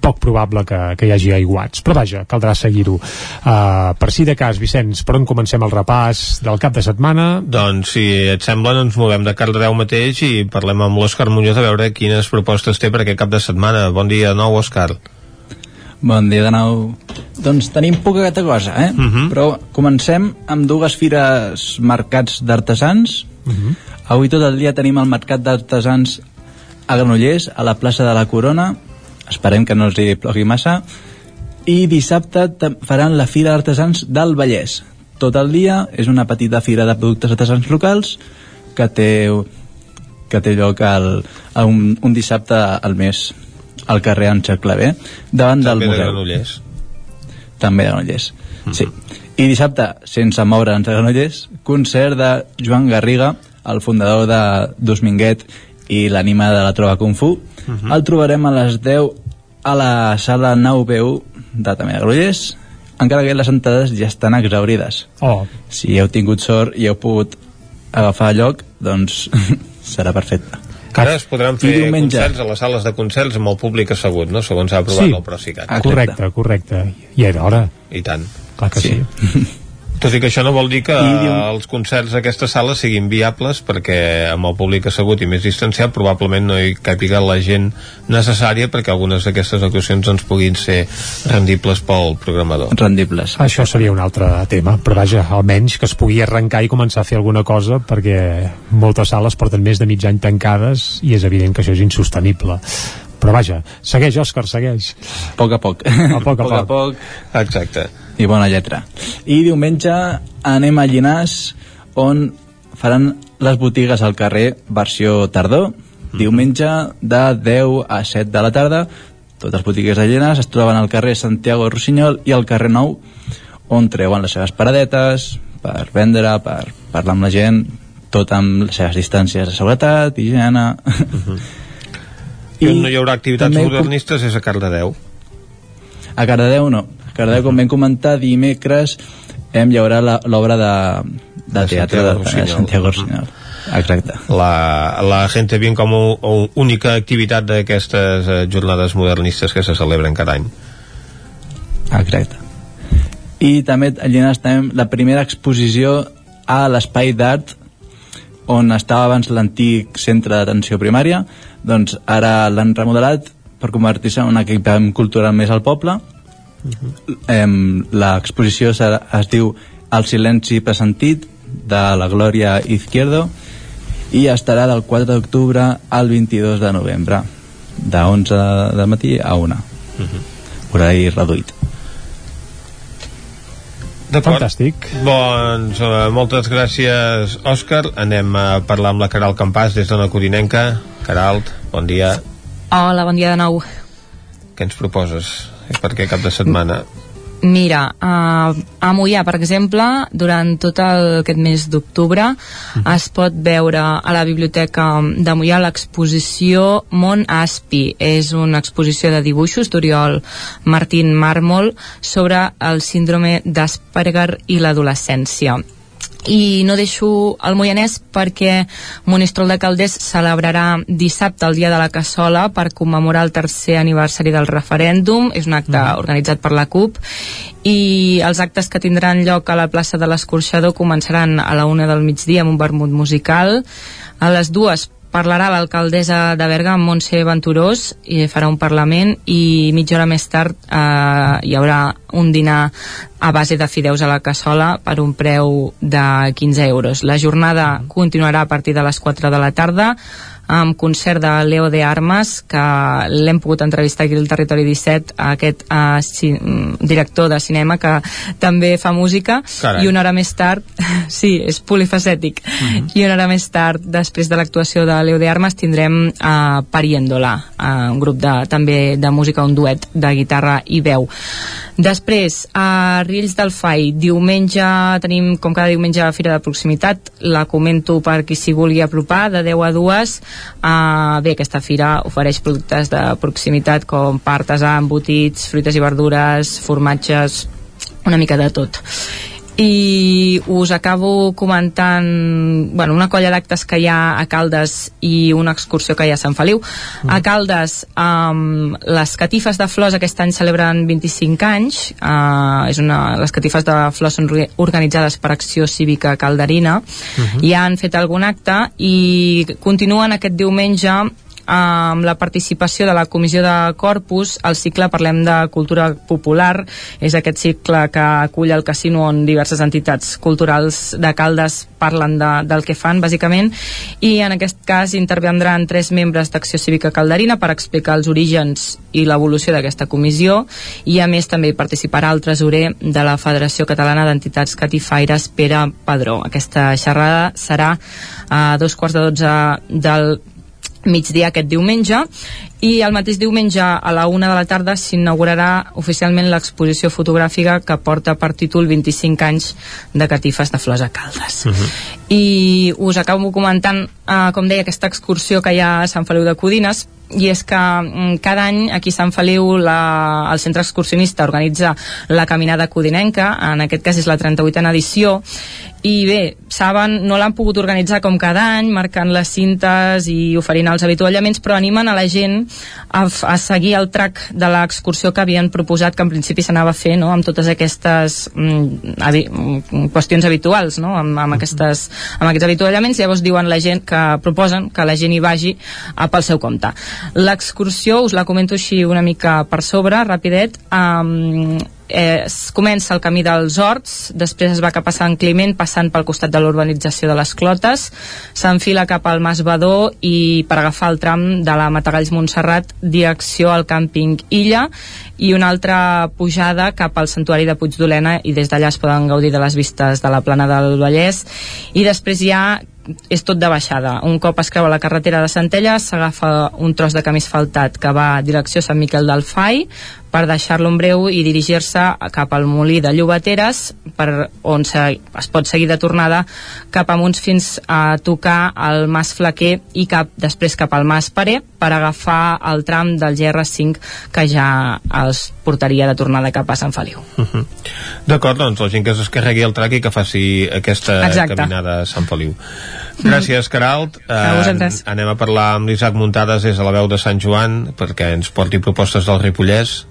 poc probable que, que hi hagi aiguats. Però vaja, caldrà seguir-ho. Uh, per si de cas, Vicenç, per on comencem el repàs del cap de setmana? Doncs, si et sembla, ens movem de Cardedeu mateix i parlem amb l'Òscar Muñoz a veure quines propostes té per aquest cap de setmana. Bon dia de nou, Òscar. Bon dia de nou. Doncs tenim poca cosa, eh? Uh -huh. Però comencem amb dues fires mercats d'artesans. Uh -huh. Avui tot el dia tenim el mercat d'artesans a Granollers, a la plaça de la Corona. Esperem que no els hi plogui massa. I dissabte faran la fira d'artesans del Vallès, tot el dia, és una petita fira de productes artesans locals que té, que té lloc al, a un, un dissabte al mes al carrer Àngel Clavé, davant També del de museu. Granollers. També de Granollers, sí. I dissabte, sense moure'ns de Granollers, concert de Joan Garriga, el fundador de Dosminguet i l'ànima de la Trova Kung Fu. El trobarem a les 10 a la sala 9BU de també de encara que les entrades ja estan exaurides. Oh. Si heu tingut sort i heu pogut agafar lloc, doncs serà perfecte. Ara es podran fer diumenge. concerts a les sales de concerts amb el públic assegut, no? Segons ha aprovat Sí. el Procicat. Correcte, correcte. I era hora. I tant. Clar que sí. Tot i que això no vol dir que I diu- els concerts d'aquestes sales siguin viables perquè amb el públic assegut i més distanciat probablement no hi càpiga la gent necessària perquè algunes d'aquestes actuacions ens puguin ser rendibles pel programador. Rendibles. Això seria un altre tema, però vaja, almenys que es pugui arrencar i començar a fer alguna cosa perquè moltes sales porten més de mig any tancades i és evident que això és insostenible. Però vaja, segueix, Òscar, segueix. A poc a poc. A poc a poc, a poc. poc. Exacte. I bona lletra. I diumenge anem a Llinars, on faran les botigues al carrer versió tardor. Diumenge de 10 a 7 de la tarda. Totes les botigues de Llinars es troben al carrer Santiago Rossinyol i al carrer Nou, on treuen les seves paradetes per vendre, per parlar amb la gent, tot amb les seves distàncies de seguretat, higiene... I on no hi haurà activitats modernistes és a Cardedeu. A Cardedeu no. A Cardedeu, com vam comentar, dimecres hem la- l'obra de, de De teatre de, de. Santiago Rossinyol. Exacte. La, la Gente Bien com a única activitat d'aquestes eh, jornades modernistes que se celebren cada any. Exacte. I també a Llinars tenim la primera exposició a l'Espai d'Art on estava abans l'antic centre d'atenció primària doncs ara l'han remodelat per convertir-se en un equipament cultural més al poble em, l'exposició serà- es diu El silenci pressentit de la Glòria Izquierdo i estarà del 4 d'octubre al 22 de novembre de 11 del matí a 1 horari reduït. Fantàstic. Doncs eh, moltes gràcies, Òscar. Anem a parlar amb la Caral Campàs des d'Ona Codinenca. Caralt, bon dia. Hola, bon dia de nou. Què ens proposes per aquest cap de setmana? Mira, uh, a Mollà, per exemple, durant tot el, aquest mes d'octubre es pot veure a la biblioteca de Mollà l'exposició Mont Aspi. És una exposició de dibuixos d'Oriol Martín Mármol sobre el síndrome d'Asperger i l'adolescència i no deixo el Moianès perquè Monistrol de Calders celebrarà dissabte el dia de la cassola per commemorar el tercer aniversari del referèndum. És un acte organitzat per la CUP. I els actes que tindran lloc a la plaça de l'Escorxador començaran a la una del migdia amb un vermut musical. A les dues parlarà l'alcaldessa de Berga, Montse Venturós, i farà un Parlament i mitja hora més tard eh, hi haurà un dinar a base de fideus a la cassola per un preu de 15 euros. La jornada continuarà a partir de les 4 de la tarda amb concert de Leo de Armas que l'hem pogut entrevistar aquí al Territori 17 aquest uh, ci mm, director de cinema que també fa música. Carai. i una hora més tard sí, és polifacètic. I una hora més tard, després de l'actuació de Leo de Armas tindrem uh, Pariéndola uh, un grup de, també de música, un duet de guitarra i veu. Després, a Riells del Fai, diumenge tenim, com cada diumenge, Fira de Proximitat, la comento per qui s'hi vulgui apropar, de 10 a 2. Uh, bé, aquesta fira ofereix productes de proximitat com pa artesà, embotits, fruites i verdures, formatges, una mica de tot i us acabo comentant bueno, una colla d'actes que hi ha a Caldes i una excursió que hi ha a Sant Feliu. A Caldes um, les catifes de flors aquest any celebren 25 anys. Uh, és una, les catifes de flors són orga- organitzades per Acció Cívica Calderina. Mhm. i han fet algun acte i continuen aquest diumenge amb la participació de la Comissió de Corpus, al cicle Parlem de Cultura Popular, és aquest cicle que acull el casino on diverses entitats culturals de Caldes parlen de, del que fan, bàsicament, i en aquest cas intervendran tres membres d'Acció Cívica Calderina per explicar els orígens i l'evolució d'aquesta comissió, i a més també hi participarà el tresorer de la Federació Catalana d'Entitats Catifaires, Pere Padró. Aquesta xerrada serà a dos quarts de dotze del migdia aquest diumenge i el mateix diumenge a la una de la tarda s'inaugurarà oficialment l'exposició fotogràfica que porta per títol 25 anys de catifes de flors a Caldes Mhm. i us acabo comentant eh, com deia aquesta excursió que hi ha a Sant Feliu de Codines. I és que mm, cada any aquí a Sant Feliu la, el centre excursionista organitza la caminada codinenca en aquest cas és la 38a edició. I bé, saben, no l'han pogut organitzar com cada any, marcant les cintes i oferint els avituallaments, però animen a la gent a, a seguir el track de l'excursió que havien proposat, que en principi s'anava a fer, no?, amb totes aquestes mm, habi, mm, qüestions habituals, no?, amb, amb, aquestes, amb aquests avituallaments, llavors diuen la gent que proposen que la gent hi vagi a, pel seu compte. L'excursió, us la comento així una mica per sobre, rapidet, um, eh, es comença el camí dels Horts, després es va cap a Sant Climent passant pel costat de l'urbanització de les Clotes, s'enfila cap al Mas Badó i per agafar el tram de la Matagalls Montserrat direcció al càmping Illa i una altra pujada cap al santuari de Puigdolena i des d'allà es poden gaudir de les vistes de la plana del Vallès i després ja és tot de baixada. Un cop es creua la carretera de Centelles, s'agafa un tros de camí asfaltat que va a direcció Sant Miquel del Fai per deixar-lo en breu i dirigir-se cap al molí de Llobateres per on se, es pot seguir de tornada cap amunt fins a tocar el Mas Flaquer i cap, després cap al Mas Paré per agafar el tram del GR5 que ja els portaria de tornada cap a Sant Feliu. Mhm. D'acord, doncs la gent que es descarregui el track i que faci aquesta Exacte. caminada a Sant Feliu. Gràcies, Caralt. Vosaltres. anem a parlar amb l'Isaac Muntades des de la veu de Sant Joan perquè ens porti propostes del Ripollès.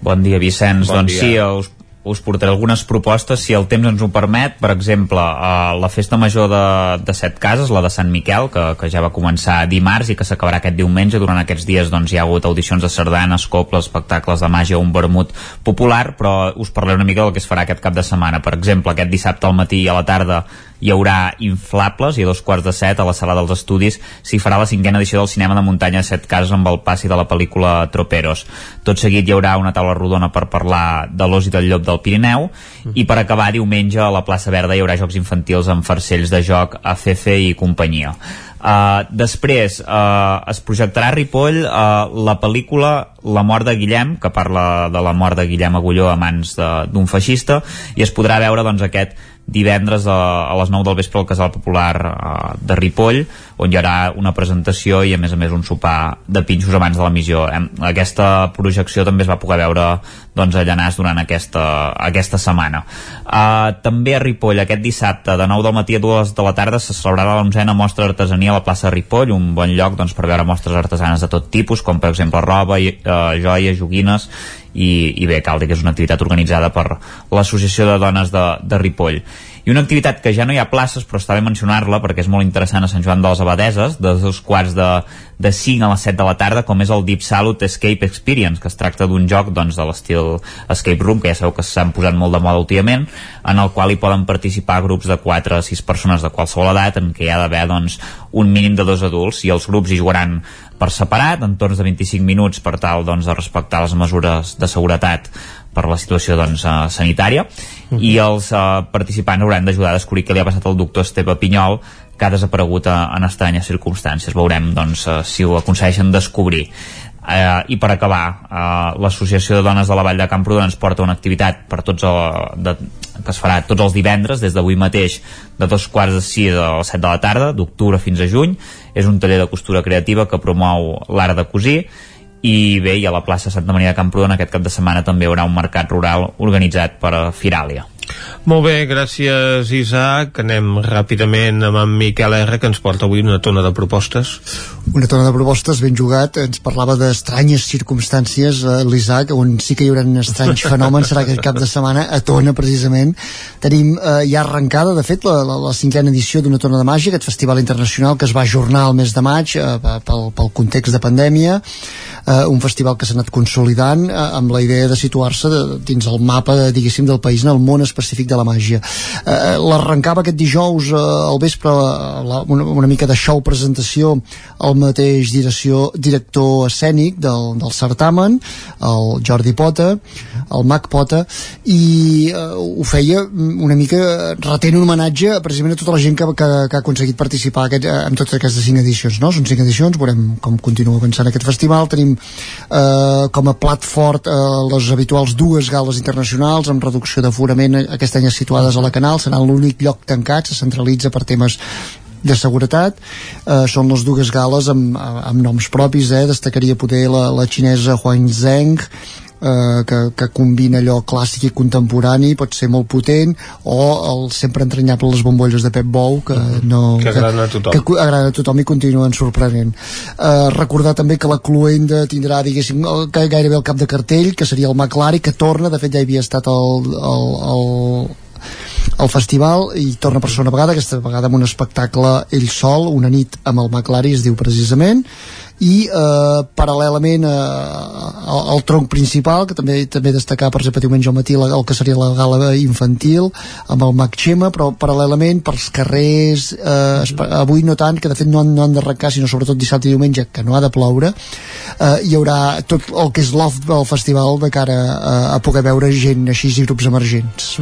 Bon dia, Vicenç. Bon doncs dia. sí, us, us portaré algunes propostes, si el temps ens ho permet. Per exemple, a la festa major de, de Set Cases, la de Sant Miquel, que, que ja va començar dimarts i que s'acabarà aquest diumenge. Durant aquests dies doncs, hi ha hagut audicions de sardanes, coples, espectacles de màgia, un vermut popular, però us parlaré una mica del que es farà aquest cap de setmana. Per exemple, aquest dissabte al matí i a la tarda hi haurà inflables i a dos quarts de set a la sala dels estudis s'hi farà la cinquena edició del cinema de muntanya set cases amb el passi de la pel·lícula Troperos. Tot seguit hi haurà una taula rodona per parlar de l'os i del llop del Pirineu i per acabar diumenge a la plaça Verda hi haurà jocs infantils amb farcells de joc a CC i companyia. Uh, després uh, es projectarà a Ripoll uh, la pel·lícula La mort de Guillem que parla de la mort de Guillem Agulló a mans d'un feixista i es podrà veure doncs, aquest divendres a, a les 9 del vespre al Casal Popular uh, de Ripoll on hi haurà una presentació i a més a més un sopar de pinxos abans de l'emissió Hem- aquesta projecció també es va poder veure doncs, a Llanàs durant aquesta, aquesta setmana. Uh, també a Ripoll aquest dissabte de 9 del matí a 2 de la tarda se celebrarà l'onzena mostra d'artesania a la plaça de Ripoll un bon lloc doncs, per veure mostres artesanes de tot tipus com per exemple roba, i, uh, joies, joguines i, i bé, cal dir que és una activitat organitzada per l'Associació de Dones de, de Ripoll. I una activitat que ja no hi ha places però està bé mencionar-la perquè és molt interessant a Sant Joan de les Abadeses de dos quarts de, de 5 a les 7 de la tarda com és el Deep Salute Escape Experience que es tracta d'un joc doncs, de l'estil Escape Room que ja sabeu que s'han posat molt de moda últimament en el qual hi poden participar grups de 4 a 6 persones de qualsevol edat en què hi ha d'haver doncs, un mínim de dos adults i els grups hi jugaran per separat en torns de 25 minuts per tal doncs, de respectar les mesures de seguretat per la situació doncs, eh, sanitària. I els eh, participants hauran d'ajudar a descobrir què li ha passat al doctor Esteve Pinyol que ha desaparegut eh, en estranyes circumstàncies. Veurem doncs, eh, si ho aconsegueixen descobrir. Eh, i per acabar eh, l'Associació de Dones de la Vall de Camprodon ens porta una activitat per tots el, de, que es farà tots els divendres des d'avui mateix de dos quarts de sis a les set de la tarda d'octubre fins a juny és un taller de costura creativa que promou l'art de cosir i bé, i a la plaça Santa Maria de Camprodon aquest cap de setmana també hi haurà un mercat rural organitzat per Firàlia Molt bé, gràcies Isaac. Anem ràpidament amb en Miquel R, que ens porta avui una tona de propostes. Una tona de propostes ben jugat. Ens parlava d'estranyes circumstàncies eh, l'Isaac, on sí que hi haurà estranys fenòmens serà aquest cap de setmana a Tona precisament. Tenim eh, ja arrencada de fet la, la, la cinquena edició d'una tona de màgia aquest festival internacional que es va ajornar al mes de maig eh, pel, pel context de pandèmia eh, un festival que s'ha anat consolidant eh, amb la idea de situar-se dins el mapa de, diguéssim del país en el món específic de la màgia. Eh, l'arrencava aquest dijous eh, al vespre la, una, una mica de show presentació el mateix direcció, director escènic del, del certamen el Jordi Pota el Mac Pota i eh, ho feia una mica retent un homenatge precisament a tota la gent que, que, que ha aconseguit participar aquest, en totes aquestes cinc edicions no? són cinc edicions, veurem com continua avançant aquest festival tenim eh, com a plat fort eh, les habituals dues gales internacionals amb reducció d'aforament eh, aquest any situades a la Canal serà l'únic lloc tancat, se centralitza per temes de seguretat eh, són les dues gales amb, amb noms propis eh? destacaria poder la, la xinesa Huang Zheng eh, que, que combina allò clàssic i contemporani pot ser molt potent o el sempre entranyable les bombolles de Pep Bou que no Que agraden a tothom. que, que agraden a tothom i continuen sorprenent eh, recordar també que la Cluenda tindrà diguéssim el, gairebé el cap de cartell que seria el McLaren que torna, de fet ja havia estat el, el, el al festival i torna per segona vegada aquesta vegada amb un espectacle ell sol una nit amb el McLaren es diu precisament i eh, paral·lelament eh, al, al tronc principal que també també destacar per exemple diumenge al matí la, el que seria la gala infantil amb el Mac Xema però paral·lelament pels carrers eh, avui no tant que de fet no han, no han d'arrencar sinó sobretot dissabte i diumenge que no ha de ploure eh, hi haurà tot el que és l'off del festival de cara a, a poder veure gent així i grups emergents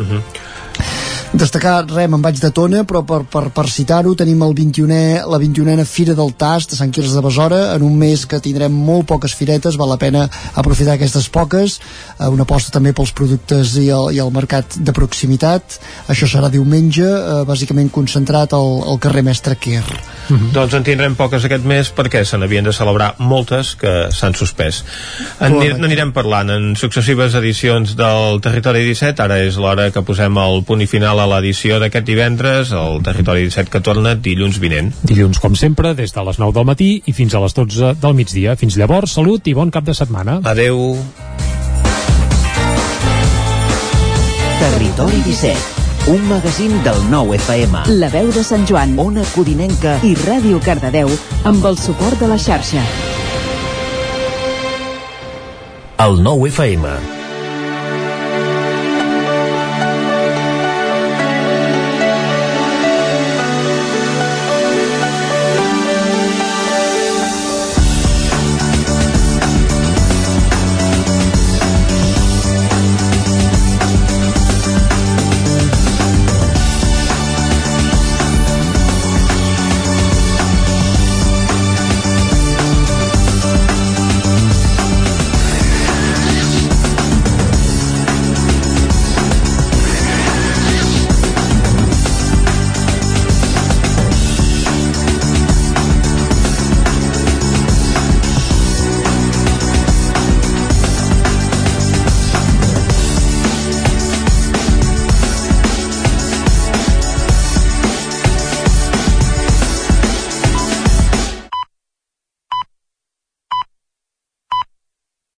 destacar, res, me'n vaig de Tona però per, per, per citar-ho tenim el 21è, la 21a Fira del Tast de Sant Quirze de Besora, en un mes que tindrem molt poques firetes, val la pena aprofitar aquestes poques, eh, una aposta també pels productes i el, i el mercat de proximitat, això serà diumenge eh, bàsicament concentrat al, al carrer Mestre Quer. Doncs en tindrem poques aquest mes perquè se n'havien de celebrar moltes que s'han suspès. En n'anirem parlant. En successives edicions del Territori 17. Ara és l'hora que posem el punt i final a l'edició d'aquest divendres, el Territori 17 que torna dilluns vinent. Dilluns, com sempre, des de les 9 del matí i fins a les 12 del migdia. Fins llavors, salut i bon cap de setmana. Adeu. Territori 17, un magazín del nou FM. La veu de Sant Joan, Ona Codinenca i Ràdio Cardedeu amb el suport de la xarxa. El nou FM.